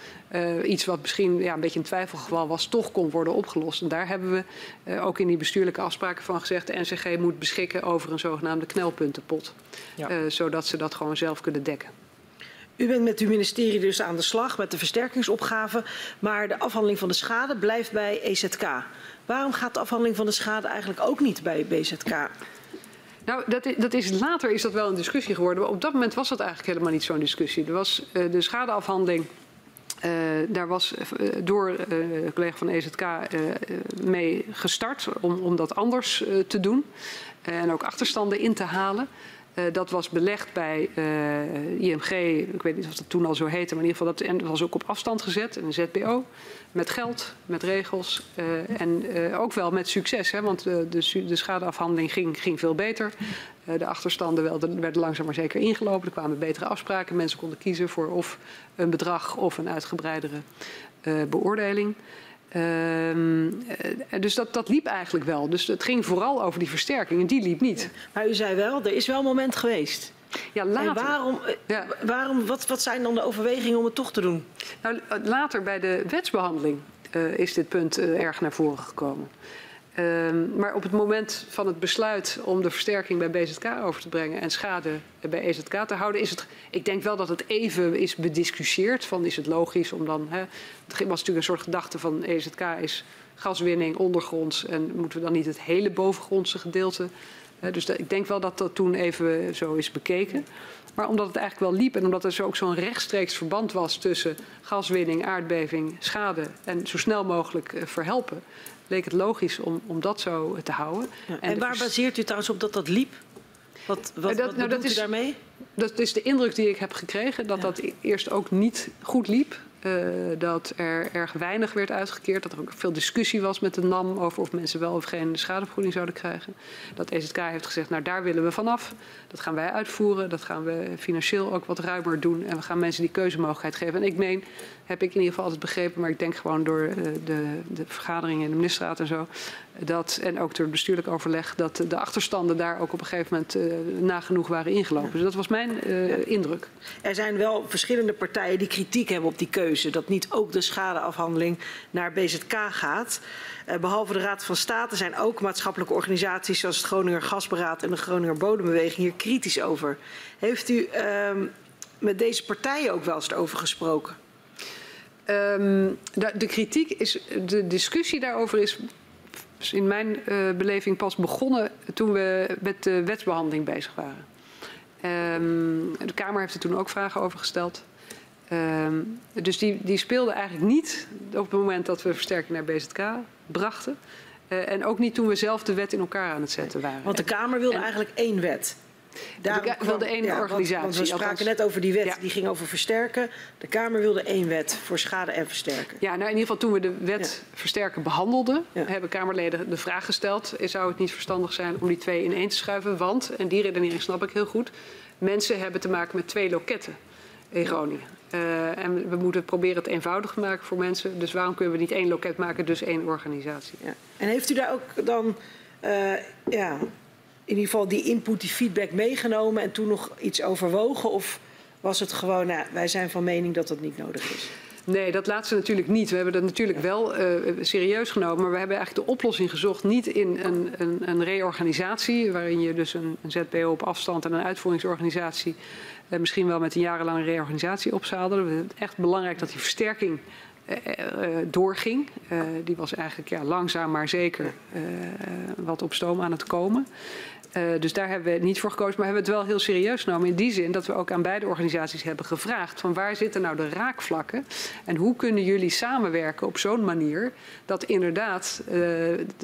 iets wat misschien ja, een beetje een twijfelgeval was, toch kon worden opgelost. En daar hebben we uh, ook in die bestuurlijke afspraken van gezegd... de NCG moet beschikken over een zogenaamde knelpuntenpot. Ja. Uh, zodat ze dat gewoon zelf kunnen dekken. U bent met uw ministerie dus aan de slag met de versterkingsopgave... maar de afhandeling van de schade blijft bij EZK. Waarom gaat de afhandeling van de schade eigenlijk ook niet bij BZK? Nou, dat is, dat is, later is dat wel een discussie geworden. Maar op dat moment was dat eigenlijk helemaal niet zo'n discussie. Er was uh, de schadeafhandeling uh, daar was uh, door uh, de collega van EZK mee gestart om, om dat anders te doen. en ook achterstanden in te halen. dat was belegd bij IMG, ik weet niet of dat toen al zo heette, maar in ieder geval dat, was ook op afstand gezet, een ZBO. Met geld, met regels en ook wel met succes, hè, want de, de, schadeafhandeling ging, ging veel beter. de achterstanden werden langzaam maar zeker ingelopen. Er kwamen betere afspraken. Mensen konden kiezen voor of een bedrag of een uitgebreidere beoordeling. Uh, dus dat, dat liep eigenlijk wel. Dus het ging vooral over die versterking en die liep niet. Maar u zei wel, er is wel een moment geweest. Ja, later. En waarom, ja. waarom, wat, wat zijn dan de overwegingen om het toch te doen? Nou, later bij de wetsbehandeling uh, is dit punt uh, erg naar voren gekomen. Um, maar op het moment van het besluit om de versterking bij BZK over te brengen en schade bij EZK te houden, is het. Ik denk wel dat het even is bediscussieerd. Van is het logisch om dan. Hè, het was natuurlijk een soort gedachte van EZK is gaswinning ondergronds en moeten we dan niet het hele bovengrondse gedeelte. Dus dat, ik denk wel dat dat toen even zo is bekeken. Maar omdat het eigenlijk wel liep en omdat er ook zo'n rechtstreeks verband was tussen gaswinning, aardbeving, schade en zo snel mogelijk uh, verhelpen, leek het logisch om, om dat zo te houden. Ja. En, en waar baseert u trouwens op dat dat liep? Wat, wat, dat, wat nou, dat is, daarmee? Dat is de indruk die ik heb gekregen, dat ja. dat eerst ook niet goed liep. Uh, dat er erg weinig werd uitgekeerd. Dat er ook veel discussie was met de NAM over of mensen wel of geen schadevergoeding zouden krijgen. Dat EZK heeft gezegd, nou daar willen we vanaf. Dat gaan wij uitvoeren. Dat gaan we financieel ook wat ruimer doen. En we gaan mensen die keuzemogelijkheid geven. En ik meen, heb ik in ieder geval altijd begrepen, maar ik denk gewoon door uh, de, de vergaderingen in de ministerraad en zo. Dat, en ook door het bestuurlijk overleg, dat de achterstanden daar ook op een gegeven moment uh, nagenoeg waren ingelopen. Dus dat was mijn uh, indruk. Er zijn wel verschillende partijen die kritiek hebben op die keuze. Dat niet ook de schadeafhandeling naar BZK gaat. Uh, behalve de Raad van State zijn ook maatschappelijke organisaties zoals het Groninger Gasberaad en de Groninger Bodembeweging hier kritisch over. Heeft u met deze partijen ook wel eens over gesproken? Um, de, de, kritiek is, de discussie daarover is in mijn uh, beleving pas begonnen toen we met de wetsbehandeling bezig waren. Um, de Kamer heeft er toen ook vragen over gesteld. Um, dus die, die speelde eigenlijk niet op het moment dat we versterking naar BZK brachten. Uh, en ook niet toen we zelf de wet in elkaar aan het zetten waren. Want de Kamer wilde en, eigenlijk één wet. Daarom ik wilde één ja, organisatie. Want, we spraken althans, net over die wet, ja. die ging over versterken. De Kamer wilde één wet voor schade en versterken. Ja, nou in ieder geval toen we de wet ja. versterken behandelden, hebben Kamerleden de vraag gesteld: zou het niet verstandig zijn om die twee in één te schuiven? Want, en die redenering snap ik heel goed, mensen hebben te maken met twee loketten in Groningen. Uh, en we moeten proberen het eenvoudig te maken voor mensen. Dus waarom kunnen we niet één loket maken, dus één organisatie? Ja. En heeft u daar ook dan uh, ja, in ieder geval die input, die feedback meegenomen en toen nog iets overwogen? Of was het gewoon, nou, wij zijn van mening dat dat niet nodig is? Nee, dat laatste natuurlijk niet. We hebben dat natuurlijk wel uh, serieus genomen. Maar we hebben eigenlijk de oplossing gezocht niet in een, een, een reorganisatie... waarin je dus een, een, ZBO op afstand en een uitvoeringsorganisatie... Uh, misschien wel met een jarenlange reorganisatie opzadelen. We het echt belangrijk dat die versterking uh, doorging. die was eigenlijk ja, langzaam maar zeker wat op stoom aan het komen. Uh, dus daar hebben we niet voor gekozen, maar hebben we het wel heel serieus genomen. In die zin dat we ook aan beide organisaties hebben gevraagd: van waar zitten nou de raakvlakken en hoe kunnen jullie samenwerken op zo'n manier dat inderdaad uh,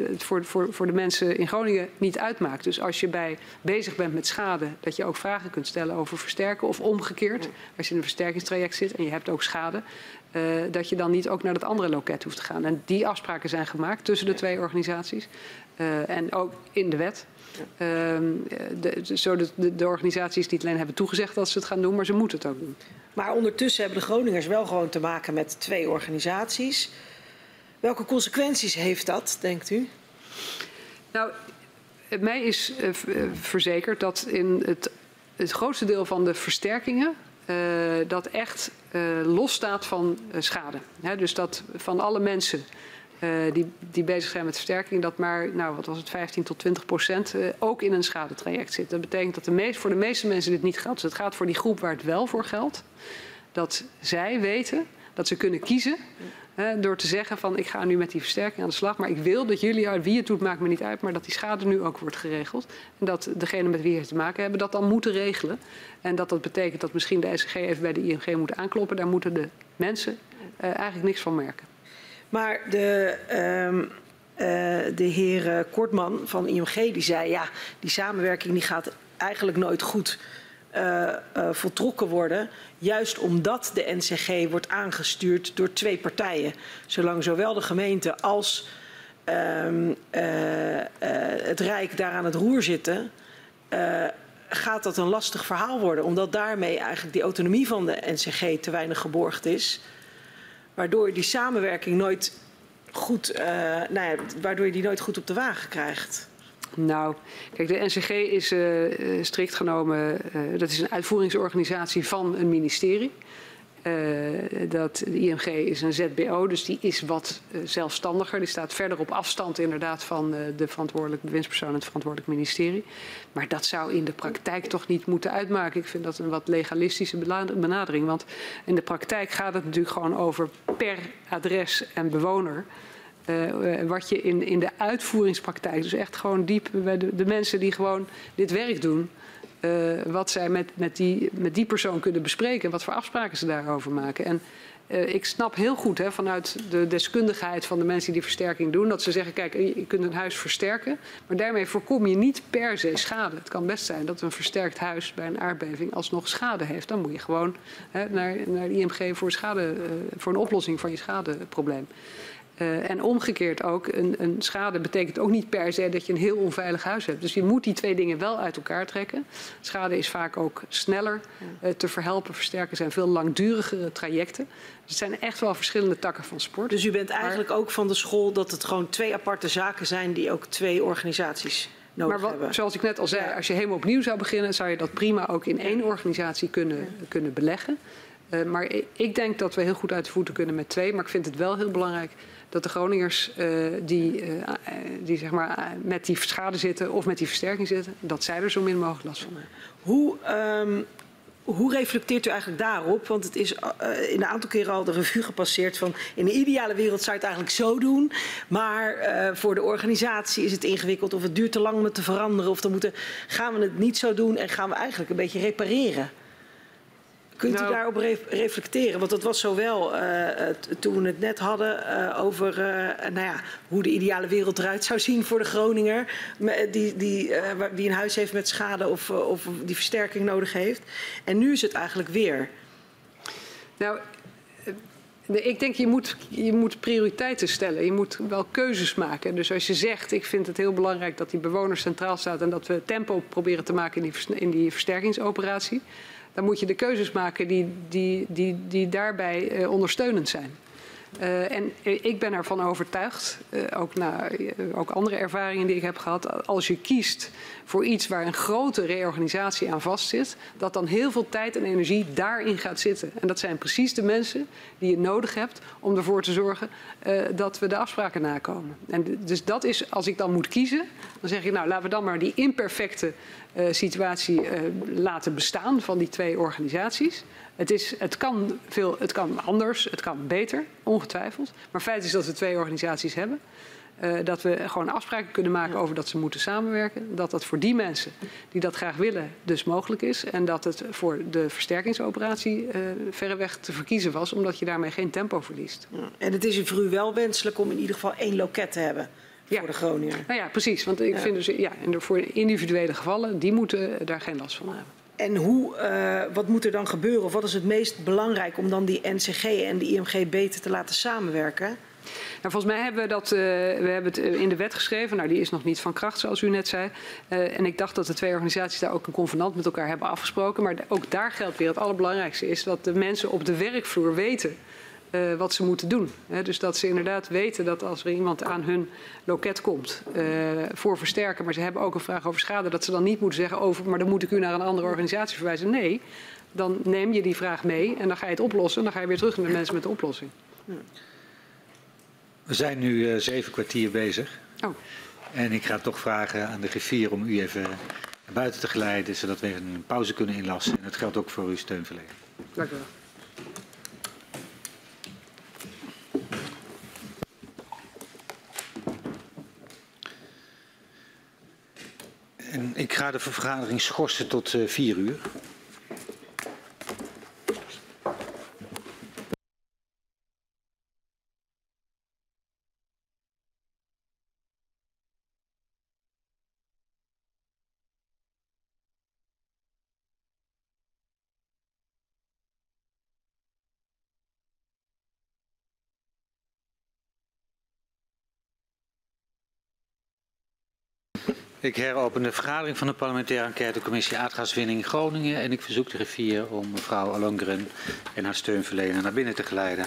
het voor, voor, voor de mensen in Groningen niet uitmaakt. Dus als je bij bezig bent met schade, dat je ook vragen kunt stellen over versterken of omgekeerd. Als je in een versterkingstraject zit en je hebt ook schade, uh, dat je dan niet ook naar dat andere loket hoeft te gaan. En die afspraken zijn gemaakt tussen de twee organisaties en ook in de wet. Uh, de, zo de, organisaties niet alleen hebben toegezegd dat ze het gaan doen, maar ze moeten het ook doen. Maar ondertussen hebben de Groningers wel gewoon te maken met twee organisaties. Welke consequenties heeft dat, denkt u? Nou, mij is uh, verzekerd dat in het, het grootste deel van de versterkingen uh, dat echt uh, losstaat van schade. He, dus dat van alle mensen die, die bezig zijn met versterking, dat maar, nou wat was het, 15 tot 20 procent uh, ook in een schadetraject zit. Dat betekent dat meest, voor de meeste mensen dit niet geldt. Dus het gaat voor die groep waar het wel voor geldt. Dat zij weten dat ze kunnen kiezen door te zeggen van ik ga nu met die versterking aan de slag. Maar ik wil dat jullie, uit wie het doet maakt me niet uit, maar dat die schade nu ook wordt geregeld. En dat degene met wie het te maken hebben dat dan moeten regelen. En dat dat betekent dat misschien de SG even bij de ING moet aankloppen. Daar moeten de mensen eigenlijk niks van merken. Maar de, um, uh, de heer Kortman van IMG die zei ja, die samenwerking die gaat eigenlijk nooit goed uh, uh, voltrokken worden. Juist omdat de NCG wordt aangestuurd door twee partijen. Zolang zowel de gemeente als um, het Rijk daar aan het roer zitten, gaat dat een lastig verhaal worden. Omdat daarmee eigenlijk die autonomie van de NCG te weinig geborgd is waardoor je die samenwerking nooit goed, uh, nou ja, waardoor je die nooit goed op de wagen krijgt? Nou, kijk, de NCG is uh, strikt genomen, dat is een uitvoeringsorganisatie van een ministerie. Uh, dat, de IMG is een ZBO, dus die is wat uh, zelfstandiger. Die staat verder op afstand inderdaad van uh, de verantwoordelijke bewindspersoon en het verantwoordelijk ministerie. Maar dat zou in de praktijk toch niet moeten uitmaken. Ik vind dat een wat legalistische benadering. Want in de praktijk gaat het natuurlijk gewoon over per adres en bewoner. wat je in, in de uitvoeringspraktijk, dus echt gewoon diep bij de, mensen die gewoon dit werk doen wat zij met, met, die, met die persoon kunnen bespreken. Wat voor afspraken ze daarover maken. En uh, ik snap heel goed hè, vanuit de deskundigheid van de mensen die versterking doen. Dat ze zeggen, kijk, je kunt een huis versterken. Maar daarmee voorkom je niet per se schade. Het kan best zijn dat een versterkt huis bij een aardbeving alsnog schade heeft. Dan moet je gewoon hè, naar, naar de IMG voor, schade, uh, voor een oplossing van je schadeprobleem. Uh, en omgekeerd ook, een, een, schade betekent ook niet per se dat je een heel onveilig huis hebt. Dus je moet die twee dingen wel uit elkaar trekken. Schade is vaak ook sneller uh, te verhelpen, versterken zijn veel langdurigere trajecten. Dus het zijn echt wel verschillende takken van sport. Dus u bent eigenlijk maar, ook van de school dat het gewoon twee aparte zaken zijn die ook twee organisaties nodig maar wat, hebben. Zoals ik net al zei, als je helemaal opnieuw zou beginnen, zou je dat prima ook in één organisatie kunnen, kunnen beleggen. Uh, maar ik denk dat we heel goed uit de voeten kunnen met twee. Maar ik vind het wel heel belangrijk dat de Groningers uh, die, uh, die zeg maar, met die schade zitten of met die versterking zitten, dat zij er zo min mogelijk last van hebben. Hoe, um, hoe reflecteert u eigenlijk daarop? Want het is in een aantal keren al de revue gepasseerd van in een ideale wereld zou je het eigenlijk zo doen. Maar voor de organisatie is het ingewikkeld of het duurt te lang om het te veranderen. Of dan moeten, gaan we het niet zo doen en gaan we eigenlijk een beetje repareren. Kunt nou, u daarop re reflecteren? Want dat was zowel uh, toen we het net hadden uh, over uh, nou ja, hoe de ideale wereld eruit zou zien voor de Groninger. Die, die, die een huis heeft met schade of, of die versterking nodig heeft. En nu is het eigenlijk weer. Nou, ik denk je moet, je moet prioriteiten stellen. Je moet wel keuzes maken. Dus als je zegt, ik vind het heel belangrijk dat die bewoner centraal staat en dat we tempo proberen te maken in die, in die versterkingsoperatie dan moet je de keuzes maken die, die, die, die daarbij uh, ondersteunend zijn. Uh, en ik ben ervan overtuigd, uh, ook na uh, ook andere ervaringen die ik heb gehad, als je kiest voor iets waar een grote reorganisatie aan vastzit, dat dan heel veel tijd en energie daarin gaat zitten. En dat zijn precies de mensen die je nodig hebt om ervoor te zorgen dat we de afspraken nakomen. En dus dat is, als ik dan moet kiezen, dan zeg ik nou laten we dan maar die imperfecte situatie laten bestaan van die twee organisaties. Het, is, het, kan veel, het kan anders, het kan beter, ongetwijfeld. Maar feit is dat we twee organisaties hebben. Uh, dat we gewoon afspraken kunnen maken over dat ze moeten samenwerken. Dat dat voor die mensen die dat graag willen dus mogelijk is. En dat het voor de versterkingsoperatie uh, verreweg te verkiezen was. Omdat je daarmee geen tempo verliest. Ja. En het is voor u wel wenselijk om in ieder geval één loket te hebben. Ja. Voor de Groninger. Nou ja, precies. Want ik ja. vind dus, ja, en voor individuele gevallen, die moeten daar geen last van hebben. En hoe, uh, wat moet er dan gebeuren? Of wat is het meest belangrijk om dan die NCG en de IMG beter te laten samenwerken? Nou, volgens mij hebben we dat uh, we hebben het in de wet geschreven. Nou, die is nog niet van kracht, zoals u net zei. Uh, en ik dacht dat de twee organisaties daar ook een convenant met elkaar hebben afgesproken. Maar ook daar geldt weer het allerbelangrijkste is dat de mensen op de werkvloer weten uh, wat ze moeten doen. He, dus dat ze inderdaad weten dat als er iemand aan hun loket komt uh, voor versterken, maar ze hebben ook een vraag over schade, dat ze dan niet moeten zeggen over, maar dan moet ik u naar een andere organisatie verwijzen. Nee, dan neem je die vraag mee en dan ga je het oplossen en dan ga je weer terug naar de mensen met de oplossing. We zijn nu uh, zeven kwartier bezig. Oh. En ik ga toch vragen aan de griffier om u even naar buiten te geleiden, zodat we even een pauze kunnen inlassen. En dat geldt ook voor uw steunverlening. Dank u wel. En ik ga de vergadering schorsen tot uh, vier uur. Ik heropen de vergadering van de parlementaire enquêtecommissie aardgaswinning Groningen en ik verzoek de griffier om mevrouw Alongren en haar steunverlener naar binnen te geleiden.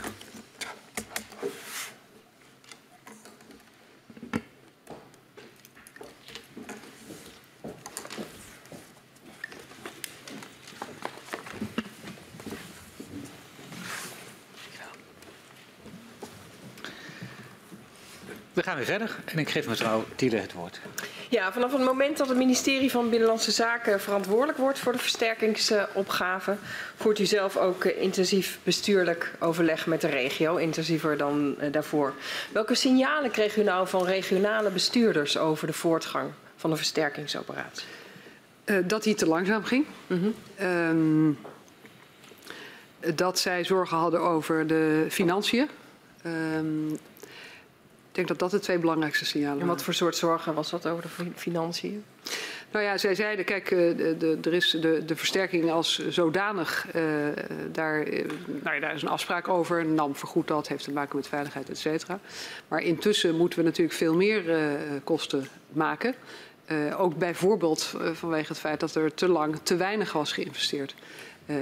Gaan weer verder en ik geef mevrouw Tiele het woord. Ja, vanaf het moment dat het ministerie van Binnenlandse Zaken verantwoordelijk wordt voor de versterkingsopgave, voert u zelf ook intensief bestuurlijk overleg met de regio, intensiever dan daarvoor. Welke signalen kreeg u nou van regionale bestuurders over de voortgang van de versterkingsoperatie? Uh, dat die te langzaam ging. -hmm. um, dat zij zorgen hadden over de financiën. Ik denk dat dat de twee belangrijkste signalen waren. En wat voor soort zorgen was dat over de financiën? Nou ja, zij zeiden, kijk, de, de, er is de, de versterking als zodanig, uh, daar, nou ja, daar is een afspraak over. NAM vergoedt dat, heeft te maken met veiligheid, et cetera. Maar intussen moeten we natuurlijk veel meer uh, kosten maken. Uh, ook bijvoorbeeld vanwege het feit dat er te lang te weinig was geïnvesteerd.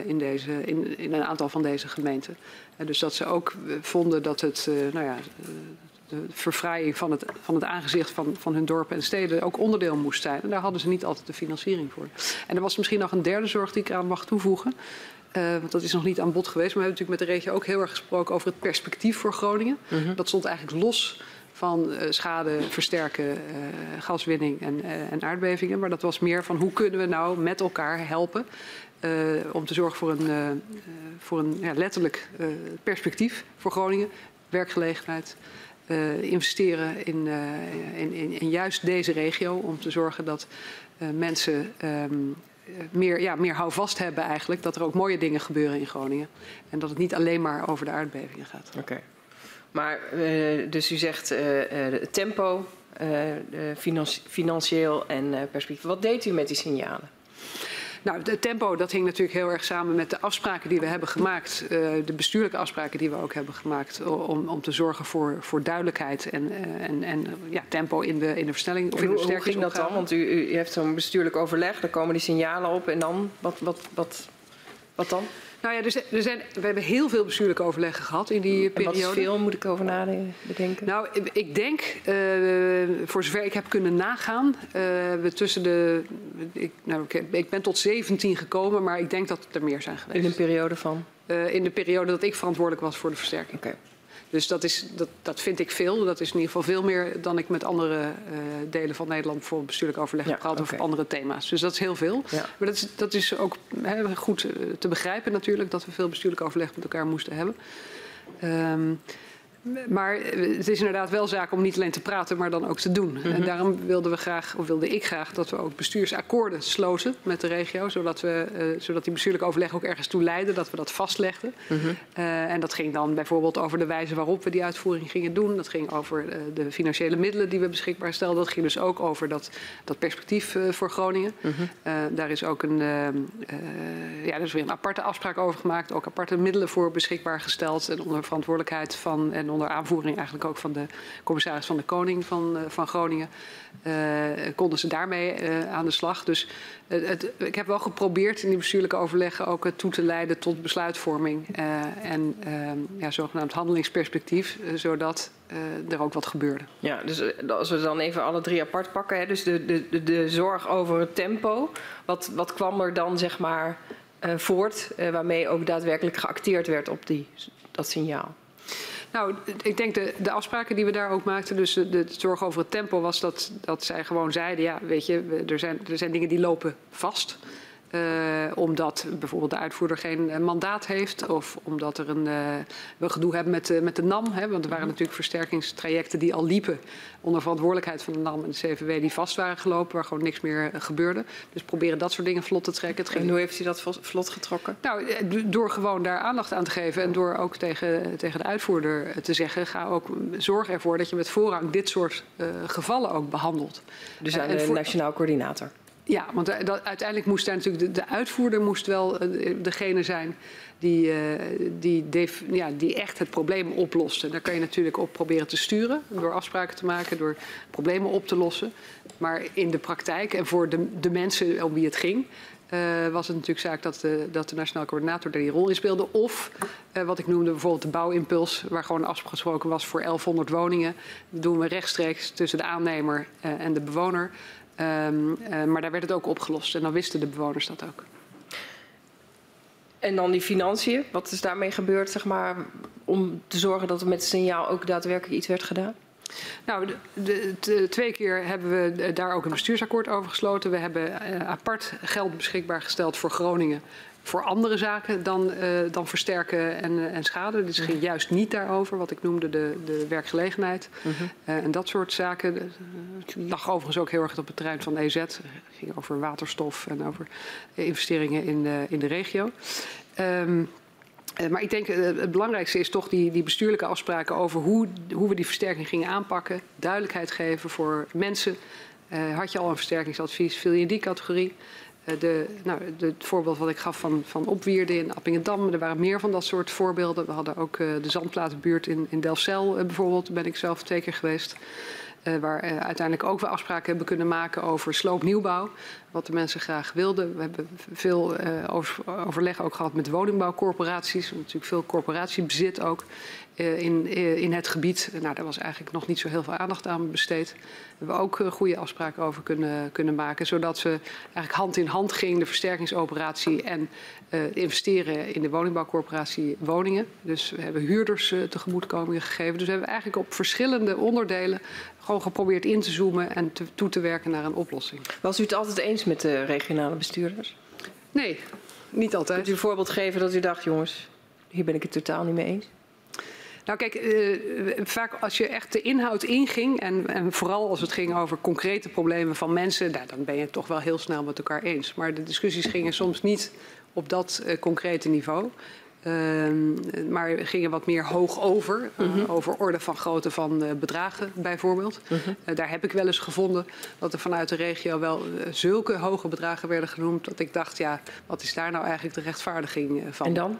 in, deze, in, in een aantal van deze gemeenten. dus dat ze ook vonden dat het, nou ja, de verfraaiing van het, van het aangezicht van, van hun dorpen en steden ook onderdeel moest zijn. En daar hadden ze niet altijd de financiering voor. En er was misschien nog een derde zorg die ik aan mag toevoegen. Uh, want dat is nog niet aan bod geweest. Maar we hebben natuurlijk met de regio ook heel erg gesproken over het perspectief voor Groningen. Mm -hmm. Dat stond eigenlijk los van uh, schade versterken, uh, gaswinning en, en, aardbevingen. Maar dat was meer van hoe kunnen we nou met elkaar helpen om te zorgen voor een, voor een ja, letterlijk perspectief voor Groningen, werkgelegenheid. Uh, investeren in, uh, in, in, in, juist deze regio om te zorgen dat uh, mensen um, meer, ja, meer houvast hebben eigenlijk. Dat er ook mooie dingen gebeuren in Groningen. En dat het niet alleen maar over de aardbevingen gaat. Oké. Maar dus u zegt tempo, financi financieel en perspectief. Wat deed u met die signalen? Nou, het tempo dat hing natuurlijk heel erg samen met de afspraken die we hebben gemaakt. Uh, de bestuurlijke afspraken die we ook hebben gemaakt. Om, om te zorgen voor, voor duidelijkheid en, uh, en, en ja, tempo in de, in de versnelling. Of in de hoe, hoe ging dat dan? Want u, u heeft zo'n bestuurlijk overleg, daar komen die signalen op. En dan, wat, wat, wat Wat dan? Nou ja, er zijn, er zijn, we hebben heel veel bestuurlijke overleggen gehad in die En wat periode. is veel, moet ik over nadenken? Nou, ik denk, uh, voor zover ik heb kunnen nagaan, uh, we tussen de. Ik, nou, ik, ik, ben tot 17 gekomen, maar ik denk dat er meer zijn geweest. In een periode van? Uh, in de periode dat ik verantwoordelijk was voor de versterking. Okay. Dus dat, is, dat, dat vind ik veel. Dat is in ieder geval veel meer dan ik met andere uh, delen van Nederland voor bestuurlijk overleg heb ja, gehad okay. over andere thema's. Dus dat is heel veel. Ja. Maar dat is, dat is ook he, goed uh, te begrijpen natuurlijk, dat we veel bestuurlijk overleg met elkaar moesten hebben. Um, maar het is inderdaad wel zaak om niet alleen te praten, maar dan ook te doen. Mm -hmm. En daarom wilden we graag, of wilde ik graag, dat we ook bestuursakkoorden sloten met de regio. Zodat, we, uh, zodat die bestuurlijke overleg ook ergens toe leidden, dat we dat vastlegden. Mm -hmm. uh, en dat ging dan bijvoorbeeld over de wijze waarop we die uitvoering gingen doen. Dat ging over uh, de financiële middelen die we beschikbaar stelden. Dat ging dus ook over dat, dat perspectief voor Groningen. Mm -hmm. daar is ook een, ja, er is weer een aparte afspraak over gemaakt. Ook aparte middelen voor beschikbaar gesteld. En onder verantwoordelijkheid van. En onder aanvoering eigenlijk ook van de commissaris van de Koning van, uh, van Groningen, uh, konden ze daarmee uh, aan de slag. Dus het, ik heb wel geprobeerd in die bestuurlijke overleggen ook toe te leiden tot besluitvorming en ja, zogenaamd handelingsperspectief, zodat er ook wat gebeurde. Ja, dus als we dan even alle drie apart pakken, hè, dus de, de, de zorg over het tempo, wat, wat kwam er dan zeg maar voort waarmee ook daadwerkelijk geacteerd werd op die, dat signaal? Nou, ik denk de, de afspraken die we daar ook maakten, dus de, zorg over het tempo, was dat, dat zij gewoon zeiden: ja, weet je, er zijn, er zijn dingen die lopen vast. Uh, omdat bijvoorbeeld de uitvoerder geen uh, mandaat heeft. Of omdat er een, uh, we gedoe hebben met, met de NAM. Hè, want er waren natuurlijk versterkingstrajecten die al liepen. onder verantwoordelijkheid van de NAM en de CVW. die vast waren gelopen, waar gewoon niks meer gebeurde. Dus proberen dat soort dingen vlot te trekken. Het ging... En hoe heeft u dat vlot getrokken? Nou, door gewoon daar aandacht aan te geven. en door ook tegen, tegen de uitvoerder te zeggen. ga ook zorg ervoor dat je met voorrang dit soort gevallen ook behandelt. Dus aan de voor... nationaal coördinator? Ja, want dat, uiteindelijk moest daar natuurlijk de, de, uitvoerder moest wel degene zijn die, uh, die, ja, die echt het probleem oploste. Daar kan je natuurlijk op proberen te sturen door afspraken te maken, door problemen op te lossen. Maar in de praktijk en voor de, de mensen om wie het ging, was het natuurlijk zaak dat de, dat de nationaal coördinator daar die rol in speelde. Of wat ik noemde bijvoorbeeld de bouwimpuls, waar gewoon afgesproken was voor 1100 woningen. Dat doen we rechtstreeks tussen de aannemer en de bewoner. Um, uh, maar daar werd het ook opgelost en dan wisten de bewoners dat ook. En dan die financiën, wat is daarmee gebeurd, zeg maar, om te zorgen dat er met het signaal ook daadwerkelijk iets werd gedaan? Nou, de, de, de, twee keer hebben we daar ook een bestuursakkoord over gesloten. We hebben uh, apart geld beschikbaar gesteld voor Groningen voor andere zaken dan, uh, dan versterken en, uh, en schade. Dit ging juist niet daarover, wat ik noemde de, de werkgelegenheid. -huh. uh, en dat soort zaken. Het lag overigens ook heel erg op het terrein van EZ. Het ging over waterstof en over investeringen in de, in de regio. Um, uh, maar ik denk het belangrijkste is toch die, die bestuurlijke afspraken over hoe, hoe we die versterking gingen aanpakken. Duidelijkheid geven voor mensen. Uh, had je al een versterkingsadvies, viel je in die categorie. De, nou, het voorbeeld wat ik gaf van, van Opwierde in Appingedam, er waren meer van dat soort voorbeelden. We hadden ook uh, de Zandplatenbuurt in, in Delfzijl uh, bijvoorbeeld, daar ben ik zelf twee keer geweest. Uh, waar uiteindelijk ook weer afspraken hebben kunnen maken over sloopnieuwbouw. Wat de mensen graag wilden. We hebben veel over, overleg ook gehad met woningbouwcorporaties. Natuurlijk veel corporatiebezit ook in, in het gebied. Nou, daar was eigenlijk nog niet zo heel veel aandacht aan besteed. We hebben ook goede afspraken over kunnen, kunnen maken. Zodat we eigenlijk hand in hand gingen, de versterkingsoperatie en uh, investeren in de woningbouwcorporatie woningen. Dus we hebben huurders uh, tegemoetkomingen gegeven. Dus we hebben eigenlijk op verschillende onderdelen gewoon geprobeerd in te zoomen en te, toe te werken naar een oplossing. Was u het altijd eens met de regionale bestuurders? Nee, niet altijd. Kunt u een voorbeeld geven dat u dacht, jongens, hier ben ik het totaal niet mee eens? Nou kijk, uh, vaak als je echt de inhoud inging en, en, vooral als het ging over concrete problemen van mensen, nou, dan ben je het toch wel heel snel met elkaar eens. Maar de discussies gingen soms niet op dat uh, concrete niveau. Uh, maar gingen wat meer hoog over, mm -hmm. over orde van grootte van uh, bedragen bijvoorbeeld. Mm -hmm. daar heb ik wel eens gevonden dat er vanuit de regio wel zulke hoge bedragen werden genoemd. Dat ik dacht, ja, wat is daar nou eigenlijk de rechtvaardiging van? En dan?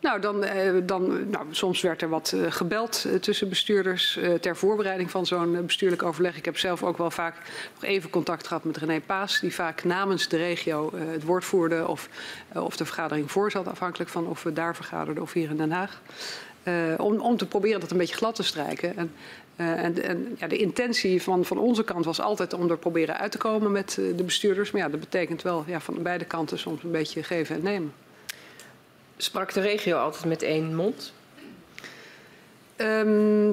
Nou, dan, eh, dan, nou, soms werd er wat eh, gebeld eh, tussen bestuurders ter voorbereiding van zo'n bestuurlijk overleg. Ik heb zelf ook wel vaak nog even contact gehad met René Paas, die vaak namens de regio het woord voerde of, of de vergadering voorzat, afhankelijk van of we daar vergaderden of hier in Den Haag. Om, om te proberen dat een beetje glad te strijken. En, en, ja, de intentie van, van onze kant was altijd om er proberen uit te komen met de bestuurders. Maar ja, dat betekent wel ja, van beide kanten soms een beetje geven en nemen. Sprak de regio altijd met één mond? Ehm,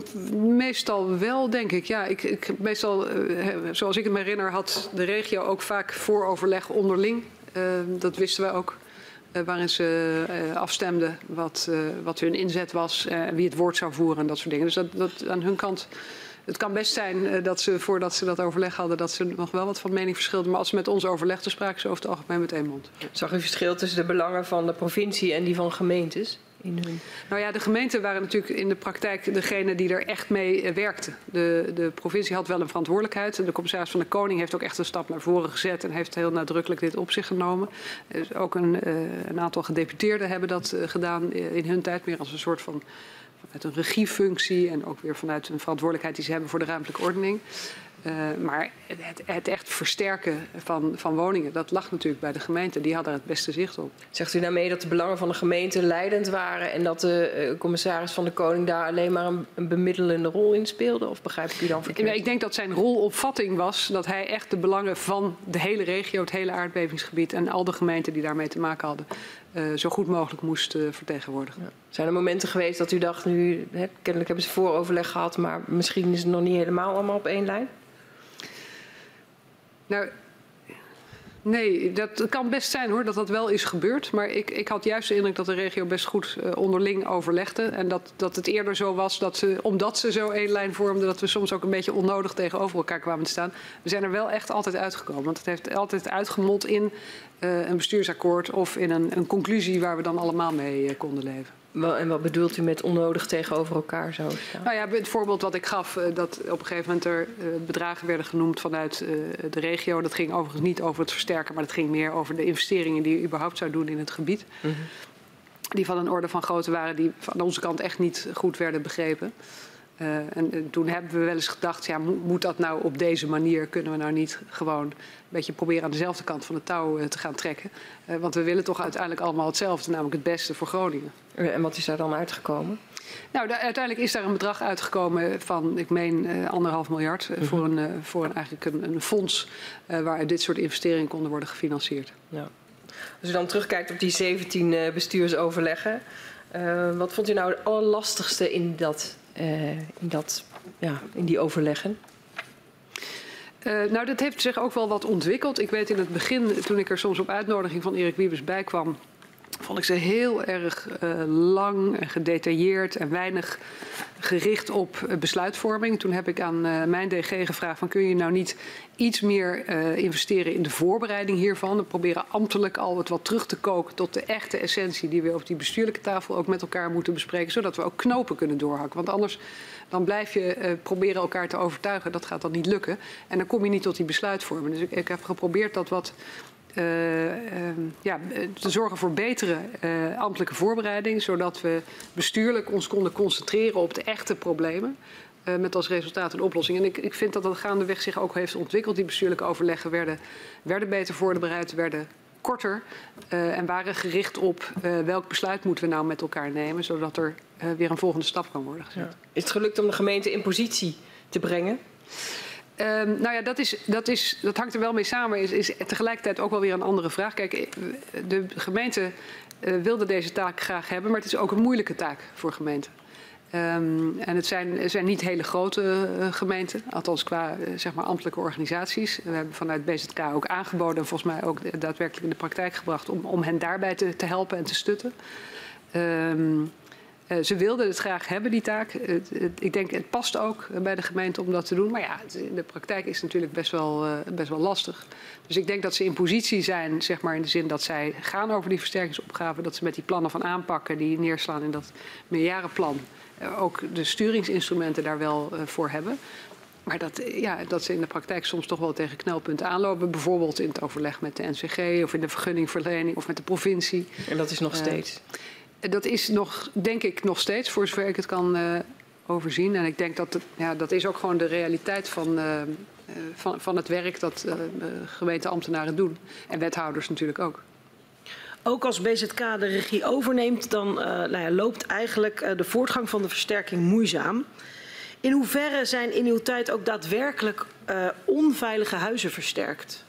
meestal wel, denk ik. Ja, ik, ik, meestal, eh, zoals ik me herinner, had de regio ook vaak vooroverleg onderling. Ehm, dat wisten we ook. eh, waarin ze eh, afstemden wat, wat hun inzet was, wie het woord zou voeren en dat soort dingen. Dus dat, dat aan hun kant. Het kan best zijn eh, dat ze voordat ze dat overleg hadden, dat ze nog wel wat van mening verschilden. Maar als ze met ons overlegden, spraken ze over het algemeen met één mond. Zag u verschil tussen de belangen van de provincie en die van gemeentes? In hun... Nou ja, de gemeenten waren natuurlijk in de praktijk degene die er echt mee eh, werkte. De, de provincie had wel een verantwoordelijkheid. En de commissaris van de Koning heeft ook echt een stap naar voren gezet en heeft heel nadrukkelijk dit op zich genomen. Dus ook een, eh, een aantal gedeputeerden hebben dat gedaan in hun tijd, meer als een soort van vanuit een regiefunctie en ook weer vanuit een verantwoordelijkheid die ze hebben voor de ruimtelijke ordening. Uh, maar het, het, echt versterken van, van, woningen, dat lag natuurlijk bij de gemeente. Die hadden er het beste zicht op. Zegt u daarmee dat de belangen van de gemeente leidend waren en dat de uh, commissaris van de Koning daar alleen maar een, een, bemiddelende rol in speelde? Of begrijp ik u dan verkeerd? Ik denk dat zijn rolopvatting was dat hij echt de belangen van de hele regio, het hele aardbevingsgebied en al de gemeenten die daarmee te maken hadden, uh, zo goed mogelijk moest uh, vertegenwoordigen. Ja. Zijn er momenten geweest dat u dacht, nu hè, kennelijk hebben ze vooroverleg gehad, maar misschien is het nog niet helemaal allemaal op één lijn? Nou, nee, dat kan best zijn hoor, dat dat wel is gebeurd. Maar ik, ik had juist de indruk dat de regio best goed uh, onderling overlegde. En dat, dat het eerder zo was, dat ze, omdat ze zo één lijn vormden... dat we soms ook een beetje onnodig tegenover elkaar kwamen te staan. We zijn er wel echt altijd uitgekomen. Want het heeft altijd uitgemond in uh, een bestuursakkoord... of in een, een, conclusie waar we dan allemaal mee uh, konden leven. En wat bedoelt u met onnodig tegenover elkaar zo? Nou ja, het voorbeeld wat ik gaf, dat op een gegeven moment er bedragen werden genoemd vanuit de regio. Dat ging overigens niet over het versterken, maar dat ging meer over de investeringen die je überhaupt zou doen in het gebied. Mm -hmm. Die van een orde van grootte waren die van onze kant echt niet goed werden begrepen. Uh, en toen hebben we wel eens gedacht, ja, moet dat nou op deze manier? Kunnen we nou niet gewoon een beetje proberen aan dezelfde kant van het touw uh, te gaan trekken? Uh, want we willen toch uiteindelijk allemaal hetzelfde, namelijk het beste voor Groningen. En wat is daar dan uitgekomen? Nou, daar, uiteindelijk is daar een bedrag uitgekomen van, ik meen, anderhalf miljard. -hmm. voor, een, voor een, eigenlijk een, een fonds waar dit soort investeringen konden worden gefinancierd. Ja. Als u dan terugkijkt op die 17 bestuursoverleggen, wat vond u nou het allerlastigste in dat uh, in, dat, ja, in die overleggen? Uh, nou, dat heeft zich ook wel wat ontwikkeld. Ik weet in het begin, toen ik er soms op uitnodiging van Erik Wiebes bij kwam, vond ik ze heel erg uh, lang en gedetailleerd en weinig gericht op besluitvorming. Toen heb ik aan uh, mijn DG gevraagd: van, kun je nou niet iets meer investeren in de voorbereiding hiervan? En proberen ambtelijk al het wat terug te koken tot de echte essentie die we op die bestuurlijke tafel ook met elkaar moeten bespreken, zodat we ook knopen kunnen doorhakken. Want anders dan blijf je proberen elkaar te overtuigen. Dat gaat dan niet lukken. En dan kom je niet tot die besluitvorming. Dus ik, heb geprobeerd dat wat ja, te zorgen voor betere uh, ambtelijke voorbereiding, zodat we bestuurlijk ons konden concentreren op de echte problemen. met als resultaat een oplossing. En ik, ik vind dat dat gaandeweg zich ook heeft ontwikkeld. Die bestuurlijke overleggen werden, werden beter voorbereid, werden korter en waren gericht op welk besluit moeten we nou met elkaar nemen, zodat er weer een volgende stap kan worden gezet. Is het gelukt om de gemeente in positie te brengen? Um, nou ja, dat, is, dat, is, dat hangt er wel mee samen. Is, is tegelijkertijd ook wel weer een andere vraag. Kijk, de gemeente uh, wilde deze taak graag hebben, maar het is ook een moeilijke taak voor gemeenten. Um, en het zijn, zijn niet hele grote uh, gemeenten, althans qua zeg maar ambtelijke organisaties. We hebben vanuit BZK ook aangeboden en volgens mij ook daadwerkelijk in de praktijk gebracht om, om hen daarbij te, te helpen en te stutten. Um, Uh, ze wilden het graag hebben, die taak. Uh, ik denk, het past ook bij de gemeente om dat te doen. Maar ja, in de praktijk is het natuurlijk best wel, uh, best wel lastig. Dus ik denk dat ze in positie zijn, zeg maar in de zin dat zij gaan over die versterkingsopgave. Dat ze met die plannen van aanpakken die neerslaan in dat meerjarenplan. ook de sturingsinstrumenten daar wel voor hebben. Maar dat, ja, dat ze in de praktijk soms toch wel tegen knelpunten aanlopen. Bijvoorbeeld in het overleg met de NCG of in de vergunningverlening of met de provincie. En dat is nog steeds? Dat is nog, denk ik, nog steeds, voor zover ik het kan uh, overzien. En ik denk dat het, ja, dat is ook gewoon de realiteit van, uh, van, van het werk dat gemeenteambtenaren doen. En wethouders natuurlijk ook. Ook als BZK de regie overneemt, dan nou ja, loopt eigenlijk de voortgang van de versterking moeizaam. In hoeverre zijn in uw tijd ook daadwerkelijk onveilige huizen versterkt?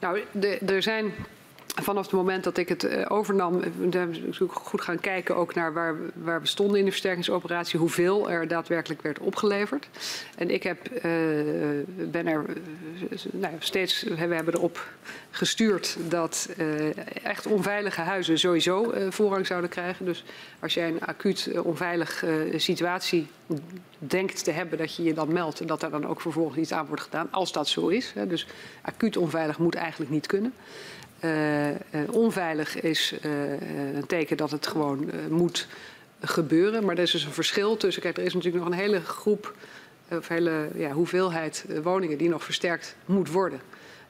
Nou, de, er zijn vanaf het moment dat ik het uh, overnam, we goed gaan kijken ook naar waar, waar we stonden in de versterkingsoperatie, hoeveel er daadwerkelijk werd opgeleverd. En ik heb, uh, ben er nou, steeds, we hebben erop gestuurd dat echt onveilige huizen sowieso voorrang zouden krijgen. Dus als jij een acuut onveilige situatie denkt te hebben, dat je je dan meldt en dat er dan ook vervolgens iets aan wordt gedaan, als dat zo is. Hè. Dus acuut onveilig moet eigenlijk niet kunnen. Uh, uh, onveilig is uh, een teken dat het gewoon moet gebeuren. Maar er is dus een verschil tussen. Kijk, er is natuurlijk nog een hele groep, of hele ja, hoeveelheid woningen die nog versterkt moet worden.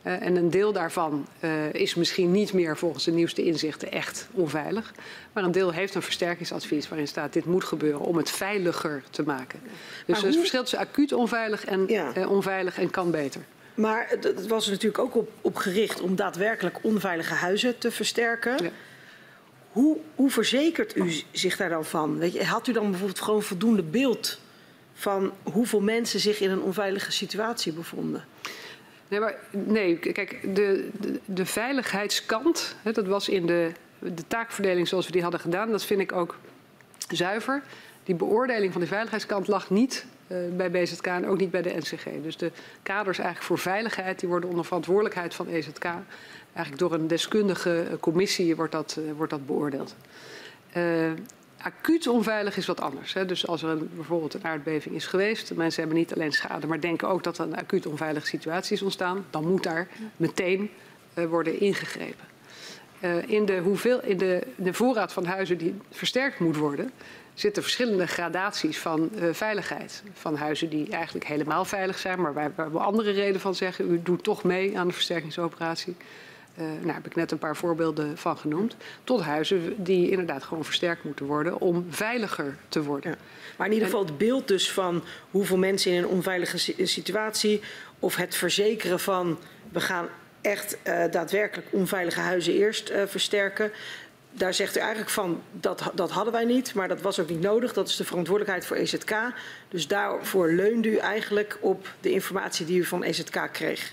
en een deel daarvan is misschien niet meer volgens de nieuwste inzichten echt onveilig. Maar een deel heeft een versterkingsadvies waarin staat dit moet gebeuren om het veiliger te maken. Dus er is verschil tussen acuut onveilig en ja. onveilig en kan beter. Maar het was er natuurlijk ook op, op, gericht om daadwerkelijk onveilige huizen te versterken. Ja. Hoe, hoe, verzekert u zich daar dan van? Weet je, had u dan bijvoorbeeld gewoon voldoende beeld van hoeveel mensen zich in een onveilige situatie bevonden? Nee, maar, nee kijk, de, de, de veiligheidskant, hè, dat was in de, de taakverdeling zoals we die hadden gedaan, dat vind ik ook zuiver. Die beoordeling van de veiligheidskant lag niet bij BZK en ook niet bij de NCG. Dus de kaders eigenlijk voor veiligheid die worden onder verantwoordelijkheid van EZK. Eigenlijk door een deskundige commissie wordt dat, uh, wordt dat beoordeeld. Uh, acuut onveilig is wat anders. Hè. Dus als er een, bijvoorbeeld een aardbeving is geweest, mensen hebben niet alleen schade, maar denken ook dat er een acuut onveilige situatie is ontstaan, dan moet daar meteen worden ingegrepen. in, de hoeveel, in de, de voorraad van huizen die versterkt moet worden, zitten verschillende gradaties van uh, veiligheid. Van huizen die eigenlijk helemaal veilig zijn, maar waar, waar we andere reden van zeggen: u doet toch mee aan de versterkingsoperatie. Uh, nou, daar heb ik net een paar voorbeelden van genoemd. Tot huizen die inderdaad gewoon versterkt moeten worden om veiliger te worden. Maar in ieder geval het beeld dus van hoeveel mensen in een onveilige situatie of het verzekeren van we gaan echt uh, daadwerkelijk onveilige huizen eerst versterken daar zegt u eigenlijk van, dat, dat hadden wij niet, maar dat was ook niet nodig. Dat is de verantwoordelijkheid voor EZK. Dus daarvoor leunde u eigenlijk op de informatie die u van EZK kreeg.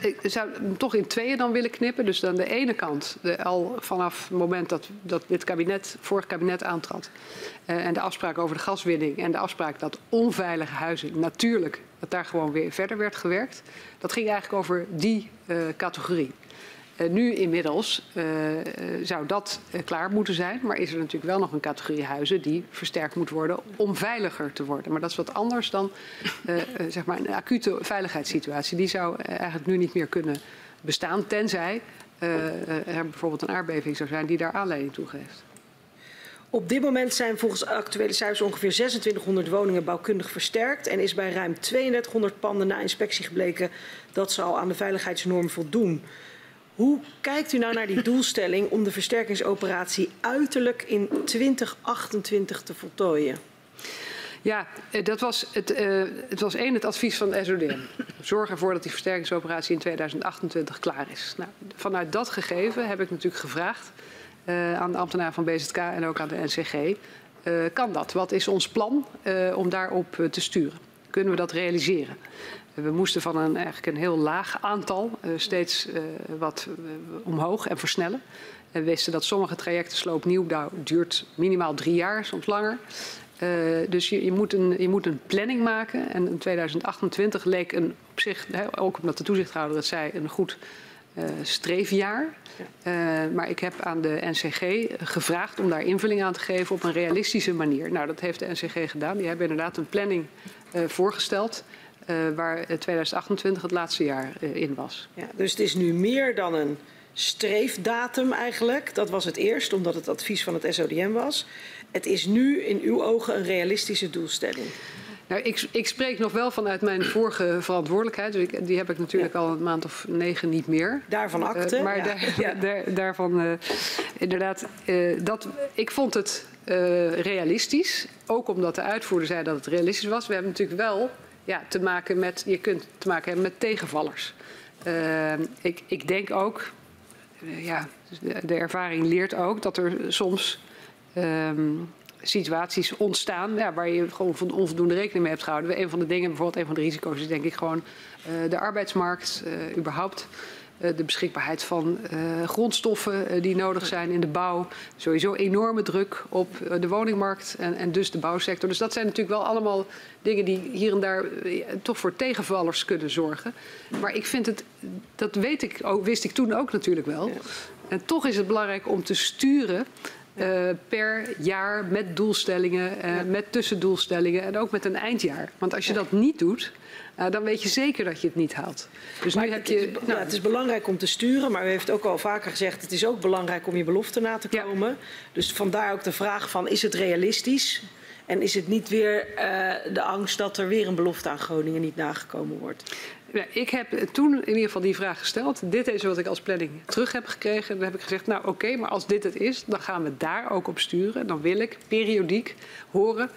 Ik zou hem toch in tweeën dan willen knippen. Dus aan de ene kant, de, al vanaf het moment dat, dat dit kabinet, vorig kabinet aantrad... Uh, en de afspraak over de gaswinning en de afspraak dat onveilige huizen natuurlijk... dat daar gewoon weer verder werd gewerkt. Dat ging eigenlijk over die uh, categorie. Uh, nu inmiddels uh, zou dat klaar moeten zijn. Maar is er natuurlijk wel nog een categorie huizen die versterkt moet worden om veiliger te worden. Maar dat is wat anders dan zeg maar een acute veiligheidssituatie. Die zou eigenlijk nu niet meer kunnen bestaan, tenzij er bijvoorbeeld een aardbeving zou zijn die daar aanleiding toe geeft. Op dit moment zijn volgens actuele cijfers ongeveer 2600 woningen bouwkundig versterkt en is bij ruim 3200 panden na inspectie gebleken dat ze al aan de veiligheidsnorm voldoen. Hoe kijkt u nou naar die doelstelling om de versterkingsoperatie uiterlijk in 2028 te voltooien? Ja, eh, dat was het, uh, het was één het advies van de SODM. Zorg ervoor dat die versterkingsoperatie in 2028 klaar is. Nou, vanuit dat gegeven heb ik natuurlijk gevraagd uh, aan de ambtenaar van BZK en ook aan de NCG. Kan dat? Wat is ons plan om daarop te sturen? Kunnen we dat realiseren? We moesten van een, eigenlijk een heel laag aantal uh, steeds uh, wat uh, omhoog en versnellen. En we wisten dat sommige trajecten sloop nieuwbouw duurt minimaal drie jaar, soms langer. dus je, je, moet een, je moet een planning maken. En in 2028 leek een op zich, ook omdat de toezichthouder het zei, een goed streefjaar. Ja. maar ik heb aan de NCG gevraagd om daar invulling aan te geven op een realistische manier. Nou, dat heeft de NCG gedaan. Die hebben inderdaad een planning voorgesteld. Uh, waar 2028 het laatste jaar uh, in was. Ja, dus het is nu meer dan een streefdatum eigenlijk. Dat was het eerst, omdat het advies van het SODM was. Het is nu in uw ogen een realistische doelstelling. Nou, ik, ik, spreek nog wel vanuit mijn vorige verantwoordelijkheid. Dus ik, die heb ik natuurlijk al een maand of negen niet meer. Daarvan akte. Uh, maar ja. daar, ja. daar, daarvan uh, inderdaad. Uh, dat, ik vond het realistisch. Ook omdat de uitvoerder zei dat het realistisch was. We hebben natuurlijk wel ja, te maken met. Je kunt te maken hebben met tegenvallers. ik, ik denk ook. ja, de, de, ervaring leert ook dat er soms. Um, situaties ontstaan ja, waar je gewoon van onvoldoende rekening mee hebt gehouden. Een van de dingen, bijvoorbeeld een van de risico's is denk ik gewoon uh, de arbeidsmarkt, uh, überhaupt. Uh, de beschikbaarheid van grondstoffen die nodig zijn in de bouw. Sowieso enorme druk op de woningmarkt en, en, dus de bouwsector. Dus dat zijn natuurlijk wel allemaal dingen die hier en daar toch voor tegenvallers kunnen zorgen. Maar ik vind het, dat weet ik, ook, wist ik toen ook natuurlijk wel. En toch is het belangrijk om te sturen uh, per jaar met doelstellingen, uh, ja. met tussendoelstellingen en ook met een eindjaar. Want als je ja. dat niet doet, uh, dan weet je zeker dat je het niet haalt. Dus maar nu heb je. Het is, nou, ja, het is belangrijk om te sturen, maar u heeft ook al vaker gezegd: het is ook belangrijk om je belofte na te komen. Dus vandaar ook de vraag: van, is het realistisch? En is het niet weer de angst dat er weer een belofte aan Groningen niet nagekomen wordt? Ja, ik heb toen in ieder geval die vraag gesteld. Dit is wat ik als planning terug heb gekregen. Dan heb ik gezegd, nou oké, maar als dit het is, dan gaan we daar ook op sturen. Dan wil ik periodiek horen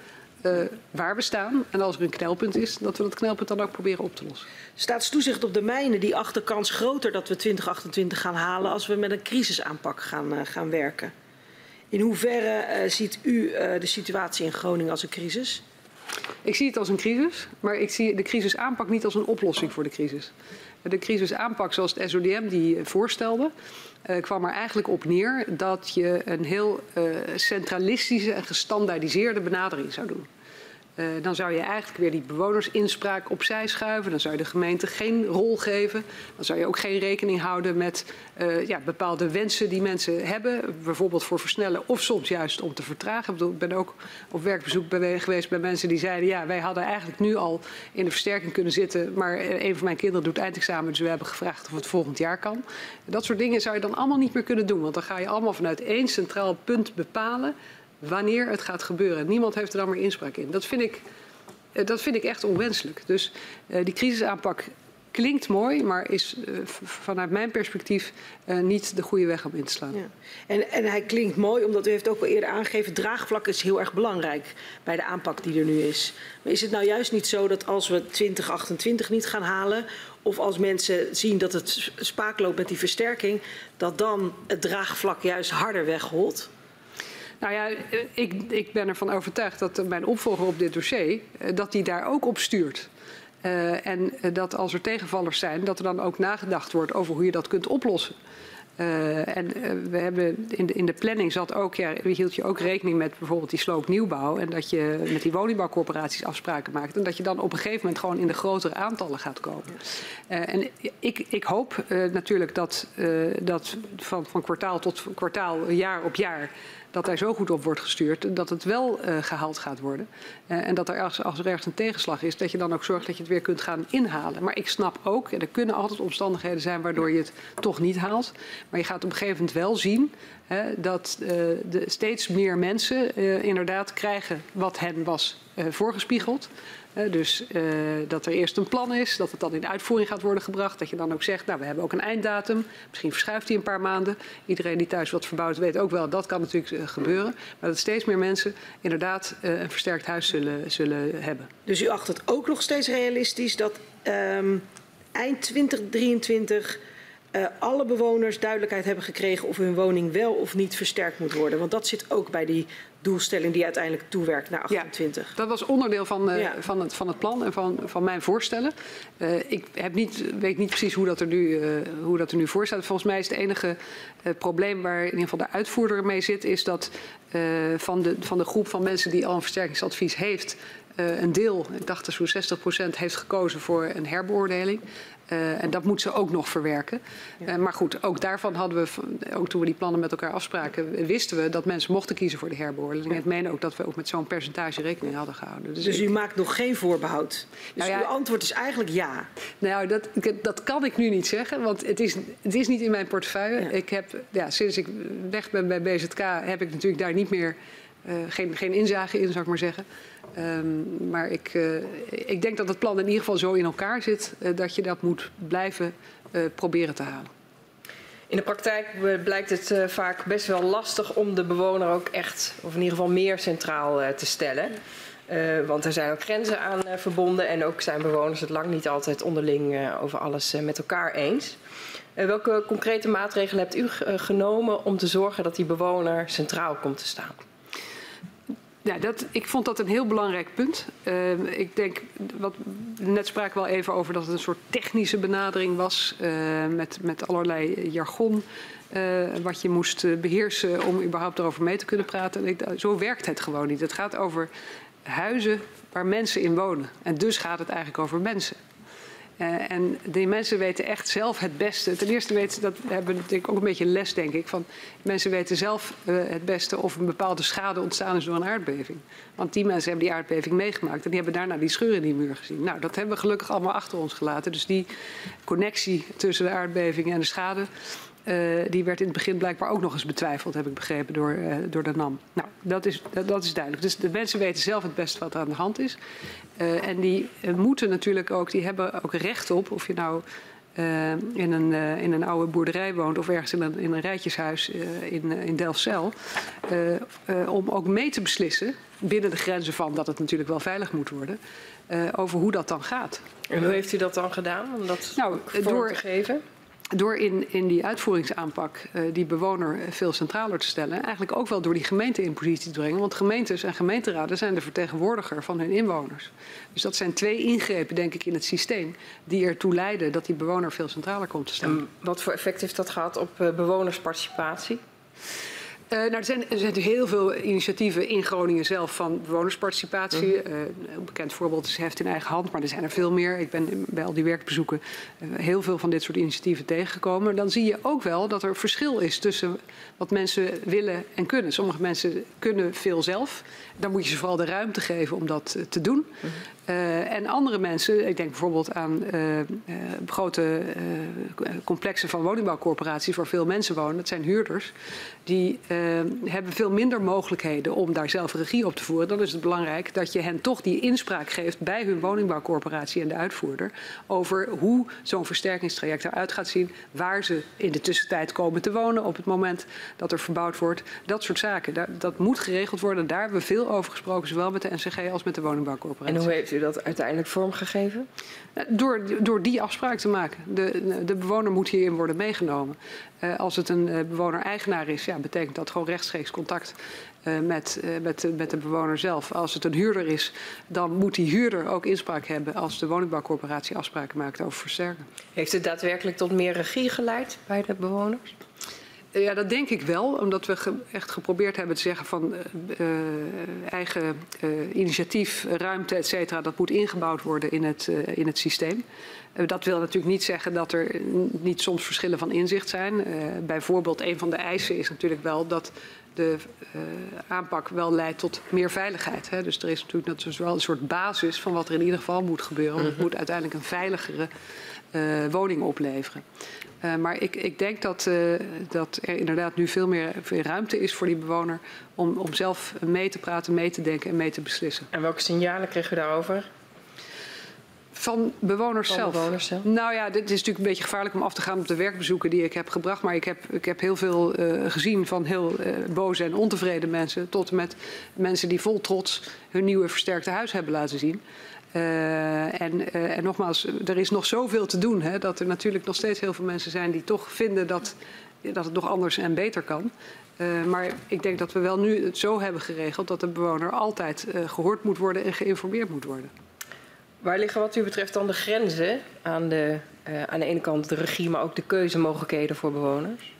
uh, waar we staan. En als er een knelpunt is, dat we dat knelpunt dan ook proberen op te lossen. Staatstoezicht op de mijnen, die acht de kans groter dat we 2028 gaan halen als we met een crisisaanpak gaan, uh, gaan werken. In hoeverre uh, ziet u de situatie in Groningen als een crisis? Ik zie het als een crisis, maar ik zie de crisisaanpak niet als een oplossing voor de crisis. De crisisaanpak zoals het SODM die voorstelde, uh, kwam er eigenlijk op neer dat je een heel uh, centralistische en gestandaardiseerde benadering zou doen. Uh, dan zou je eigenlijk weer die bewonersinspraak opzij schuiven. Dan zou je de gemeente geen rol geven. Dan zou je ook geen rekening houden met uh, ja, bepaalde wensen die mensen hebben. Bijvoorbeeld voor versnellen of soms juist om te vertragen. Ik ben ook op werkbezoek geweest bij mensen die zeiden... ja, wij hadden eigenlijk nu al in de versterking kunnen zitten... maar een van mijn kinderen doet eindexamen... dus we hebben gevraagd of het volgend jaar kan. Dat soort dingen zou je dan allemaal niet meer kunnen doen. Want dan ga je allemaal vanuit één centraal punt bepalen wanneer het gaat gebeuren. Niemand heeft er dan meer inspraak in. Dat vind ik, dat vind ik echt onwenselijk. Dus uh, die crisisaanpak klinkt mooi, maar is uh, vanuit mijn perspectief niet de goede weg om in te slaan. Ja. En, en, hij klinkt mooi, omdat u heeft ook al eerder aangegeven... draagvlak is heel erg belangrijk bij de aanpak die er nu is. Maar is het nou juist niet zo dat als we 2028 niet gaan halen... of als mensen zien dat het spaak loopt met die versterking... dat dan het draagvlak juist harder wegholt? Nou ja, ik, ik ben ervan overtuigd dat mijn opvolger op dit dossier, dat die daar ook op stuurt. Uh, en dat als er tegenvallers zijn, dat er dan ook nagedacht wordt over hoe je dat kunt oplossen. En we hebben in de, in de planning zat ook, ja, hield je ook rekening met bijvoorbeeld die sloopnieuwbouw. En dat je met die woningbouwcorporaties afspraken maakt. En dat je dan op een gegeven moment gewoon in de grotere aantallen gaat komen. En ik, ik hoop natuurlijk dat, dat van, van kwartaal tot kwartaal, jaar op jaar dat daar zo goed op wordt gestuurd dat het wel uh, gehaald gaat worden. Uh, en dat er als, als er ergens een tegenslag is, dat je dan ook zorgt dat je het weer kunt gaan inhalen. Maar ik snap ook, er kunnen altijd omstandigheden zijn waardoor je het toch niet haalt. Maar je gaat op een gegeven moment wel zien hè, dat uh, de steeds meer mensen inderdaad krijgen wat hen was voorgespiegeld. Dus uh, dat er eerst een plan is, dat het dan in uitvoering gaat worden gebracht. Dat je dan ook zegt, nou we hebben ook een einddatum. Misschien verschuift die een paar maanden. Iedereen die thuis wat verbouwt weet ook wel, dat kan natuurlijk uh, gebeuren. Maar dat steeds meer mensen inderdaad een versterkt huis zullen, hebben. Dus u acht het ook nog steeds realistisch dat um, eind 2023 uh, alle bewoners duidelijkheid hebben gekregen of hun woning wel of niet versterkt moet worden. Want dat zit ook bij die doelstelling die uiteindelijk toewerkt naar 28. Ja, dat was onderdeel van, uh, ja. van, het, van het plan en van, van mijn voorstellen. Uh, ik heb niet, weet niet precies hoe dat, er nu, uh, hoe dat er nu voor staat. Volgens mij is het enige probleem waar in ieder geval de uitvoerder mee zit... is dat van, de, van de groep van mensen die al een versterkingsadvies heeft... een deel, ik dacht dat zo'n 60 procent, heeft gekozen voor een herbeoordeling. Uh, en dat moet ze ook nog verwerken. Uh, maar goed, ook daarvan hadden we, ook toen we die plannen met elkaar afspraken, wisten we dat mensen mochten kiezen voor de herbeoordeling. Ja. Ik meen ook dat we ook met zo'n percentage rekening hadden gehouden. Dus, dus u ik... maakt nog geen voorbehoud? Dus nou ja, uw antwoord is eigenlijk ja? Nou, dat, dat kan ik nu niet zeggen, want het is, het is niet in mijn portefeuille. Ja. Ik heb, ja, sinds ik weg ben bij BZK heb ik natuurlijk daar niet meer geen, geen inzage in, zou ik maar zeggen. Um, maar ik, uh, ik denk dat het plan in ieder geval zo in elkaar zit uh, dat je dat moet blijven uh, proberen te halen. In de praktijk blijkt het vaak best wel lastig om de bewoner ook echt, of in ieder geval meer centraal te stellen. want er zijn ook grenzen aan verbonden en ook zijn bewoners het lang niet altijd onderling over alles met elkaar eens. welke concrete maatregelen hebt u genomen om te zorgen dat die bewoner centraal komt te staan? Ja, dat, ik vond dat een heel belangrijk punt. Uh, ik denk, wat, net spraken we al even over dat het een soort technische benadering was. Uh, met, met allerlei jargon. Uh, wat je moest beheersen om überhaupt erover mee te kunnen praten. En ik, zo werkt het gewoon niet. Het gaat over huizen waar mensen in wonen. En dus gaat het eigenlijk over mensen. Uh, en die mensen weten echt zelf het beste. Ten eerste weten dat hebben we ook een beetje les, denk ik. Van mensen weten zelf uh, het beste of een bepaalde schade ontstaan is door een aardbeving. Want die mensen hebben die aardbeving meegemaakt en die hebben daarna die scheur in die muur gezien. Nou, dat hebben we gelukkig allemaal achter ons gelaten. Dus die connectie tussen de aardbeving en de schade, uh, die werd in het begin blijkbaar ook nog eens betwijfeld, heb ik begrepen, door, uh, door de NAM. Nou, dat is, dat, dat, is duidelijk. Dus de mensen weten zelf het best wat er aan de hand is. Uh, en die moeten natuurlijk ook, die hebben ook recht op, of je nou in, een, in een oude boerderij woont of ergens in een, in een rijtjeshuis in, in Delfzijl, om ook mee te beslissen, binnen de grenzen van dat het natuurlijk wel veilig moet worden, over hoe dat dan gaat. En hoe heeft u dat dan gedaan om dat nou, door, te geven? Door in, in die uitvoeringsaanpak uh, die bewoner veel centraler te stellen, eigenlijk ook wel door die gemeente in positie te brengen. Want gemeentes en gemeenteraden zijn de vertegenwoordiger van hun inwoners. Dus dat zijn twee ingrepen, denk ik, in het systeem die ertoe leiden dat die bewoner veel centraler komt te staan. Wat voor effect heeft dat gehad op uh, bewonersparticipatie? Uh, nou, er, zijn, er zijn heel veel initiatieven in Groningen zelf van bewonersparticipatie. Mm. Uh, een bekend voorbeeld is Heft in eigen hand, maar er zijn er veel meer. Ik ben bij al die werkbezoeken uh, heel veel van dit soort initiatieven tegengekomen. Dan zie je ook wel dat er verschil is tussen wat mensen willen en kunnen. Sommige mensen kunnen veel zelf. Dan moet je ze vooral de ruimte geven om dat te doen. Mm. Uh, en andere mensen, ik denk bijvoorbeeld aan uh, grote complexen van woningbouwcorporaties waar veel mensen wonen, dat zijn huurders, die hebben veel minder mogelijkheden om daar zelf regie op te voeren. Dan is het belangrijk dat je hen toch die inspraak geeft bij hun woningbouwcorporatie en de uitvoerder over hoe zo'n versterkingstraject eruit gaat zien, waar ze in de tussentijd komen te wonen op het moment dat er verbouwd wordt. Dat soort zaken. Dat, dat moet geregeld worden. Daar hebben we veel over gesproken, zowel met de NCG als met de woningbouwcorporatie. En hoe heeft u dat uiteindelijk vormgegeven? Door, door die afspraak te maken. De, de bewoner moet hierin worden meegenomen. Uh, als het een uh, bewoner-eigenaar is, ja, betekent dat gewoon rechtstreeks contact uh, met, met, met de bewoner zelf. Als het een huurder is, dan moet die huurder ook inspraak hebben als de woningbouwcorporatie afspraken maakt over versterken. Heeft het daadwerkelijk tot meer regie geleid bij de bewoners? Ja, dat denk ik wel. Omdat we ge echt geprobeerd hebben te zeggen van uh, eigen uh, initiatief, ruimte, et cetera, dat moet ingebouwd worden in het, uh, in het systeem. dat wil natuurlijk niet zeggen dat er niet soms verschillen van inzicht zijn. bijvoorbeeld, een van de eisen is natuurlijk wel dat de aanpak wel leidt tot meer veiligheid. Hè. Dus er is natuurlijk dat is wel een soort basis van wat er in ieder geval moet gebeuren. Want het moet uiteindelijk een veiligere woning opleveren. Uh, maar ik, ik denk dat, uh, dat er inderdaad nu veel meer veel ruimte is voor die bewoner om, om zelf mee te praten, mee te denken en mee te beslissen. En welke signalen kregen we daarover? Van bewoners, Van zelf. bewoners zelf. Nou ja, dit is natuurlijk een beetje gevaarlijk om af te gaan op de werkbezoeken die ik heb gebracht. Maar ik heb, ik heb heel veel uh, gezien van heel uh, boze en ontevreden mensen. Tot en met mensen die vol trots hun nieuwe versterkte huis hebben laten zien. Uh, en, uh, nogmaals, er is nog zoveel te doen. Hè, dat er natuurlijk nog steeds heel veel mensen zijn die toch vinden dat, dat het nog anders en beter kan. Uh, maar ik denk dat we wel nu zo hebben geregeld dat de bewoner altijd gehoord moet worden en geïnformeerd moet worden. Waar liggen wat u betreft dan de grenzen aan de, aan de ene kant de regie, maar ook de keuzemogelijkheden voor bewoners?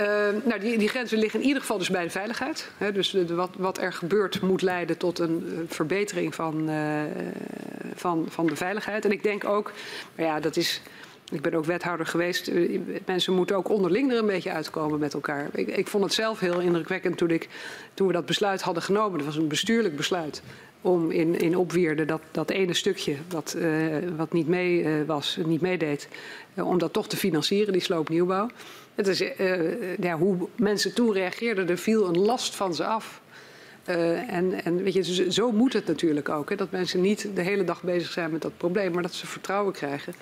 Uh, nou, die, die, grenzen liggen in ieder geval dus bij de veiligheid. He, dus wat, wat, er gebeurt moet leiden tot een verbetering van, uh, van, van de veiligheid. En ik denk ook, maar ja, dat is. Ik ben ook wethouder geweest. Eh, mensen moeten ook onderling er een beetje uitkomen met elkaar. Ik, ik vond het zelf heel indrukwekkend toen, ik, toen we dat besluit hadden genomen. Dat was een bestuurlijk besluit om in, in Opweerde dat, dat ene stukje wat, wat niet mee was, niet meedeed, om dat toch te financieren, die sloopnieuwbouw. Het is, ja, hoe mensen toen reageerden, er viel een last van ze af. Uh, en, en weet je, zo moet het natuurlijk ook. Hè, dat mensen niet de hele dag bezig zijn met dat probleem, maar dat ze vertrouwen krijgen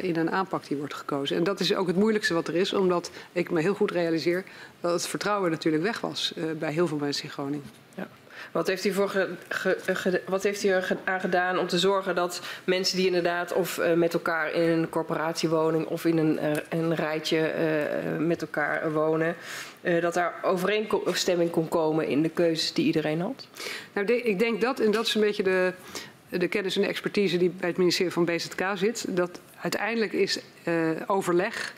in een aanpak die wordt gekozen. En dat is ook het moeilijkste wat er is, omdat ik me heel goed realiseer dat het vertrouwen natuurlijk weg was bij heel veel mensen in Groningen. Wat heeft, u voor ge, wat heeft er aan gedaan om te zorgen dat mensen die inderdaad of uh, met elkaar in een corporatiewoning of in een, uh, een rijtje met elkaar wonen, dat daar overeenstemming kon komen in de keuzes die iedereen had? Nou, ik denk dat, en dat is een beetje de, de kennis en de expertise die bij het ministerie van BZK zit, dat uiteindelijk is overleg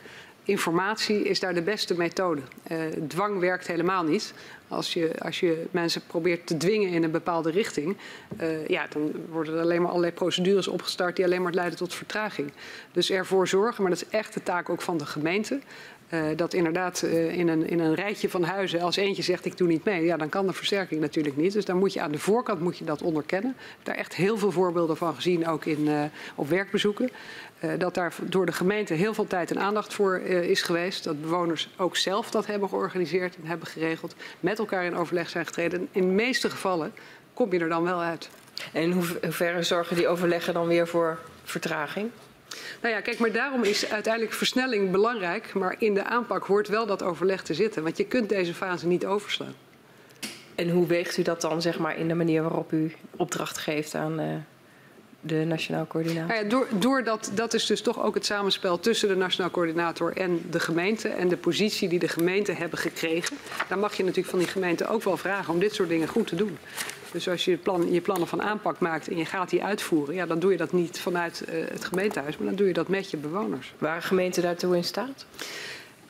informatie is daar de beste methode. Uh, dwang werkt helemaal niet. Als je, als je mensen probeert te dwingen in een bepaalde richting, uh, ja, dan worden er alleen maar allerlei procedures opgestart die alleen maar leiden tot vertraging. Dus ervoor zorgen, maar dat is echt de taak ook van de gemeente. Uh, dat inderdaad uh, in, een, in een rijtje van huizen, als eentje zegt ik doe niet mee, ja, dan kan de versterking natuurlijk niet. Dus dan moet je aan de voorkant moet je dat onderkennen. Ik heb daar echt heel veel voorbeelden van gezien, ook in, op werkbezoeken. Dat daar door de gemeente heel veel tijd en aandacht voor is geweest. Dat bewoners ook zelf dat hebben georganiseerd en hebben geregeld. Met elkaar in overleg zijn getreden. In de meeste gevallen kom je er dan wel uit. En in hoeverre zorgen die overleggen dan weer voor vertraging? Nou ja, kijk, maar daarom is uiteindelijk versnelling belangrijk. Maar in de aanpak hoort wel dat overleg te zitten. Want je kunt deze fase niet overslaan. En hoe weegt u dat dan, zeg maar, in de manier waarop u opdracht geeft aan uh, de Nationaal Coördinator? Nou ja, door, doordat dat is dus toch ook het samenspel tussen de Nationaal Coördinator en de gemeente. En de positie die de gemeenten hebben gekregen. Dan mag je natuurlijk van die gemeente ook wel vragen om dit soort dingen goed te doen. Dus als je plan, je plannen van aanpak maakt en je gaat die uitvoeren, ja, dan doe je dat niet vanuit uh, het gemeentehuis, maar dan doe je dat met je bewoners. Waren gemeenten daartoe in staat?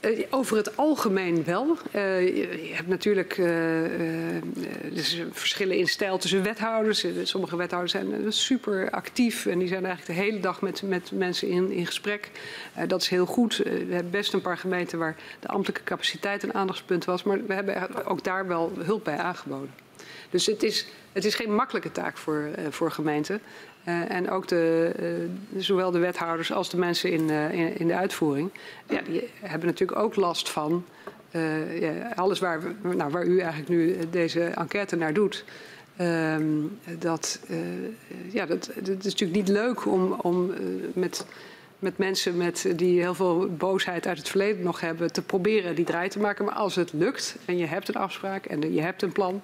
Uh, over het algemeen wel. Uh, je, hebt natuurlijk dus verschillen in stijl tussen wethouders. Sommige wethouders zijn super actief en die zijn eigenlijk de hele dag met, met mensen in, in gesprek. dat is heel goed. we hebben best een paar gemeenten waar de ambtelijke capaciteit een aandachtspunt was, maar we hebben ook daar wel hulp bij aangeboden. Dus het is, het is geen makkelijke taak voor, voor gemeenten. Uh, en ook de, uh, zowel de wethouders als de mensen in, in, in, de uitvoering, ja, die hebben natuurlijk ook last van ja, alles waar, nou, waar u eigenlijk nu deze enquête naar doet. Ehm, dat, ja, dat, dat is natuurlijk niet leuk om, om met met mensen met, die heel veel boosheid uit het verleden nog hebben, te proberen die draai te maken. Maar als het lukt en je hebt een afspraak en je hebt een plan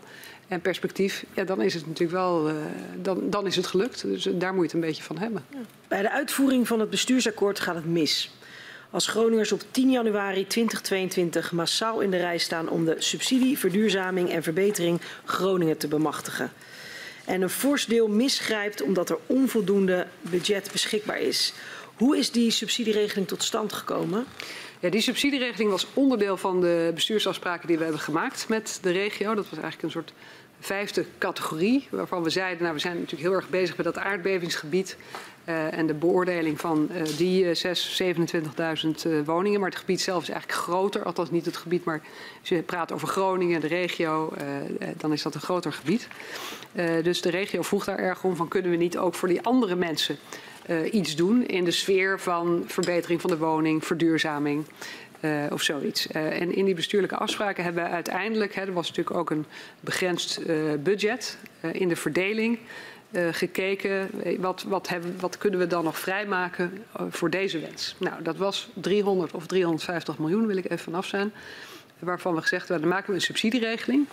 en perspectief, ja, dan is het natuurlijk wel, uh, dan, dan is het gelukt. Dus daar moet je het een beetje van hebben. Bij de uitvoering van het bestuursakkoord gaat het mis. Als Groningers op 10 januari 2022 massaal in de rij staan om de subsidie, verduurzaming en verbetering Groningen te bemachtigen. En een fors deel misgrijpt omdat er onvoldoende budget beschikbaar is. Hoe is die subsidieregeling tot stand gekomen? Ja, die subsidieregeling was onderdeel van de bestuursafspraken die we hebben gemaakt met de regio. Dat was eigenlijk een soort vijfde categorie, waarvan we zeiden, nou we zijn natuurlijk heel erg bezig met dat aardbevingsgebied uh, en de beoordeling van uh, die uh, 27.000 woningen. Maar het gebied zelf is eigenlijk groter, althans niet het gebied, maar als je praat over Groningen, de regio, uh, dan is dat een groter gebied. dus de regio vroeg daar erg om van kunnen we niet ook voor die andere mensen uh, iets doen in de sfeer van verbetering van de woning, verduurzaming. Uh, of zoiets. Uh, en in die bestuurlijke afspraken hebben we uiteindelijk, hè, er was natuurlijk ook een begrensd budget in de verdeling, gekeken wat, wat, hebben, wat kunnen we dan nog vrijmaken voor deze wens. Nou, dat was 300 of 350 miljoen, wil ik even vanaf zijn. Waarvan we gezegd hebben, dan maken we een subsidieregeling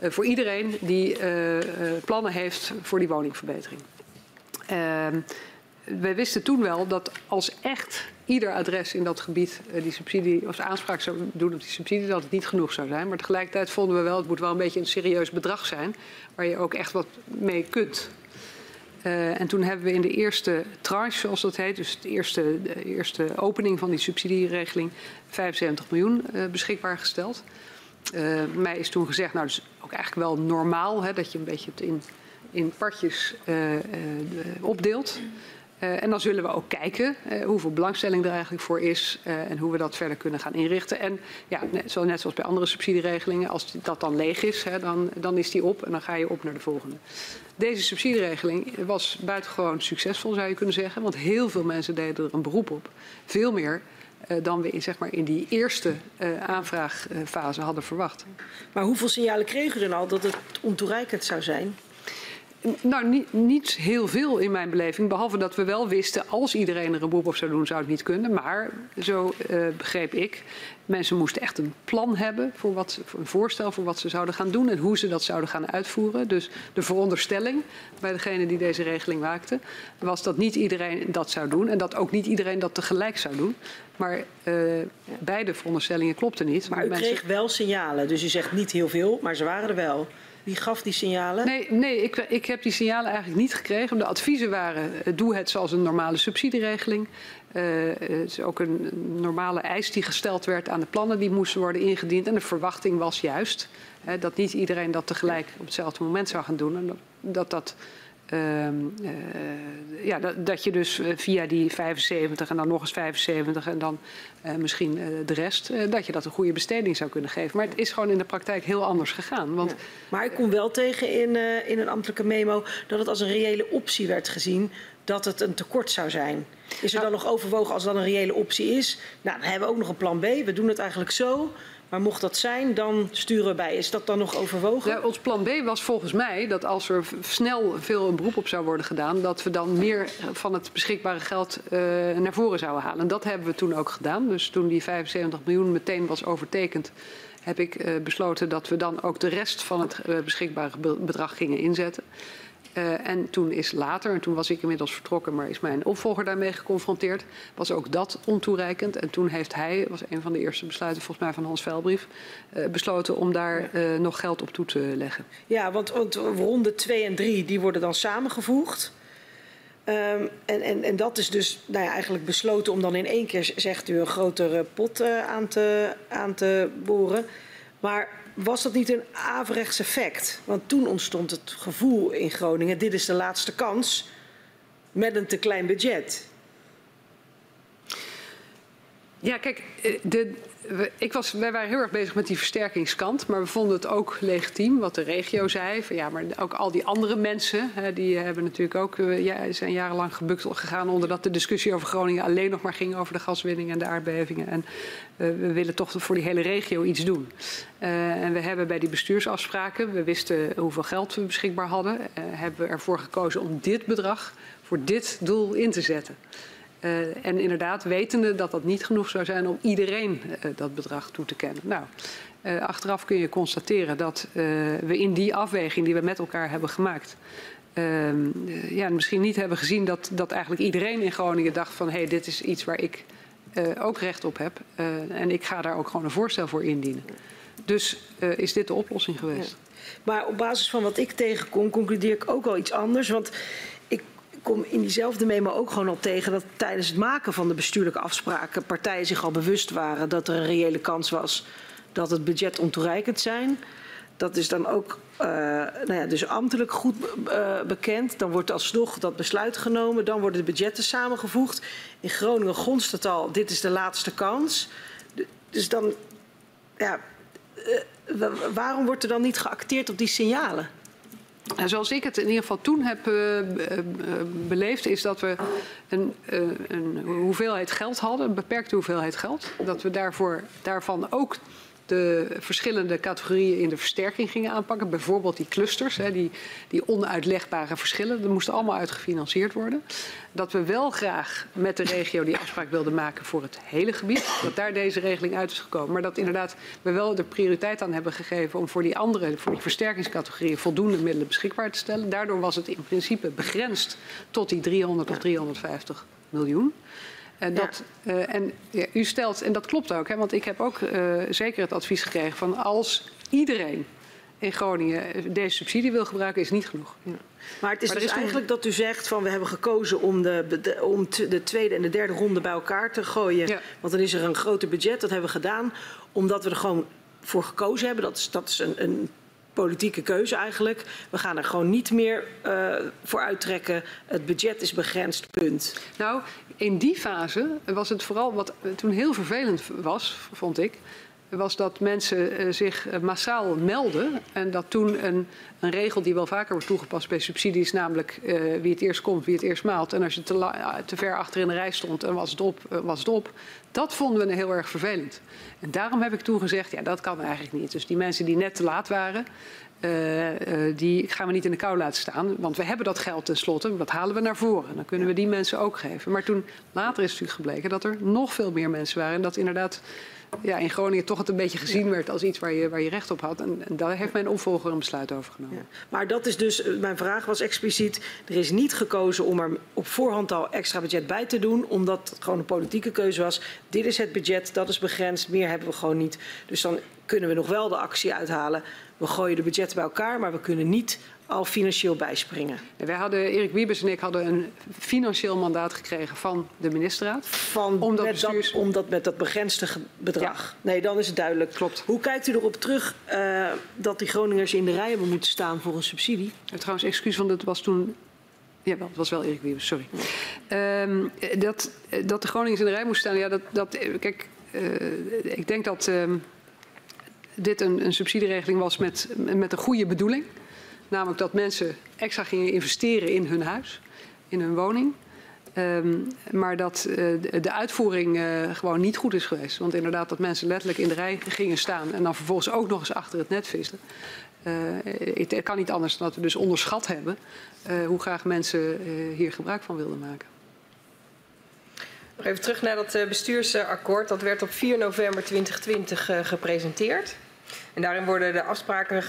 voor iedereen die plannen heeft voor die woningverbetering. Wij wisten toen wel dat als echt ieder adres in dat gebied uh, die subsidie of aanspraak zou doen op die subsidie, dat het niet genoeg zou zijn. Maar tegelijkertijd vonden we wel, het moet wel een beetje een serieus bedrag zijn, waar je ook echt wat mee kunt. Uh, en toen hebben we in de eerste tranche, zoals dat heet, dus de eerste, eerste opening van die subsidieregeling, 75 miljoen uh, beschikbaar gesteld. mij is toen gezegd, nou, dat is ook eigenlijk wel normaal hè, dat je een beetje het in, in partjes opdeelt. Uh, en dan zullen we ook kijken uh, hoeveel belangstelling er eigenlijk voor is uh, en hoe we dat verder kunnen gaan inrichten. En ja, net, zo, net zoals bij andere subsidieregelingen, als dat dan leeg is, hè, dan, dan is die op en dan ga je op naar de volgende. Deze subsidieregeling was buitengewoon succesvol, zou je kunnen zeggen, want heel veel mensen deden er een beroep op. Veel meer dan we in, zeg maar, in die eerste aanvraagfase hadden verwacht. Maar hoeveel signalen kregen u dan al dat het ontoereikend zou zijn? Nou, niet, niet, heel veel in mijn beleving. Behalve dat we wel wisten, als iedereen er een beroep op zou doen, zou het niet kunnen. Maar, zo uh, begreep ik, mensen moesten echt een plan hebben, voor wat, voor een voorstel voor wat ze zouden gaan doen en hoe ze dat zouden gaan uitvoeren. Dus de veronderstelling bij degene die deze regeling maakte, was dat niet iedereen dat zou doen en dat ook niet iedereen dat tegelijk zou doen. Maar uh, beide veronderstellingen klopten niet. Maar u mensen... kreeg wel signalen, dus u zegt niet heel veel, maar ze waren er wel. Wie gaf die signalen? Nee, nee ik, ik heb die signalen eigenlijk niet gekregen. De adviezen waren: doe het zoals een normale subsidieregeling. Uh, het is ook een normale eis die gesteld werd aan de plannen die moesten worden ingediend. En de verwachting was juist hè, dat niet iedereen dat tegelijk op hetzelfde moment zou gaan doen. En dat dat ja, dat, dat, je dus eh, via die 75 en dan nog eens 75 en dan uh, misschien de rest, dat je dat een goede besteding zou kunnen geven. Maar het is gewoon in de praktijk heel anders gegaan. Want, ja. Maar ik kom wel tegen in, in een ambtelijke memo dat het als een reële optie werd gezien dat het een tekort zou zijn. Is er dan nog overwogen als dat een reële optie is? Nou, dan hebben we ook nog een plan B. We doen het eigenlijk zo. Maar mocht dat zijn, dan sturen we bij. Is dat dan nog overwogen? Ons plan B was volgens mij dat als er snel veel een beroep op zou worden gedaan, dat we dan meer van het beschikbare geld uh, naar voren zouden halen. En dat hebben we toen ook gedaan. Dus toen die 75 miljoen meteen was overtekend, heb ik uh, besloten dat we dan ook de rest van het uh, beschikbare bedrag gingen inzetten. Uh, en toen is later, en toen was ik inmiddels vertrokken, maar is mijn opvolger daarmee geconfronteerd, was ook dat ontoereikend. En toen heeft hij, was een van de eerste besluiten volgens mij van Hans Velbrief, uh, besloten om daar uh, nog geld op toe te leggen. Ja, want, want ronde 2 en 3 die worden dan samengevoegd. Um, en, en, en dat is dus nou ja, eigenlijk besloten om dan in één keer, zegt u, een grotere pot aan, te, aan te boren. Maar was dat niet een averechts effect? Want toen ontstond het gevoel in Groningen: dit is de laatste kans met een te klein budget. Ja, kijk, eh, de, ik was, wij waren heel erg bezig met die versterkingskant, maar we vonden het ook legitiem wat de regio zei. Ja, maar ook al die andere mensen, hè, die hebben natuurlijk ook uh, ja, zijn jarenlang gebukt gegaan onder dat de discussie over Groningen alleen nog maar ging over de gaswinning en de aardbevingen. En uh, we willen toch voor die hele regio iets doen. En we hebben bij die bestuursafspraken, we wisten hoeveel geld we beschikbaar hadden, hebben we ervoor gekozen om dit bedrag voor dit doel in te zetten. Uh, en inderdaad, wetende dat dat niet genoeg zou zijn om iedereen uh, dat bedrag toe te kennen. Nou, uh, achteraf kun je constateren dat we in die afweging die we met elkaar hebben gemaakt. Ehm, ja, misschien niet hebben gezien dat, dat eigenlijk iedereen in Groningen dacht van hé, hey, dit is iets waar ik ook recht op heb. en ik ga daar ook gewoon een voorstel voor indienen. Dus is dit de oplossing geweest. Maar op basis van wat ik tegenkom, concludeer ik ook al iets anders. Want kom in diezelfde memo ook gewoon al tegen dat tijdens het maken van de bestuurlijke afspraken partijen zich al bewust waren dat er een reële kans was dat het budget ontoereikend zijn. Dat is dan ook uh, nou ja, dus ambtelijk goed uh, bekend. Dan wordt alsnog dat besluit genomen. Dan worden de budgetten samengevoegd. In Groningen gonst het al, dit is de laatste kans. Dus dan, ja, uh, waarom wordt er dan niet geacteerd op die signalen? Zoals ik het in ieder geval toen heb uh, beleefd, is dat we een, een, hoeveelheid geld hadden, een beperkte hoeveelheid geld. Dat we daarvoor, daarvan ook de verschillende categorieën in de versterking gingen aanpakken. Bijvoorbeeld die clusters, hè, die, die onuitlegbare verschillen. Dat moest allemaal uitgefinancierd worden. Dat we wel graag met de regio die afspraak wilden maken voor het hele gebied. Dat daar deze regeling uit is gekomen. Maar dat inderdaad we wel de prioriteit aan hebben gegeven om voor die andere, voor die versterkingscategorieën voldoende middelen beschikbaar te stellen. Daardoor was het in principe begrensd tot die 300 of 350 miljoen. En, dat, ja. uh, en ja, u stelt, en dat klopt ook, hè, want ik heb ook uh, zeker het advies gekregen van als iedereen in Groningen deze subsidie wil gebruiken, is niet genoeg. Ja. Maar het is maar dus is eigenlijk toen... dat u zegt van we hebben gekozen om de, de, om de tweede en de derde ronde bij elkaar te gooien. Want dan is er een groter budget. Dat hebben we gedaan omdat we er gewoon voor gekozen hebben. Dat is, dat is een, een politieke keuze eigenlijk. We gaan er gewoon niet meer uh, voor uittrekken. Het budget is begrensd, punt. Nou, in die fase was het vooral wat toen heel vervelend was, vond ik. was dat mensen uh, zich uh, massaal melden. En dat toen een, een, regel die wel vaker wordt toegepast bij subsidies, namelijk uh, wie het eerst komt, wie het eerst maalt. En als je te, te ver achter in de rij stond en was het, op, was het op, dat vonden we heel erg vervelend. En daarom heb ik toen gezegd, ja, dat kan eigenlijk niet. Dus die mensen die net te laat waren, die gaan we niet in de kou laten staan. Want we hebben dat geld tenslotte. Dat halen we naar voren. Dan kunnen we die mensen ook geven. Maar toen later is natuurlijk gebleken dat er nog veel meer mensen waren. En dat inderdaad ja, in Groningen toch het een beetje gezien werd als iets waar je, waar je recht op had. En, en daar heeft mijn opvolger een besluit over genomen. Ja. Maar dat is dus, mijn vraag was expliciet, er is niet gekozen om er op voorhand al extra budget bij te doen, omdat het gewoon een politieke keuze was. Dit is het budget, dat is begrensd, meer hebben we gewoon niet. Dus dan kunnen we nog wel de actie uithalen. We gooien de budgetten bij elkaar, maar we kunnen niet al financieel bijspringen. Wij hadden, Erik Wiebes en ik hadden een financieel mandaat gekregen van de ministerraad. Van om dat, bestuurs... dat, om dat met dat begrensde bedrag. Ja. Nee, dan is het duidelijk. Klopt. Hoe kijkt u erop terug uh, dat die Groningers in de rij hebben moeten staan voor een subsidie? Ja, trouwens, excuus, want het was toen ja, wel, het was wel Erik Wiebes, sorry. Um, dat, dat de Groningers in de rij moesten staan, ja, dat, dat kijk, uh, ik denk dat um, dit een, een subsidieregeling was met, met een goede bedoeling. Namelijk dat mensen extra gingen investeren in hun huis, in hun woning. Um, maar dat uh, de uitvoering uh, gewoon niet goed is geweest. Want inderdaad, dat mensen letterlijk in de rij gingen staan en dan vervolgens ook nog eens achter het net visten. Uh, het kan niet anders dan dat we dus onderschat hebben hoe graag mensen hier gebruik van wilden maken. Nog even terug naar dat bestuursakkoord. Dat werd op 4 november 2020 gepresenteerd. En daarin worden de afspraken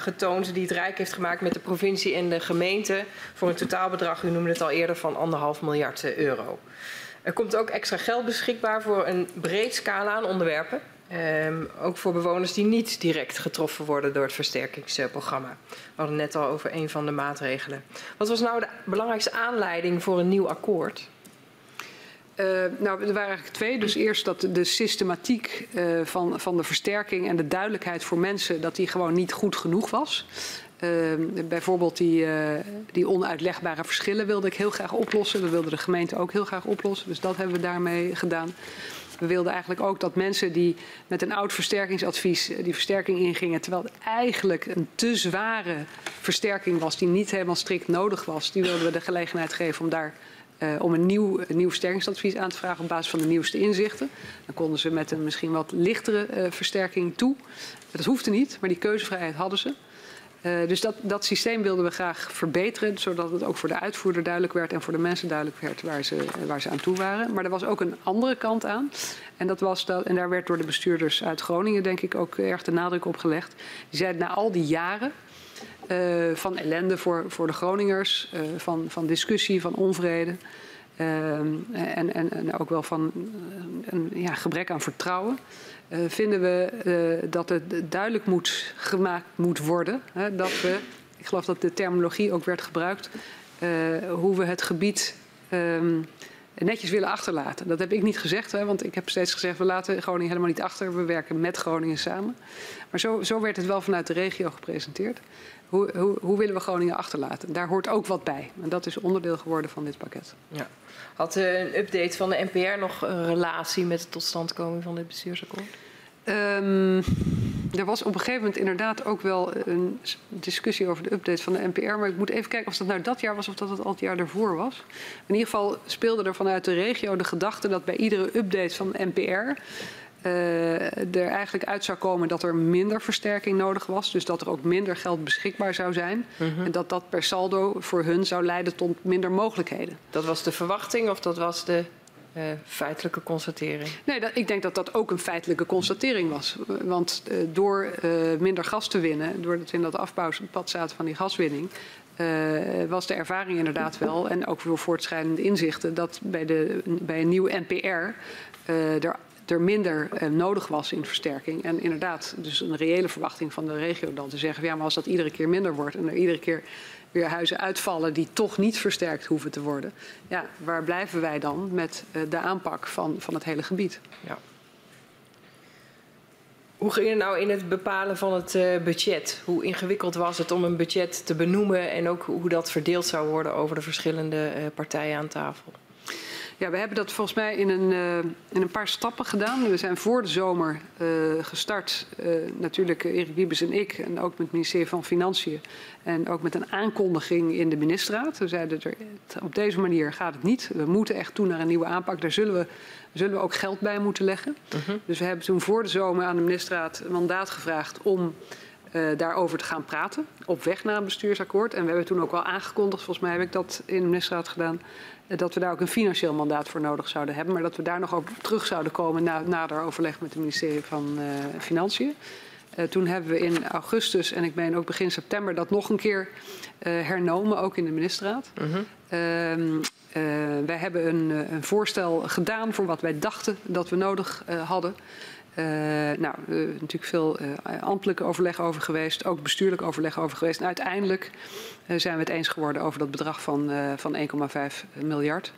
getoond die het Rijk heeft gemaakt met de provincie en de gemeente voor een totaalbedrag, u noemde het al eerder, van anderhalf miljard eh, euro. Er komt ook extra geld beschikbaar voor een breed scala aan onderwerpen. Um, ook voor bewoners die niet direct getroffen worden door het versterkingsprogramma. We hadden net al over een van de maatregelen. Wat was nou de belangrijkste aanleiding voor een nieuw akkoord? Uh, nou, er waren eigenlijk twee. Dus eerst dat de systematiek uh, van, van de versterking en de duidelijkheid voor mensen dat die gewoon niet goed genoeg was. Uh, bijvoorbeeld die, die onuitlegbare verschillen wilde ik heel graag oplossen. Dat wilde de gemeente ook heel graag oplossen. Dus dat hebben we daarmee gedaan. We wilden eigenlijk ook dat mensen die met een oud versterkingsadvies die versterking ingingen, terwijl het eigenlijk een te zware versterking was die niet helemaal strikt nodig was, die wilden we de gelegenheid geven om daar uh, om een nieuw, nieuw versterkingsadvies aan te vragen op basis van de nieuwste inzichten. Dan konden ze met een misschien wat lichtere uh, versterking toe. Dat hoefde niet, maar die keuzevrijheid hadden ze. Uh, dus dat, dat systeem wilden we graag verbeteren, zodat het ook voor de uitvoerder duidelijk werd en voor de mensen duidelijk werd waar ze, waar ze aan toe waren. Maar er was ook een andere kant aan. En, dat was dat, en daar werd door de bestuurders uit Groningen, denk ik, ook erg de nadruk op gelegd. Die zeiden na al die jaren uh, van ellende voor, voor de Groningers, uh, van, van discussie, van onvrede. Uh, en, en, en ook wel van een ja, gebrek aan vertrouwen. vinden we dat het duidelijk moet gemaakt moet worden dat we, ik geloof dat de terminologie ook werd gebruikt, hoe we het gebied ehm, netjes willen achterlaten. Dat heb ik niet gezegd, hè, want ik heb steeds gezegd... we laten Groningen helemaal niet achter, we werken met Groningen samen. Maar zo, zo werd het wel vanuit de regio gepresenteerd. Hoe, hoe, hoe, willen we Groningen achterlaten? Daar hoort ook wat bij. En dat is onderdeel geworden van dit pakket. Ja. Had uh, een update van de NPR nog een relatie met de totstandkoming van dit bestuursakkoord? Um, er was op een gegeven moment inderdaad ook wel een discussie over de update van de NPR. Maar ik moet even kijken of dat nou dat jaar was of dat het al het jaar daarvoor was. In ieder geval speelde er vanuit de regio de gedachte dat bij iedere update van de NPR er eigenlijk uit zou komen dat er minder versterking nodig was. Dus dat er ook minder geld beschikbaar zou zijn. -huh. En dat dat per saldo voor hun zou leiden tot minder mogelijkheden. Dat was de verwachting of dat was de uh, feitelijke constatering? Nee, dat, ik denk dat dat ook een feitelijke constatering was. Want uh, door uh, minder gas te winnen, doordat we in dat afbouwpad zaten van die gaswinning, was de ervaring inderdaad wel, en ook door voortschrijdende inzichten, dat bij, de, bij een nieuw NPR er er minder uh, nodig was in versterking. En inderdaad, dus een reële verwachting van de regio dan te zeggen... ja, maar als dat iedere keer minder wordt en er iedere keer weer huizen uitvallen... die toch niet versterkt hoeven te worden... ja, waar blijven wij dan met uh, de aanpak van, van het hele gebied? Ja. Hoe ging het nou in het bepalen van het uh, budget? Hoe ingewikkeld was het om een budget te benoemen... en ook hoe dat verdeeld zou worden over de verschillende partijen aan tafel? Ja, we hebben dat volgens mij in een, uh, in een paar stappen gedaan. We zijn voor de zomer uh, gestart, uh, natuurlijk Erik Wiebes en ik, en ook met het ministerie van Financiën. En ook met een aankondiging in de ministerraad. We zeiden, er, op deze manier gaat het niet. We moeten echt toe naar een nieuwe aanpak. Daar zullen we, zullen we ook geld bij moeten leggen. -huh. Dus we hebben toen voor de zomer aan de ministerraad een mandaat gevraagd om uh, daarover te gaan praten. Op weg naar een bestuursakkoord. En we hebben toen ook wel aangekondigd, volgens mij heb ik dat in de ministerraad gedaan, dat we daar ook een financieel mandaat voor nodig zouden hebben. Maar dat we daar nog op terug zouden komen na nader overleg met het ministerie van uh, Financiën. toen hebben we in augustus en ik meen ook begin september dat nog een keer hernomen, ook in de ministerraad. -huh. wij hebben een, een, voorstel gedaan voor wat wij dachten dat we nodig hadden. Uh, nou, uh, natuurlijk veel uh, ambtelijk overleg over geweest, ook bestuurlijk overleg over geweest. En uiteindelijk zijn we het eens geworden over dat bedrag van, van 1,5 miljard.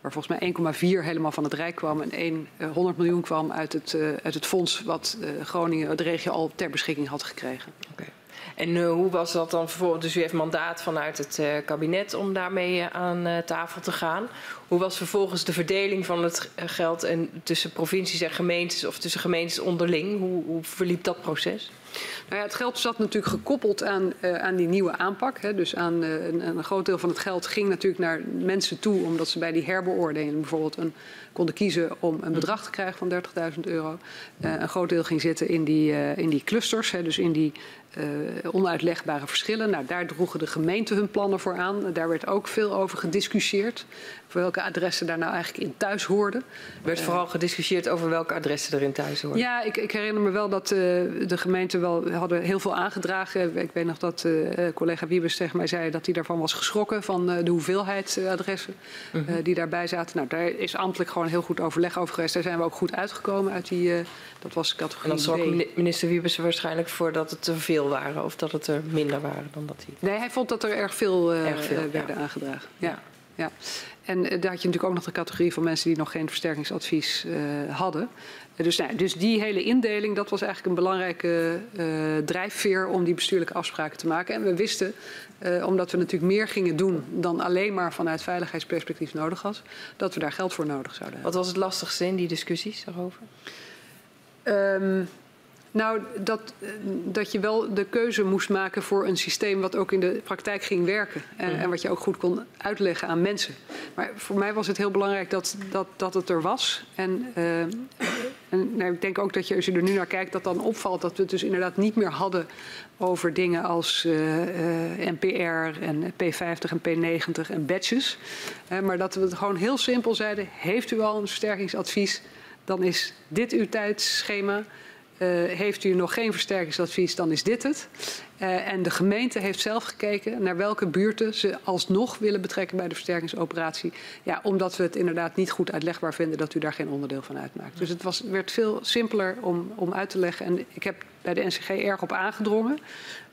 Waar volgens mij 1,4 helemaal van het Rijk kwam en 1, 100 miljoen kwam uit het, uit het fonds wat Groningen, de regio, al ter beschikking had gekregen. En uh, hoe was dat dan vervolgens? Dus u heeft mandaat vanuit het uh, kabinet om daarmee uh, aan tafel te gaan. Hoe was vervolgens de verdeling van het geld en tussen provincies en gemeentes of tussen gemeentes onderling? Hoe, hoe verliep dat proces? Nou ja, het geld zat natuurlijk gekoppeld aan, aan die nieuwe aanpak. Hè. Dus aan, een, een, groot deel van het geld ging natuurlijk naar mensen toe, omdat ze bij die herbeoordeling bijvoorbeeld een, konden kiezen om een bedrag te krijgen van 30.000 euro. Een groot deel ging zitten in die, in die clusters, hè, dus in die onuitlegbare verschillen. Nou, daar droegen de gemeenten hun plannen voor aan. Daar werd ook veel over gediscussieerd. Welke adressen daar nou eigenlijk in thuis hoorden. Er werd vooral gediscussieerd over welke adressen erin thuis hoorden. Ja, ik, ik herinner me wel dat de gemeenten wel hadden heel veel aangedragen. Ik weet nog dat uh, collega Wiebes tegen mij zei dat hij daarvan was geschrokken van uh, de hoeveelheid adressen -huh. die daarbij zaten. Nou, daar is ambtelijk gewoon heel goed overleg over geweest. Daar zijn we ook goed uitgekomen uit die, dat was categorie En dan zorgde minister Wiebes er waarschijnlijk voor dat het te veel waren of dat het er minder waren dan dat hij... Nee, hij vond dat er erg veel, erg veel werden ja. aangedragen. Ja. ja. En daar had je natuurlijk ook nog de categorie van mensen die nog geen versterkingsadvies uh, hadden. Dus, nou, dus die hele indeling, dat was eigenlijk een belangrijke uh, drijfveer om die bestuurlijke afspraken te maken. En we wisten, uh, omdat we natuurlijk meer gingen doen dan alleen maar vanuit veiligheidsperspectief nodig was, dat we daar geld voor nodig zouden hebben. Wat was het lastigste in die discussies daarover? Um, nou, dat, dat je wel de keuze moest maken voor een systeem wat ook in de praktijk ging werken. En, mm. en, wat je ook goed kon uitleggen aan mensen. Maar voor mij was het heel belangrijk dat, dat, dat het er was. En, uh, en nou, ik denk ook dat je, als je er nu naar kijkt, dat dan opvalt dat we het dus inderdaad niet meer hadden over dingen als uh, uh, NPR en P50 en P90 en badges. maar dat we het gewoon heel simpel zeiden, heeft u al een versterkingsadvies, dan is dit uw tijdschema. Uh, heeft u nog geen versterkingsadvies, dan is dit het. Uh, en de gemeente heeft zelf gekeken naar welke buurten ze alsnog willen betrekken bij de versterkingsoperatie. Ja, omdat we het inderdaad niet goed uitlegbaar vinden dat u daar geen onderdeel van uitmaakt. Dus het was, werd veel simpeler om, om uit te leggen. En ik heb bij de NCG erg op aangedrongen.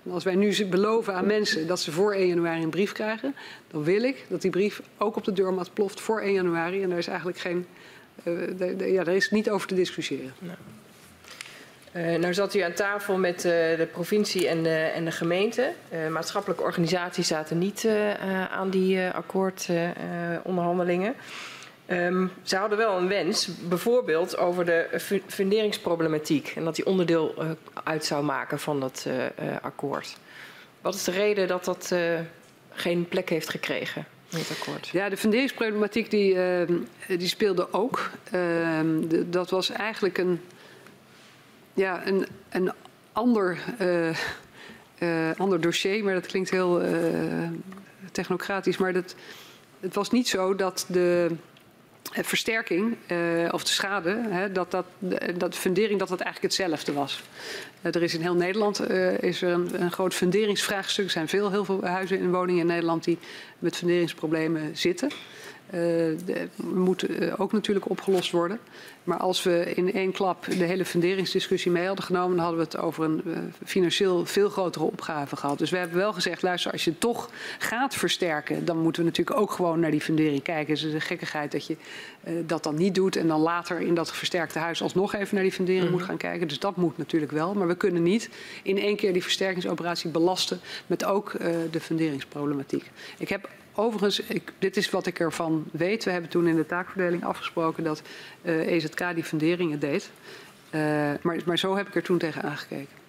En als wij nu beloven aan mensen dat ze voor 1 januari een brief krijgen, dan wil ik dat die brief ook op de deurmat ploft voor 1 januari. En daar is eigenlijk geen. De, ja, daar is niet over te discussiëren. Uh, nou zat u aan tafel met uh, de provincie en de, en de gemeente. Uh, maatschappelijke organisaties zaten niet aan die akkoordonderhandelingen. Um, ze hadden wel een wens, bijvoorbeeld over de funderingsproblematiek. En dat die onderdeel uit zou maken van dat akkoord. Wat is de reden dat dat geen plek heeft gekregen? Ja, de funderingsproblematiek die, die speelde ook. Ehm, dat was eigenlijk een ja, een, een ander, uh, uh, ander dossier, maar dat klinkt heel uh, technocratisch. Maar dat, het was niet zo dat de versterking of de schade, hè, dat, dat, dat de fundering dat dat eigenlijk hetzelfde was. er is in heel Nederland is er een, een groot funderingsvraagstuk. Er zijn veel, heel veel huizen en woningen in Nederland die met funderingsproblemen zitten. De, moet uh, ook natuurlijk opgelost worden. Maar als we in één klap de hele funderingsdiscussie mee hadden genomen, dan hadden we het over een uh, financieel veel grotere opgave gehad. Dus we hebben wel gezegd, luister, als je toch gaat versterken, dan moeten we natuurlijk ook gewoon naar die fundering kijken. Het is een gekkigheid dat je dat dan niet doet en dan later in dat versterkte huis alsnog even naar die fundering mm -hmm. moet gaan kijken. Dus dat moet natuurlijk wel. Maar we kunnen niet in één keer die versterkingsoperatie belasten met ook de funderingsproblematiek. Ik heb overigens, ik, dit is wat ik ervan weet. We hebben toen in de taakverdeling afgesproken dat uh, EZK die funderingen deed. Uh, maar, maar zo heb ik er toen tegen aangekeken.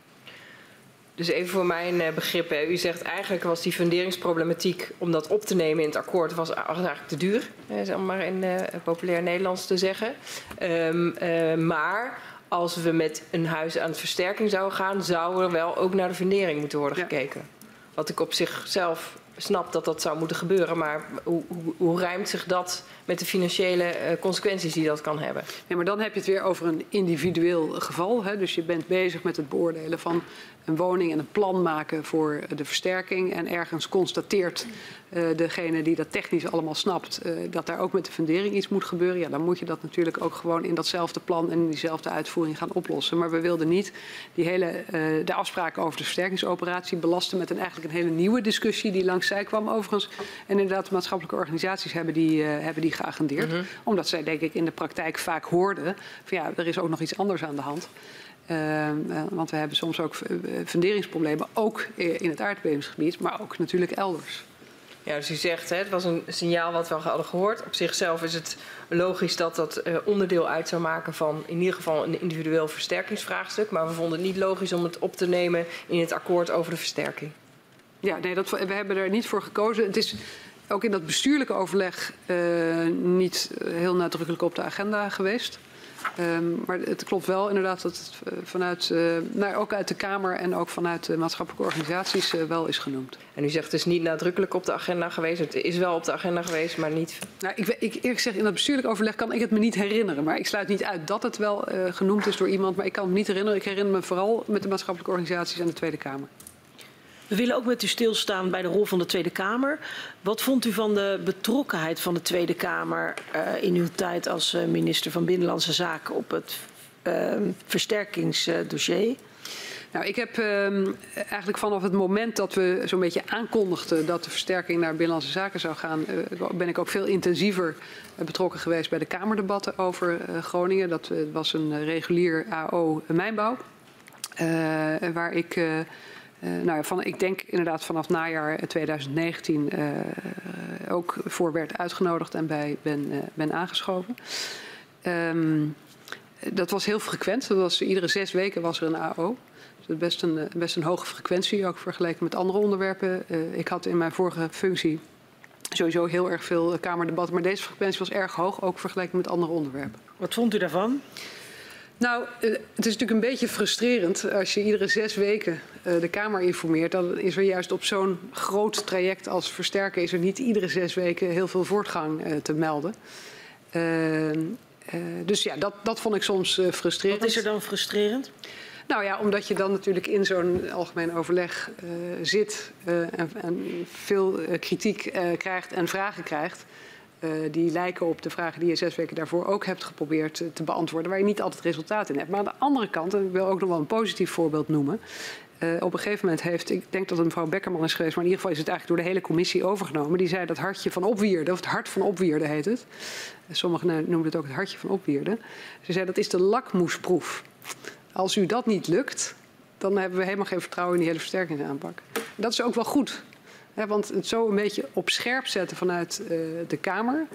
Dus even voor mijn uh, begrip. Hè. U zegt eigenlijk was die funderingsproblematiek om dat op te nemen in het akkoord was, eigenlijk te duur. Hè, om maar in uh, populair Nederlands te zeggen. Um, uh, maar als we met een huis aan de versterking zouden gaan, zou er wel ook naar de fundering moeten worden ja. gekeken. Wat ik op zichzelf snap dat dat zou moeten gebeuren, maar hoe, hoe, hoe rijmt zich dat met de financiële uh, consequenties die dat kan hebben? Nee, maar dan heb je het weer over een individueel geval. Hè? Dus je bent bezig met het beoordelen van een woning en een plan maken voor de versterking. En ergens constateert uh, degene die dat technisch allemaal snapt dat daar ook met de fundering iets moet gebeuren. Ja, dan moet je dat natuurlijk ook gewoon in datzelfde plan en in diezelfde uitvoering gaan oplossen. Maar we wilden niet die hele, de afspraken over de versterkingsoperatie belasten met een, eigenlijk een hele nieuwe discussie die langs zij kwam overigens. En inderdaad, de maatschappelijke organisaties hebben die, hebben die geagendeerd. Mm -hmm. Omdat zij denk ik in de praktijk vaak hoorden van ja, er is ook nog iets anders aan de hand. Uh, want we hebben soms ook funderingsproblemen, ook in het aardbevingsgebied, maar ook natuurlijk elders. Ja, dus u zegt, hè, het was een signaal wat we hadden gehoord. Op zichzelf is het logisch dat dat uh, onderdeel uit zou maken van in ieder geval een individueel versterkingsvraagstuk. Maar we vonden het niet logisch om het op te nemen in het akkoord over de versterking. Ja, nee, dat, we hebben er niet voor gekozen. Het is ook in dat bestuurlijke overleg uh, niet heel nadrukkelijk op de agenda geweest. Um, maar het klopt wel inderdaad dat het vanuit, uh, nou, ook uit de Kamer en ook vanuit de maatschappelijke organisaties uh, wel is genoemd. En u zegt het is niet nadrukkelijk op de agenda geweest. Het is wel op de agenda geweest, maar niet. Nou, ik, ik eerlijk gezegd, in dat bestuurlijk overleg kan ik het me niet herinneren. Maar ik sluit niet uit dat het wel uh, genoemd is door iemand. Maar ik kan het me niet herinneren. Ik herinner me vooral met de maatschappelijke organisaties en de Tweede Kamer. We willen ook met u stilstaan bij de rol van de Tweede Kamer. Wat vond u van de betrokkenheid van de Tweede Kamer uh, in uw tijd als uh, minister van Binnenlandse Zaken op het uh, versterkingsdossier? Nou, ik heb um, eigenlijk vanaf het moment dat we zo'n beetje aankondigden dat de versterking naar Binnenlandse Zaken zou gaan, uh, ben ik ook veel intensiever betrokken geweest bij de Kamerdebatten over Groningen. Dat was een regulier AO mijnbouw, waar ik. Uh, nou, van, ik denk inderdaad vanaf najaar 2019 uh, ook voor werd uitgenodigd en bij ben, ben aangeschoven. Um, dat was heel frequent. Dat was, iedere zes weken was er een AO. Dus best een, best een hoge frequentie, ook vergeleken met andere onderwerpen. ik had in mijn vorige functie sowieso heel erg veel Kamerdebatten. Maar deze frequentie was erg hoog, ook vergeleken met andere onderwerpen. Wat vond u daarvan? Nou, het is natuurlijk een beetje frustrerend als je iedere zes weken de Kamer informeert. Dan is er juist op zo'n groot traject als versterken... is er niet iedere zes weken heel veel voortgang te melden. Uh, uh, dus ja, dat, dat vond ik soms frustrerend. Wat is er dan frustrerend? Nou ja, omdat je dan natuurlijk in zo'n algemeen overleg zit... en, en, veel kritiek krijgt en vragen krijgt... Die lijken op de vragen die je zes weken daarvoor ook hebt geprobeerd te, te beantwoorden, waar je niet altijd resultaat in hebt. Maar aan de andere kant, en ik wil ook nog wel een positief voorbeeld noemen. Uh, op een gegeven moment heeft, ik denk dat het mevrouw Beckerman is geweest, maar in ieder geval is het eigenlijk door de hele commissie overgenomen. Die zei dat hartje van opwierden, of het hart van opwierden heet het. Sommigen noemen het ook het hartje van opwierden. Ze zei dat is de lakmoesproef. Als u dat niet lukt, dan hebben we helemaal geen vertrouwen in die hele versterkingsaanpak. Dat is ook wel goed. Ja, want het zo een beetje op scherp zetten vanuit uh, de Kamer.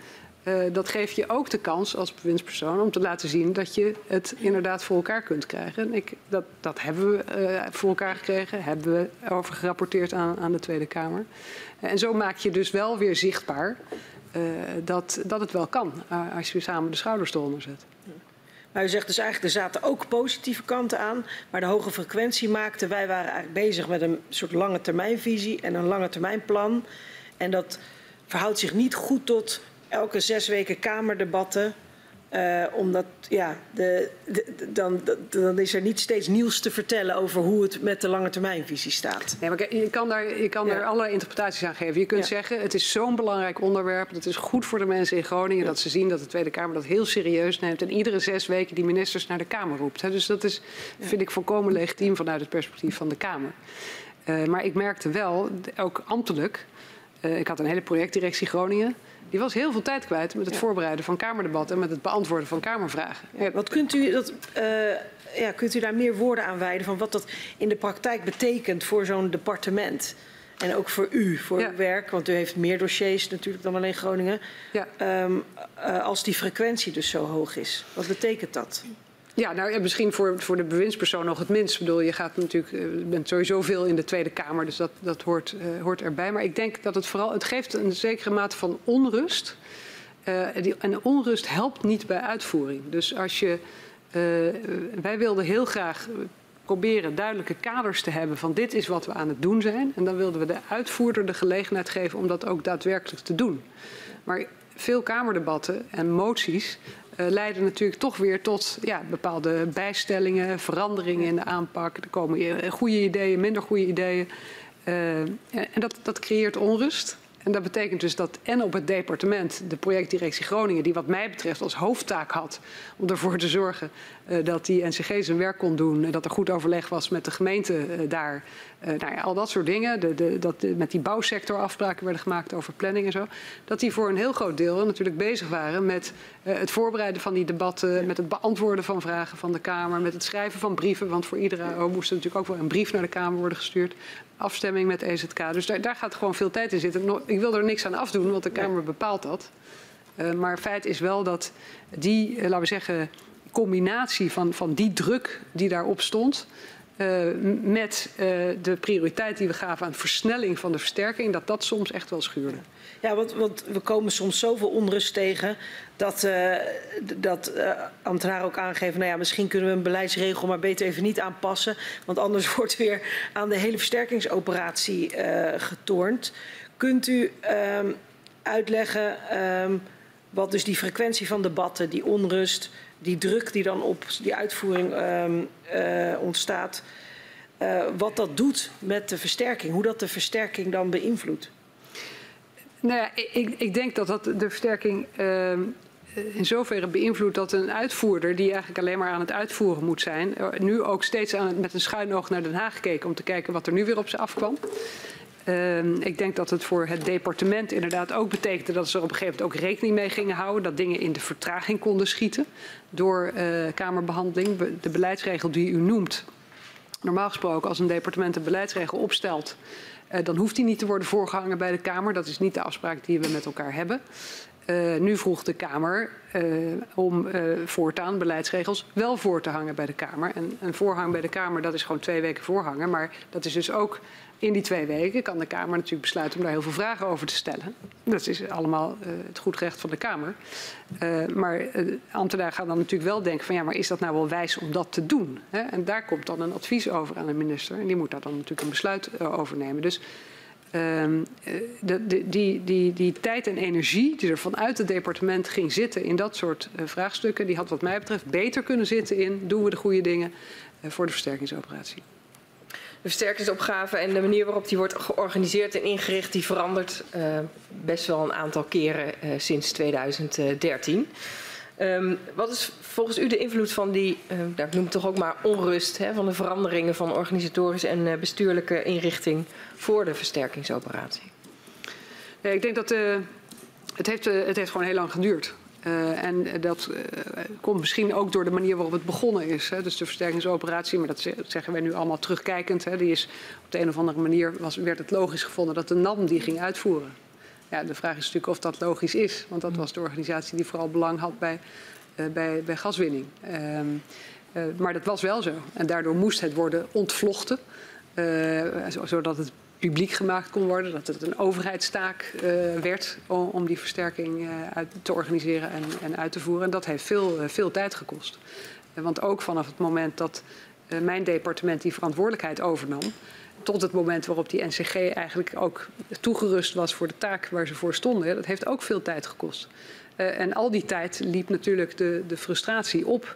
Uh, dat geeft je ook de kans als bewindspersoon om te laten zien dat je het inderdaad voor elkaar kunt krijgen. En ik, dat, dat hebben we uh, voor elkaar gekregen, hebben we over gerapporteerd aan, aan de Tweede Kamer. Uh, en zo maak je dus wel weer zichtbaar dat, dat het wel kan als je samen de schouders eronder zet. Maar u zegt dus eigenlijk, er zaten ook positieve kanten aan. Maar de hoge frequentie maakte, wij waren eigenlijk bezig met een soort lange termijnvisie en een lange termijnplan. En dat verhoudt zich niet goed tot elke zes weken kamerdebatten. Uh, omdat, ja, de, de, dan, dan is er niet steeds nieuws te vertellen over hoe het met de lange termijnvisie staat. Nee, maar je kan daar, je kan ja. er allerlei interpretaties aan geven. Je kunt ja. zeggen, het is zo'n belangrijk onderwerp. Het is goed voor de mensen in Groningen ja. dat ze zien dat de Tweede Kamer dat heel serieus neemt. En iedere zes weken die ministers naar de Kamer roept. Dus dat is, vind ik volkomen legitiem vanuit het perspectief van de Kamer. Uh, maar ik merkte wel, ook ambtelijk, uh, ik had een hele projectdirectie Groningen. Die was heel veel tijd kwijt met het ja. voorbereiden van Kamerdebatten en met het beantwoorden van Kamervragen. Ja, wat kunt u, dat, uh, ja, kunt u daar meer woorden aan wijden van wat dat in de praktijk betekent voor zo'n departement? En ook voor u, voor uw werk, want u heeft meer dossiers natuurlijk dan alleen Groningen. Ja. Ehm, eh, als die frequentie dus zo hoog is, wat betekent dat? Ja, nou ja, misschien voor, voor de bewindspersoon nog het minst. Ik bedoel, je gaat natuurlijk, eh, bent sowieso veel in de Tweede Kamer, dus dat, dat hoort, eh, hoort erbij. Maar ik denk dat het vooral, het geeft een zekere mate van onrust. Eh, die, en onrust helpt niet bij uitvoering. Dus als je, wij wilden heel graag proberen duidelijke kaders te hebben van dit is wat we aan het doen zijn. En dan wilden we de uitvoerder de gelegenheid geven om dat ook daadwerkelijk te doen. Maar veel Kamerdebatten en moties leiden natuurlijk toch weer tot ja, bepaalde bijstellingen, veranderingen in de aanpak. Er komen eh, goede ideeën, minder goede ideeën. Eh, en dat, dat creëert onrust. En dat betekent dus dat en op het departement, de projectdirectie Groningen, die wat mij betreft als hoofdtaak had om ervoor te zorgen eh, dat die NCG zijn werk kon doen, en dat er goed overleg was met de gemeente eh, daar. Eh, nou ja, al dat soort dingen, de, de, dat met die bouwsector afspraken werden gemaakt over planning en zo. Dat die voor een heel groot deel natuurlijk bezig waren met het voorbereiden van die debatten, met het beantwoorden van vragen van de Kamer, met het schrijven van brieven. Want voor iedere AO moest er natuurlijk ook wel een brief naar de Kamer worden gestuurd. Afstemming met EZK. Dus daar, daar gaat gewoon veel tijd in zitten. Ik wil er niks aan afdoen, want de Kamer bepaalt dat. Eh, maar feit is wel dat die, eh, laten we zeggen, combinatie van, van die druk die daarop stond. eh, met de prioriteit die we gaven aan versnelling van de versterking, dat dat soms echt wel schuurde. Ja, want, want we komen soms zoveel onrust tegen dat, d- dat eh, ambtenaren ook aangeven... nou ja, misschien kunnen we een beleidsregel maar beter even niet aanpassen... want anders wordt weer aan de hele versterkingsoperatie eh getornd. Kunt u ehm, uitleggen ehm, wat dus die frequentie van debatten, die onrust... die druk die dan op die uitvoering ehm, eh, ontstaat... wat dat doet met de versterking, hoe dat de versterking dan beïnvloedt? Nou ja, ik, ik denk dat dat de versterking ehm, in zoverre beïnvloedt dat een uitvoerder, die eigenlijk alleen maar aan het uitvoeren moet zijn, er nu ook steeds aan, met een schuin oog naar Den Haag gekeken om te kijken wat er nu weer op ze afkwam. Ehm, ik denk dat het voor het departement inderdaad ook betekende dat ze er op een gegeven moment ook rekening mee gingen houden. Dat dingen in de vertraging konden schieten door eh, Kamerbehandeling. Be- De beleidsregel die u noemt, normaal gesproken als een departement een beleidsregel opstelt, eh, dan hoeft die niet te worden voorgehangen bij de Kamer. Dat is niet de afspraak die we met elkaar hebben. Eh, nu vroeg de Kamer eh, om eh, voortaan beleidsregels wel voor te hangen bij de Kamer. En een voorhang bij de Kamer, dat is gewoon twee weken voorhangen. Maar dat is dus ook in die twee weken kan de Kamer natuurlijk besluiten om daar heel veel vragen over te stellen. Dat is allemaal eh, het goed recht van de Kamer. Eh, maar eh, ambtenaren gaan dan natuurlijk wel denken van ja, maar is dat nou wel wijs om dat te doen? Hè? En daar komt dan een advies over aan de minister. En die moet daar dan natuurlijk een besluit over nemen. Dus Ehm, eh, de, de, die, die, die tijd en energie die er vanuit het departement ging zitten in dat soort vraagstukken, die had wat mij betreft beter kunnen zitten in doen we de goede dingen voor de versterkingsoperatie. De versterkingsopgave en de manier waarop die wordt georganiseerd en ingericht, die verandert eh, best wel een aantal keren eh, sinds 2013. Ehm, wat is volgens u de invloed van die, eh, nou, ik noem het toch ook maar onrust, hè, van de veranderingen van organisatorische en bestuurlijke inrichting voor de versterkingsoperatie? Ik denk dat het, heeft, het heeft gewoon heel lang geduurd. Eh, en dat eh, komt misschien ook door de manier waarop het begonnen is. Hè. Dus de versterkingsoperatie, maar dat ze- dat zeggen wij nu allemaal terugkijkend. Hè. Die is op de een of andere manier was, werd het logisch gevonden dat de NAM die ging uitvoeren. Ja, de vraag is natuurlijk of dat logisch is. Want dat was de organisatie die vooral belang had bij, eh, bij, bij gaswinning. Ehm, eh, maar dat was wel zo. En daardoor moest het worden ontvlochten. eh, zo- zodat het publiek gemaakt kon worden. Dat het een overheidstaak eh, werd om, die versterking eh, uit, te organiseren en, en uit te voeren. En dat heeft veel, eh, veel tijd gekost. Want ook vanaf het moment dat mijn departement die verantwoordelijkheid overnam tot het moment waarop die NCG eigenlijk ook toegerust was voor de taak waar ze voor stonden. Dat heeft ook veel tijd gekost. En al die tijd liep natuurlijk de, de frustratie op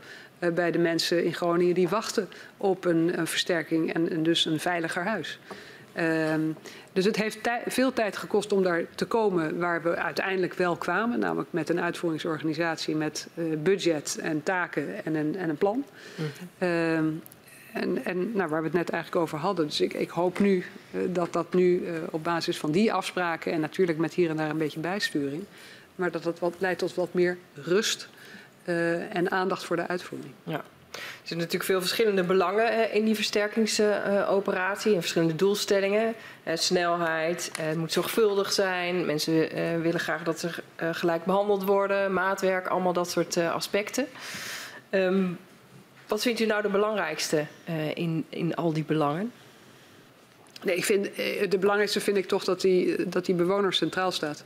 bij de mensen in Groningen die wachten op een, versterking en, dus een veiliger huis. Uh, dus het heeft tij veel tijd gekost om daar te komen waar we uiteindelijk wel kwamen, namelijk met een uitvoeringsorganisatie met uh, budget en taken en een, en een plan. Mm -hmm. En, en nou, waar we het net eigenlijk over hadden. Dus ik, ik hoop nu uh, dat dat nu uh, op basis van die afspraken en natuurlijk met hier en daar een beetje bijsturing, maar dat dat wat, leidt tot wat meer rust uh, en aandacht voor de uitvoering. Ja. Er zijn natuurlijk veel verschillende belangen in die versterkingsoperatie en verschillende doelstellingen. snelheid, het moet zorgvuldig zijn, mensen willen graag dat ze gelijk behandeld worden, maatwerk, allemaal dat soort aspecten. Ehm, wat vindt u nou de belangrijkste in, in al die belangen? Nee, ik vind, de belangrijkste vind ik toch dat die, dat die bewoner centraal staat.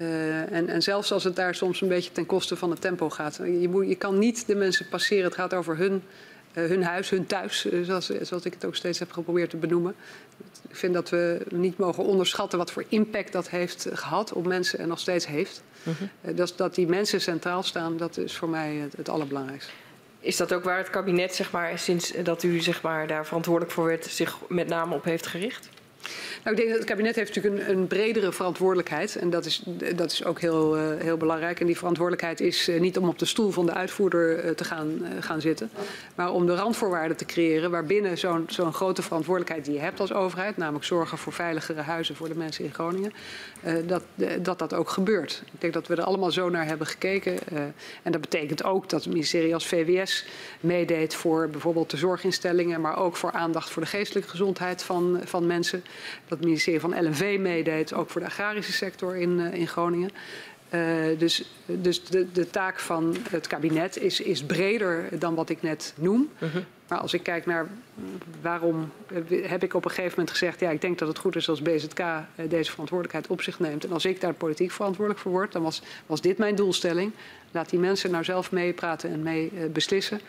Uh, en, en, zelfs als het daar soms een beetje ten koste van het tempo gaat. Je, moet, je kan niet de mensen passeren. Het gaat over hun, uh, hun huis, hun thuis, uh, zoals, zoals, ik het ook steeds heb geprobeerd te benoemen. Ik vind dat we niet mogen onderschatten wat voor impact dat heeft gehad op mensen en nog steeds heeft. Mhm. dat, dat, die mensen centraal staan, dat is voor mij het, het allerbelangrijkste. Is dat ook waar het kabinet, zeg maar, sinds dat u zeg maar, daar verantwoordelijk voor werd, zich met name op heeft gericht? Nou, ik denk dat het kabinet heeft natuurlijk een, een bredere verantwoordelijkheid. En dat is, dat is ook heel, uh, heel belangrijk. En die verantwoordelijkheid is uh, niet om op de stoel van de uitvoerder uh, te gaan, gaan zitten. Maar om de randvoorwaarden te creëren waarbinnen zo'n zo'n grote verantwoordelijkheid die je hebt als overheid. Namelijk zorgen voor veiligere huizen voor de mensen in Groningen. dat, dat dat ook gebeurt. Ik denk dat we er allemaal zo naar hebben gekeken. en dat betekent ook dat het ministerie als VWS meedeed voor bijvoorbeeld de zorginstellingen. Maar ook voor aandacht voor de geestelijke gezondheid van, van mensen dat het ministerie van LNV meedeed, ook voor de agrarische sector in, uh, in Groningen. Uh, dus dus de, de, taak van het kabinet is, is, breder dan wat ik net noem. Uh -huh. Maar als ik kijk naar waarom heb ik op een gegeven moment gezegd... ja, ik denk dat het goed is als BZK deze verantwoordelijkheid op zich neemt. En als ik daar politiek verantwoordelijk voor word, dan was, was dit mijn doelstelling. Laat die mensen nou zelf meepraten en mee uh, beslissen.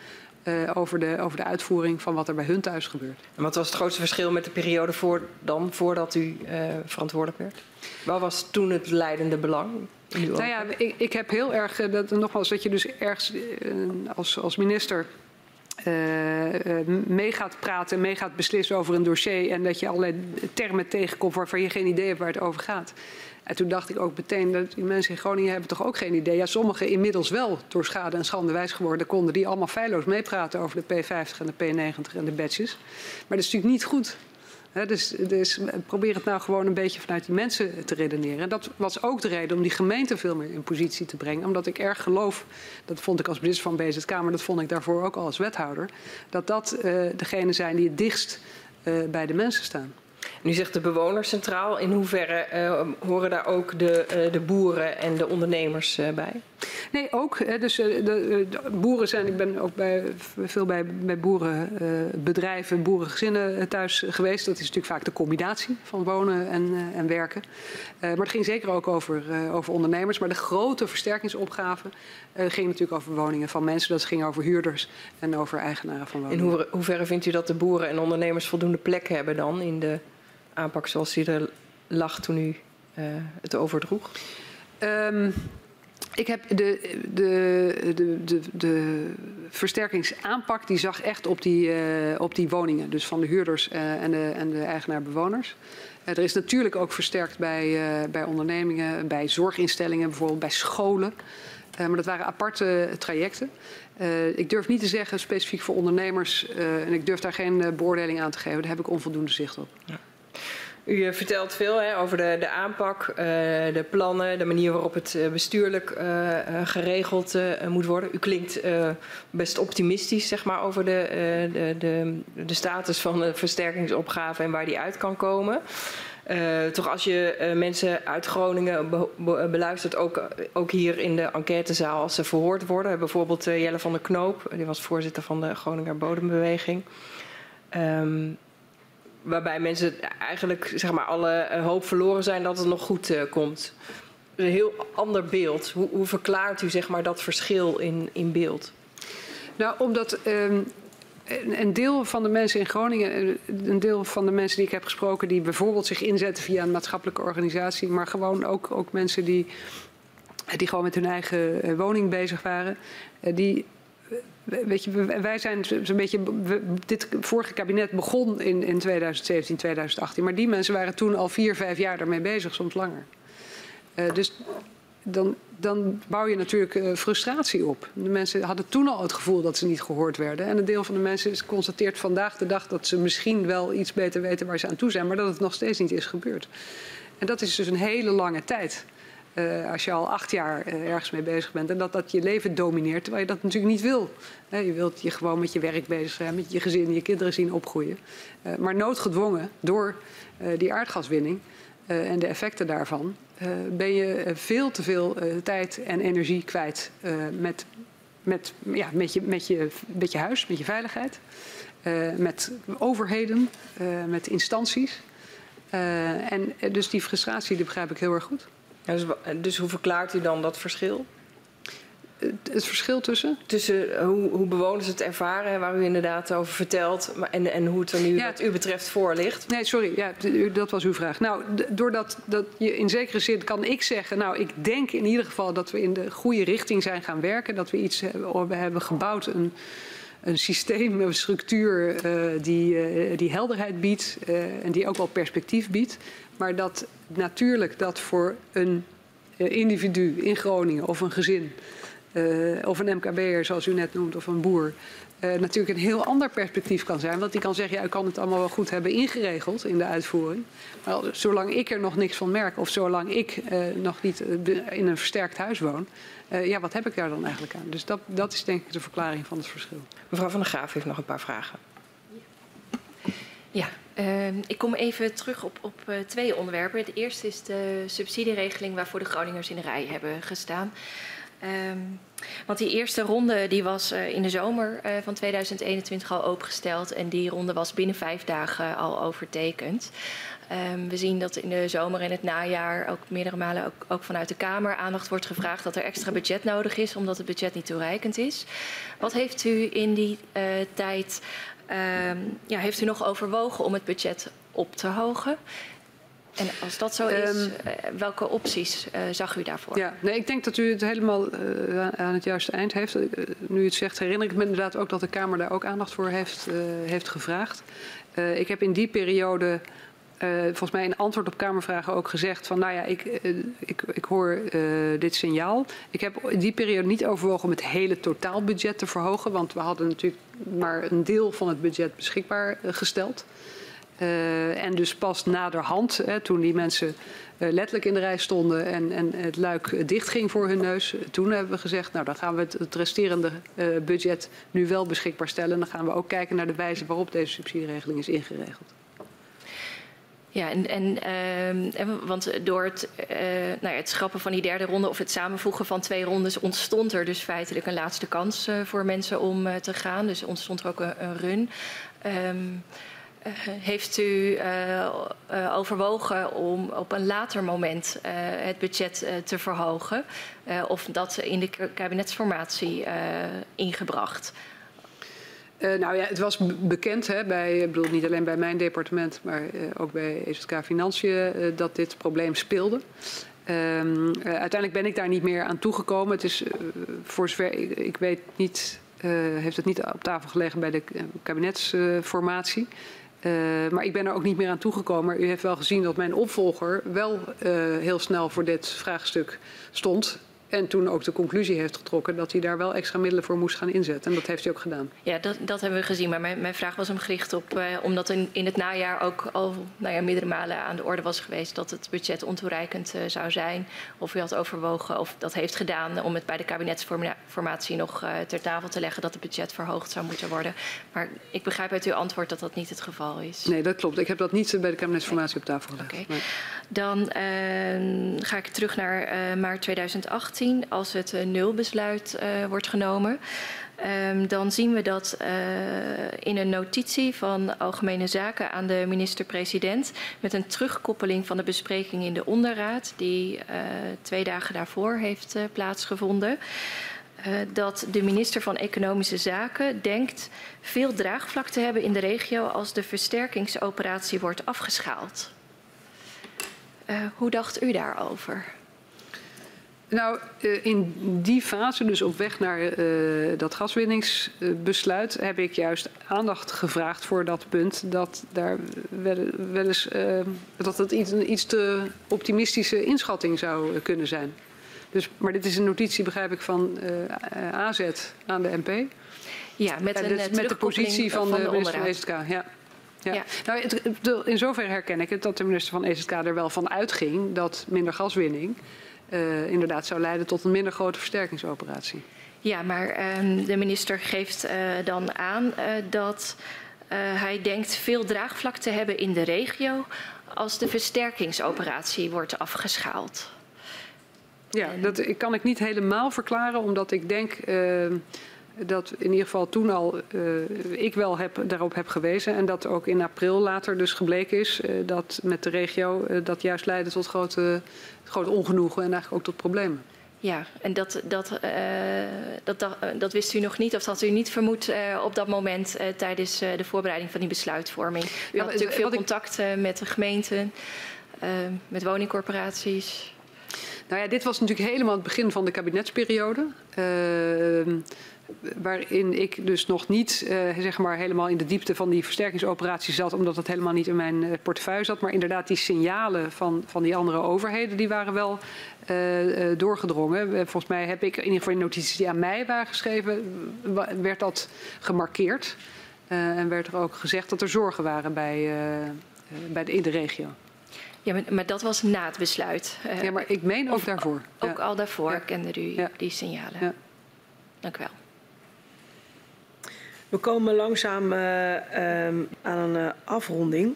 Uh, over, de, over de uitvoering van wat er bij hun thuis gebeurt. En wat was het grootste verschil met de periode voor, dan, voordat u uh, verantwoordelijk werd? Wat was toen het leidende belang? Nou ja, ik, ik, heb heel erg, dat, nogmaals, dat je dus ergens uh, als, als minister mee gaat praten, mee gaat beslissen over een dossier en dat je allerlei termen tegenkomt waarvan je geen idee hebt waar het over gaat. En toen dacht ik ook meteen dat die mensen in Groningen hebben toch ook geen idee. Ja, sommigen inmiddels wel door schade en schande wijs geworden konden die allemaal feilloos meepraten over de P50 en de P90 en de badges. Maar dat is natuurlijk niet goed. Dus, dus, probeer het nou gewoon een beetje vanuit die mensen te redeneren. En dat was ook de reden om die gemeente veel meer in positie te brengen. Omdat ik erg geloof, dat vond ik als minister van BZK, maar dat vond ik daarvoor ook al als wethouder, dat dat uh, degenen zijn die het dichtst uh, bij de mensen staan. Nu zegt de bewoner centraal. In hoeverre uh, horen daar ook de, uh, de boeren en de ondernemers uh, bij? Nee, ook. Dus de, de, boeren zijn, ik ben ook bij, veel bij, bij boerenbedrijven, boerengezinnen thuis geweest. Dat is natuurlijk vaak de combinatie van wonen en, en werken. maar het ging zeker ook over, over ondernemers. Maar de grote versterkingsopgave ging natuurlijk over woningen van mensen. Dat ging over huurders en over eigenaren van woningen. In hoe, hoeverre vindt u dat de boeren en ondernemers voldoende plek hebben dan in de aanpak zoals die er lag toen u uh, het overdroeg? Um, ik heb de, de, de, de, de versterkingsaanpak die zag echt op die, uh, op die woningen. Dus van de huurders uh, en de, en de eigenaar-bewoners. er is natuurlijk ook versterkt bij, bij ondernemingen, bij zorginstellingen, bijvoorbeeld bij scholen. maar dat waren aparte trajecten. ik durf niet te zeggen specifiek voor ondernemers. en ik durf daar geen beoordeling aan te geven. Daar heb ik onvoldoende zicht op. Ja. U uh, vertelt veel hè, over de, de aanpak, uh, de plannen, de manier waarop het uh, bestuurlijk geregeld moet worden. U klinkt best optimistisch zeg maar, over de, de, de, de status van de versterkingsopgave en waar die uit kan komen. toch als je mensen uit Groningen be be beluistert, ook, ook hier in de enquêtezaal als ze verhoord worden. Bijvoorbeeld Jelle van der Knoop, die was voorzitter van de Groninger Bodembeweging. Um, waarbij mensen eigenlijk zeg maar, alle uh, hoop verloren zijn dat het nog goed uh, komt. Een heel ander beeld. Hoe, hoe, verklaart u zeg maar, dat verschil in, in beeld? Nou, omdat um, een deel van de mensen in Groningen, een deel van de mensen die ik heb gesproken, die bijvoorbeeld zich inzetten via een maatschappelijke organisatie, maar gewoon ook, ook mensen die, die gewoon met hun eigen woning bezig waren, die Wij zijn zo'n beetje. Dit vorige kabinet begon in, in 2017, 2018. Maar die mensen waren toen al vier, vijf jaar daarmee bezig, soms langer. Uh, dus dan, dan bouw je natuurlijk uh, frustratie op. De mensen hadden toen al het gevoel dat ze niet gehoord werden. En een deel van de mensen constateert vandaag de dag dat ze misschien wel iets beter weten waar ze aan toe zijn, maar dat het nog steeds niet is gebeurd. En dat is dus een hele lange tijd. Uh, als je al acht jaar uh, ergens mee bezig bent en dat dat je leven domineert, terwijl je dat natuurlijk niet wil. Je wilt je gewoon met je werk bezig zijn, met je gezin je kinderen zien opgroeien. maar noodgedwongen door die aardgaswinning en de effecten daarvan, ben je veel te veel tijd en energie kwijt met, met, ja, met, je, met, je, met je huis, met je veiligheid, met overheden, met instanties. en dus die frustratie die begrijp ik heel erg goed. Dus, dus, hoe verklaart u dan dat verschil? Het, verschil tussen? Tussen hoe, hoe, bewoners het ervaren, waar u inderdaad over vertelt, maar, en, en hoe het er nu ja. wat u betreft voor ligt. Nee, sorry, ja, dat was uw vraag. Nou, doordat dat je in zekere zin kan ik zeggen, nou, ik denk in ieder geval dat we in de goede richting zijn gaan werken, dat we iets hebben, we hebben gebouwd, een, een systeem, een structuur uh, die, uh, die helderheid biedt uh, en die ook wel perspectief biedt. Maar dat natuurlijk dat voor een eh, individu in Groningen of een gezin uh, of een MKB'er zoals u net noemt of een boer uh, natuurlijk een heel ander perspectief kan zijn. Want die kan zeggen, ja, ik kan het allemaal wel goed hebben ingeregeld in de uitvoering. Maar zolang ik er nog niks van merk of zolang ik uh, nog niet in een versterkt huis woon, ja, wat heb ik daar dan eigenlijk aan? Dus dat, dat is denk ik de verklaring van het verschil. Mevrouw van der Graaf heeft nog een paar vragen. Ja, uh, ik kom even terug op, op uh, twee onderwerpen. Het eerste is de subsidieregeling waarvoor de Groningers in de rij hebben gestaan. Um, want die eerste ronde die was uh, in de zomer van 2021 al opengesteld en die ronde was binnen vijf dagen al overtekend. Um, we zien dat in de zomer en het najaar ook meerdere malen ook, ook, vanuit de Kamer aandacht wordt gevraagd dat er extra budget nodig is omdat het budget niet toereikend is. Wat heeft u in die tijd ja, heeft u nog overwogen om het budget op te hogen? En als dat zo is, um, welke opties uh, zag u daarvoor? Ja, nee, ik denk dat u het helemaal uh, aan het juiste eind heeft. Uh, nu u het zegt, herinner ik me inderdaad ook dat de Kamer daar ook aandacht voor heeft, heeft gevraagd. ik heb in die periode uh, volgens mij in antwoord op Kamervragen ook gezegd van nou ja, ik, uh, ik, ik hoor uh, dit signaal. Ik heb in die periode niet overwogen om het hele totaalbudget te verhogen, want we hadden natuurlijk maar een deel van het budget beschikbaar gesteld. en dus pas naderhand, hè, toen die mensen letterlijk in de rij stonden en, en het luik dicht ging voor hun neus, toen hebben we gezegd, nou dan gaan we het, het resterende budget nu wel beschikbaar stellen. En dan gaan we ook kijken naar de wijze waarop deze subsidieregeling is ingeregeld. Ja, en, en uh, want door het, uh, nou ja, het schrappen van die derde ronde of het samenvoegen van twee rondes ontstond er dus feitelijk een laatste kans uh, voor mensen om te gaan. Dus ontstond er ook een, run. Um, heeft u overwogen om op een later moment het budget te verhogen? of dat in de kabinetsformatie ingebracht? Uh, nou ja, het was bekend, hè, bij, ik bedoel niet alleen bij mijn departement, maar uh, ook bij EZK Financiën, uh, dat dit probleem speelde. Um, uiteindelijk ben ik daar niet meer aan toegekomen. Het is, voor zover ik, ik weet niet, heeft het niet op tafel gelegen bij de kabinetsformatie. maar ik ben er ook niet meer aan toegekomen. U heeft wel gezien dat mijn opvolger wel heel snel voor dit vraagstuk stond. En toen ook de conclusie heeft getrokken dat hij daar wel extra middelen voor moest gaan inzetten. En dat heeft hij ook gedaan. Ja, dat, dat hebben we gezien. Maar mijn, mijn vraag was hem gericht op, eh, omdat in, in het najaar ook al nou ja, meerdere malen aan de orde was geweest dat het budget ontoereikend uh, zou zijn. Of u had overwogen of dat heeft gedaan om het bij de kabinetsformatie nog uh, ter tafel te leggen dat het budget verhoogd zou moeten worden. Maar ik begrijp uit uw antwoord dat dat niet het geval is. Nee, dat klopt. Ik heb dat niet bij de kabinetsformatie op tafel gelegd. Okay. Nee. Dan ehm, ga ik terug naar maart 2018 als het nulbesluit uh, wordt genomen. Um, dan zien we dat uh, in een notitie van Algemene Zaken aan de minister-president met een terugkoppeling van de bespreking in de onderraad die twee dagen daarvoor heeft plaatsgevonden. dat de minister van Economische Zaken denkt veel draagvlak te hebben in de regio als de versterkingsoperatie wordt afgeschaald. hoe dacht u daarover? Nou, eh, in die fase, dus op weg naar uh, dat gaswinningsbesluit, heb ik juist aandacht gevraagd voor dat punt dat daar wel, wel eens uh, dat het iets, een iets te optimistische inschatting zou kunnen zijn. Dus, maar dit is een notitie, begrijp ik, van AZ aan de MP. Ja, met, een, met de positie van, van de, de minister van EZK. Ja. Ja. ja. Nou, het, in zoverre herken ik het dat de minister van EZK er wel van uitging dat minder gaswinning uh, inderdaad zou leiden tot een minder grote versterkingsoperatie. Ja, maar uh, de minister geeft uh, dan aan uh, dat hij denkt veel draagvlak te hebben in de regio als de versterkingsoperatie wordt afgeschaald. Ja, dat kan ik niet helemaal verklaren, omdat ik denk dat in ieder geval toen al uh, ik wel heb, daarop heb gewezen. En dat ook in april later dus gebleken is uh, dat met de regio uh, dat juist leidde tot grote, grote ongenoegen en eigenlijk ook tot problemen. Ja, en dat, dat, dat, dat, dat, wist u nog niet, of had u niet vermoed op dat moment tijdens de voorbereiding van die besluitvorming. U ja, had natuurlijk veel contact met de gemeenten, met woningcorporaties. Nou ja, dit was natuurlijk helemaal het begin van de kabinetsperiode. Uh, waarin ik dus nog niet uh, zeg maar helemaal in de diepte van die versterkingsoperatie zat, omdat het helemaal niet in mijn uh, portefeuille zat. Maar inderdaad, die signalen van, van die andere overheden, die waren wel uh, doorgedrongen. Volgens mij heb ik in ieder geval in notities die aan mij waren geschreven, werd dat gemarkeerd. en werd er ook gezegd dat er zorgen waren bij, bij de, in de regio. Ja, maar, maar, dat was na het besluit. ja, maar ik meen ook daarvoor. Ook ja. al daarvoor ja. kende u die signalen. Ja. Dank u wel. We komen langzaam uh, um, aan een uh, afronding.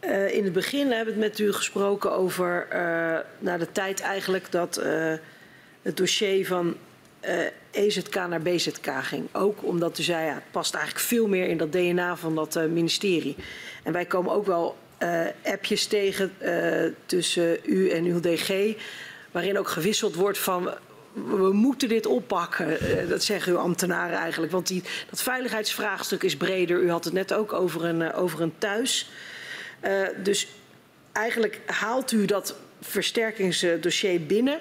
Uh, in het begin hebben we het met u gesproken over naar de tijd eigenlijk dat het dossier van EZK naar BZK ging. Ook omdat u zei, ja, het past eigenlijk veel meer in dat DNA van dat ministerie. En wij komen ook wel appjes tegen tussen u en uw DG, waarin ook gewisseld wordt van we moeten dit oppakken. Eh, dat zeggen uw ambtenaren eigenlijk. Want die, dat veiligheidsvraagstuk is breder. U had het net ook over een, eh, over een thuis. Uh, dus eigenlijk haalt u dat versterkingsdossier binnen.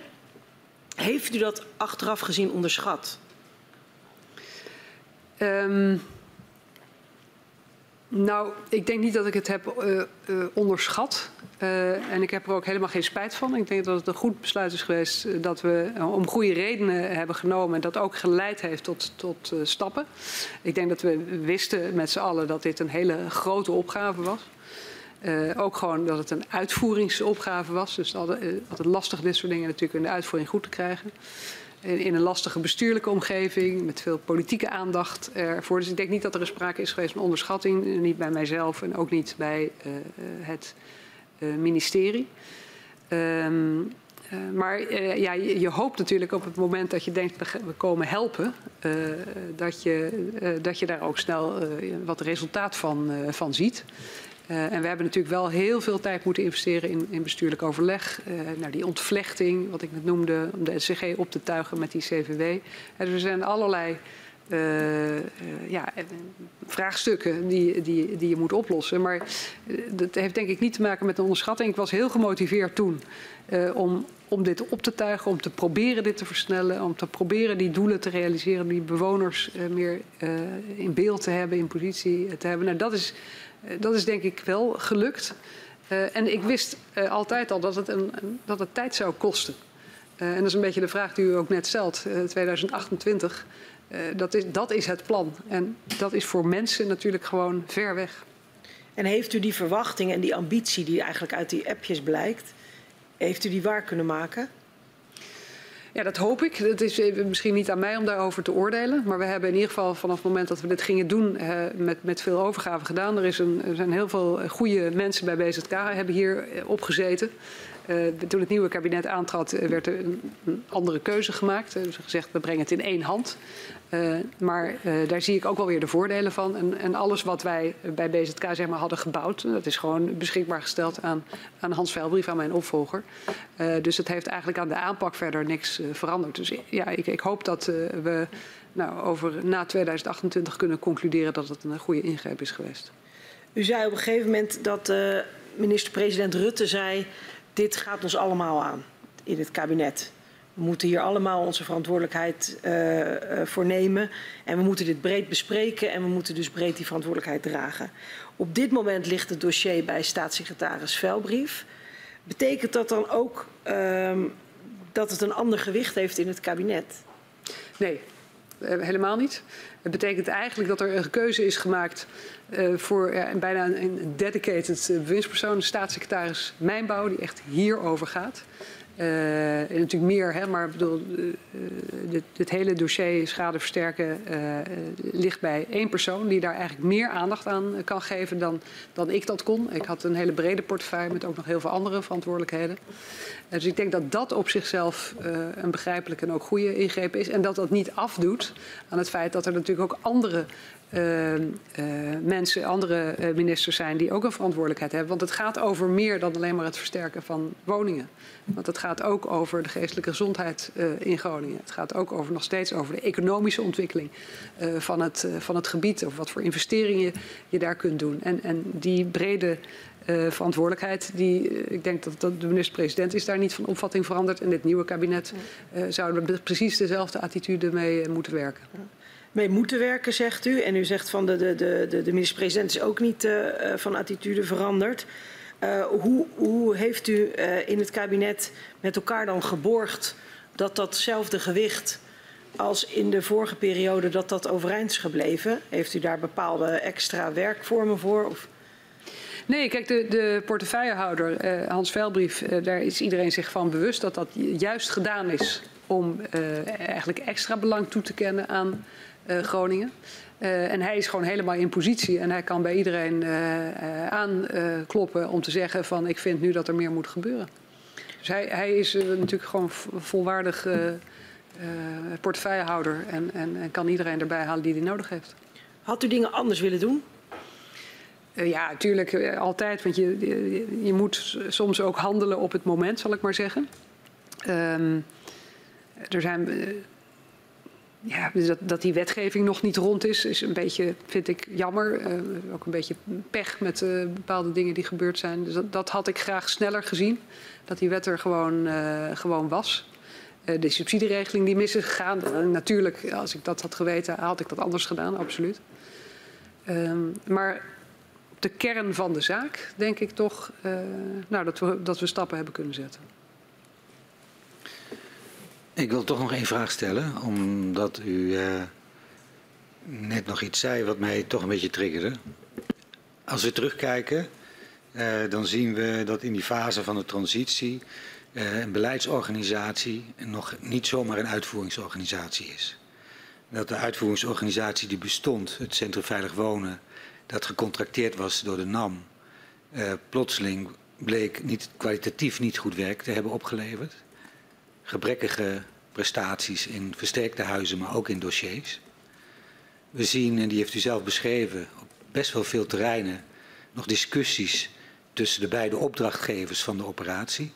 Heeft u dat achteraf gezien onderschat? Um, nou, ik denk niet dat ik het heb onderschat. Uh, en ik heb er ook helemaal geen spijt van. Ik denk dat het een goed besluit is geweest dat we om goede redenen hebben genomen. En dat ook geleid heeft tot, tot stappen. Ik denk dat we wisten met z'n allen dat dit een hele grote opgave was. ook gewoon dat het een uitvoeringsopgave was. Dus altijd, lastig dit soort dingen natuurlijk in de uitvoering goed te krijgen in een lastige bestuurlijke omgeving met veel politieke aandacht ervoor. Dus ik denk niet dat er een sprake is geweest van onderschatting, niet bij mijzelf en ook niet bij uh, het uh, ministerie. Um, uh, maar ja, je, hoopt natuurlijk op het moment dat je denkt we komen helpen, dat, je, dat je daar ook snel wat resultaat van, van ziet. En we hebben natuurlijk wel heel veel tijd moeten investeren in, in bestuurlijk overleg. Naar die ontvlechting, wat ik net noemde, om de SCG op te tuigen met die CVW. Dus er zijn allerlei ja, vraagstukken die, die, die je moet oplossen. Maar dat heeft denk ik niet te maken met een onderschatting. Ik was heel gemotiveerd toen om, om dit op te tuigen, om te proberen dit te versnellen, om te proberen die doelen te realiseren, die bewoners meer in beeld te hebben, in positie te hebben. Nou, dat is eh, dat is denk ik wel gelukt. En ik wist altijd al dat het, een, dat het tijd zou kosten. En dat is een beetje de vraag die u ook net stelt. 2028, dat, is, dat is het plan. En dat is voor mensen natuurlijk gewoon ver weg. En heeft u die verwachting en die ambitie die eigenlijk uit die appjes blijkt, heeft u die waar kunnen maken? Ja, dat hoop ik. Het is misschien niet aan mij om daarover te oordelen. Maar we hebben in ieder geval vanaf het moment dat we dit gingen doen uh, met, met veel overgave gedaan. Er, is een, er zijn heel veel goede mensen bij BZK hebben hier eh, opgezeten. Toen het nieuwe kabinet aantrad, werd er een, een andere keuze gemaakt. Er is gezegd, we brengen het in één hand. Uh, maar uh, daar zie ik ook wel weer de voordelen van. En, en, alles wat wij bij BZK zeg maar, hadden gebouwd, dat is gewoon beschikbaar gesteld aan, aan Hans Veilbrief, aan mijn opvolger. Uh, dus het heeft eigenlijk aan de aanpak verder niks veranderd. Dus ja, ik, ik hoop dat we nou, over na 2028 kunnen concluderen dat het een goede ingreep is geweest. U zei op een gegeven moment dat minister-president Rutte zei: dit gaat ons allemaal aan in het kabinet. We moeten hier allemaal onze verantwoordelijkheid uh, uh, voor nemen. En we moeten dit breed bespreken en we moeten dus breed die verantwoordelijkheid dragen. Op dit moment ligt het dossier bij staatssecretaris Velbrief. Betekent dat dan ook uh, dat het een ander gewicht heeft in het kabinet? Nee, Uh, helemaal niet. Het betekent eigenlijk dat er een keuze is gemaakt uh, voor uh, bijna een, een dedicated bewindspersoon, een staatssecretaris Mijnbouw, die echt hierover gaat. En natuurlijk meer, hè, maar bedoel, uh, dit, dit, hele dossier schade versterken ligt bij één persoon die daar eigenlijk meer aandacht aan kan geven dan, dan ik dat kon. Ik had een hele brede portefeuille met ook nog heel veel andere verantwoordelijkheden. dus ik denk dat dat op zichzelf een begrijpelijke en ook goede ingreep is. En dat dat niet afdoet aan het feit dat er natuurlijk ook andere uh, uh, mensen, andere uh, ministers zijn die ook een verantwoordelijkheid hebben. Want het gaat over meer dan alleen maar het versterken van woningen. Want het gaat ook over de geestelijke gezondheid in Groningen. Het gaat ook over, nog steeds over de economische ontwikkeling van, het, van het gebied. Of wat voor investeringen je daar kunt doen. En, en die brede verantwoordelijkheid. Die, ik denk dat, dat de minister-president is daar niet van opvatting veranderd. En dit nieuwe kabinet uh, zouden we precies dezelfde attitude mee moeten werken mee moeten werken, zegt u. En u zegt van de, de, de, de minister-president is ook niet uh, van attitude veranderd. Uh, hoe, hoe, heeft u in het kabinet met elkaar dan geborgd dat datzelfde gewicht als in de vorige periode dat dat overeind is gebleven? Heeft u daar bepaalde extra werkvormen voor? Of? Nee, kijk, de, de portefeuillehouder, Hans Veilbrief, uh, daar is iedereen zich van bewust dat dat juist gedaan is om eigenlijk extra belang toe te kennen aan Groningen. Uh, en hij is gewoon helemaal in positie en hij kan bij iedereen uh, aankloppen om te zeggen van ik vind nu dat er meer moet gebeuren. Dus hij, hij is natuurlijk gewoon volwaardig portefeuillehouder en, en, en, kan iedereen erbij halen die hij nodig heeft. Had u dingen anders willen doen? ja, natuurlijk altijd, want je, je, je, moet soms ook handelen op het moment, zal ik maar zeggen. Um, er zijn ja, dus dat, dat die wetgeving nog niet rond is, is een beetje, vind ik, jammer. Uh, ook een beetje pech met uh, bepaalde dingen die gebeurd zijn. Dus dat, dat, had ik graag sneller gezien. Dat die wet er gewoon, uh, gewoon was. de subsidieregeling die mis is gegaan. natuurlijk, als ik dat had geweten, had ik dat anders gedaan, absoluut. Ehm, maar de kern van de zaak denk ik toch nou, dat, we, dat we stappen hebben kunnen zetten. Ik wil toch nog één vraag stellen, omdat u uh, net nog iets zei wat mij toch een beetje triggerde. Als we terugkijken, uh, dan zien we dat in die fase van de transitie uh, een beleidsorganisatie nog niet zomaar een uitvoeringsorganisatie is. Dat de uitvoeringsorganisatie die bestond, het Centrum Veilig Wonen, dat gecontracteerd was door de NAM, plotseling bleek niet, kwalitatief niet goed werk te hebben opgeleverd gebrekkige prestaties in versterkte huizen, maar ook in dossiers. We zien, en die heeft u zelf beschreven, op best wel veel terreinen nog discussies tussen de beide opdrachtgevers van de operatie.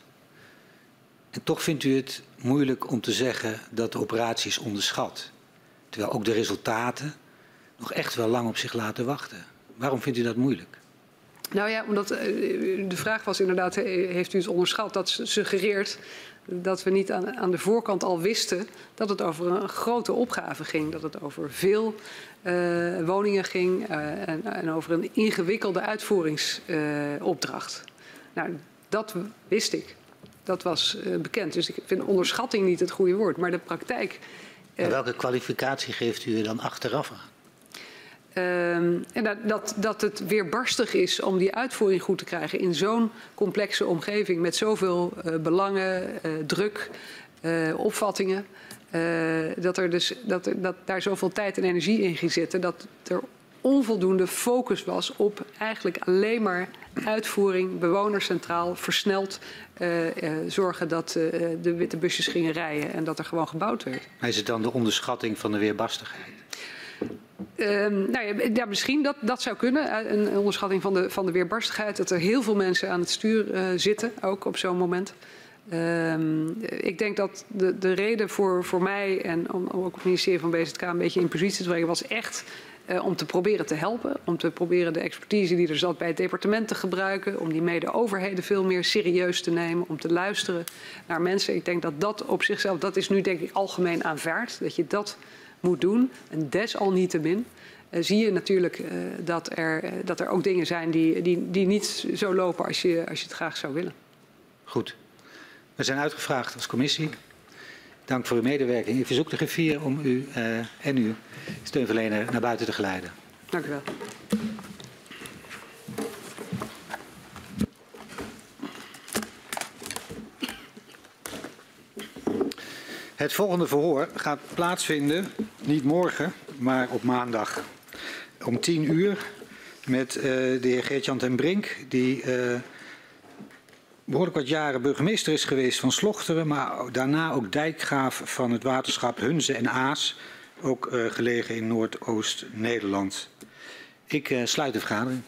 En toch vindt u het moeilijk om te zeggen dat de operatie is onderschat. Terwijl ook de resultaten nog echt wel lang op zich laten wachten. Waarom vindt u dat moeilijk? Nou ja, omdat uh, de vraag was inderdaad, heeft u het onderschat? Dat suggereert dat we niet aan, aan, de voorkant al wisten dat het over een grote opgave ging. Dat het over veel uh, woningen ging uh, en, en, over een ingewikkelde uitvoeringsopdracht. Nou, dat wist ik. Dat was bekend. Dus ik vind onderschatting niet het goede woord. Maar de praktijk. welke kwalificatie geeft u dan achteraf aan? Um, en dat, dat, het weerbarstig is om die uitvoering goed te krijgen in zo'n complexe omgeving met zoveel uh, belangen, uh, druk, uh, opvattingen. dat, er dus, dat, er, dat daar zoveel tijd en energie in ging zitten. Dat er onvoldoende focus was op eigenlijk alleen maar uitvoering, bewoners centraal, versneld zorgen dat de witte busjes gingen rijden en dat er gewoon gebouwd werd. Is het dan de onderschatting van de weerbarstigheid? Um, nou ja, misschien dat, dat zou kunnen. Een onderschatting van de, van de weerbarstigheid. Dat er heel veel mensen aan het stuur uh, zitten, ook op zo'n moment. Um, ik denk dat de, de reden voor, voor mij en om, ook het ministerie van BZK een beetje in positie te brengen, was echt uh, om te proberen te helpen. Om te proberen de expertise die er zat bij het departement te gebruiken. Om die mede-overheden veel meer serieus te nemen. Om te luisteren naar mensen. Ik denk dat dat op zichzelf, dat is nu denk ik algemeen aanvaard. Dat je dat moet doen. En desalniettemin uh, zie je natuurlijk uh, dat, er, uh, dat er ook dingen zijn die, die, die niet zo lopen als je, als je het graag zou willen. Goed. We zijn uitgevraagd als commissie. Dank voor uw medewerking. Ik verzoek de griffier om u en uw steunverlener naar buiten te geleiden. Dank u wel. Het volgende verhoor gaat plaatsvinden, niet morgen, maar op maandag om 10 uur met uh, de heer Geert-Jan ten Brink, die uh, behoorlijk wat jaren burgemeester is geweest van Slochteren, maar daarna ook dijkgraaf van het waterschap Hunze en Aas, ook uh, gelegen in Noordoost-Nederland. Ik sluit de vergadering.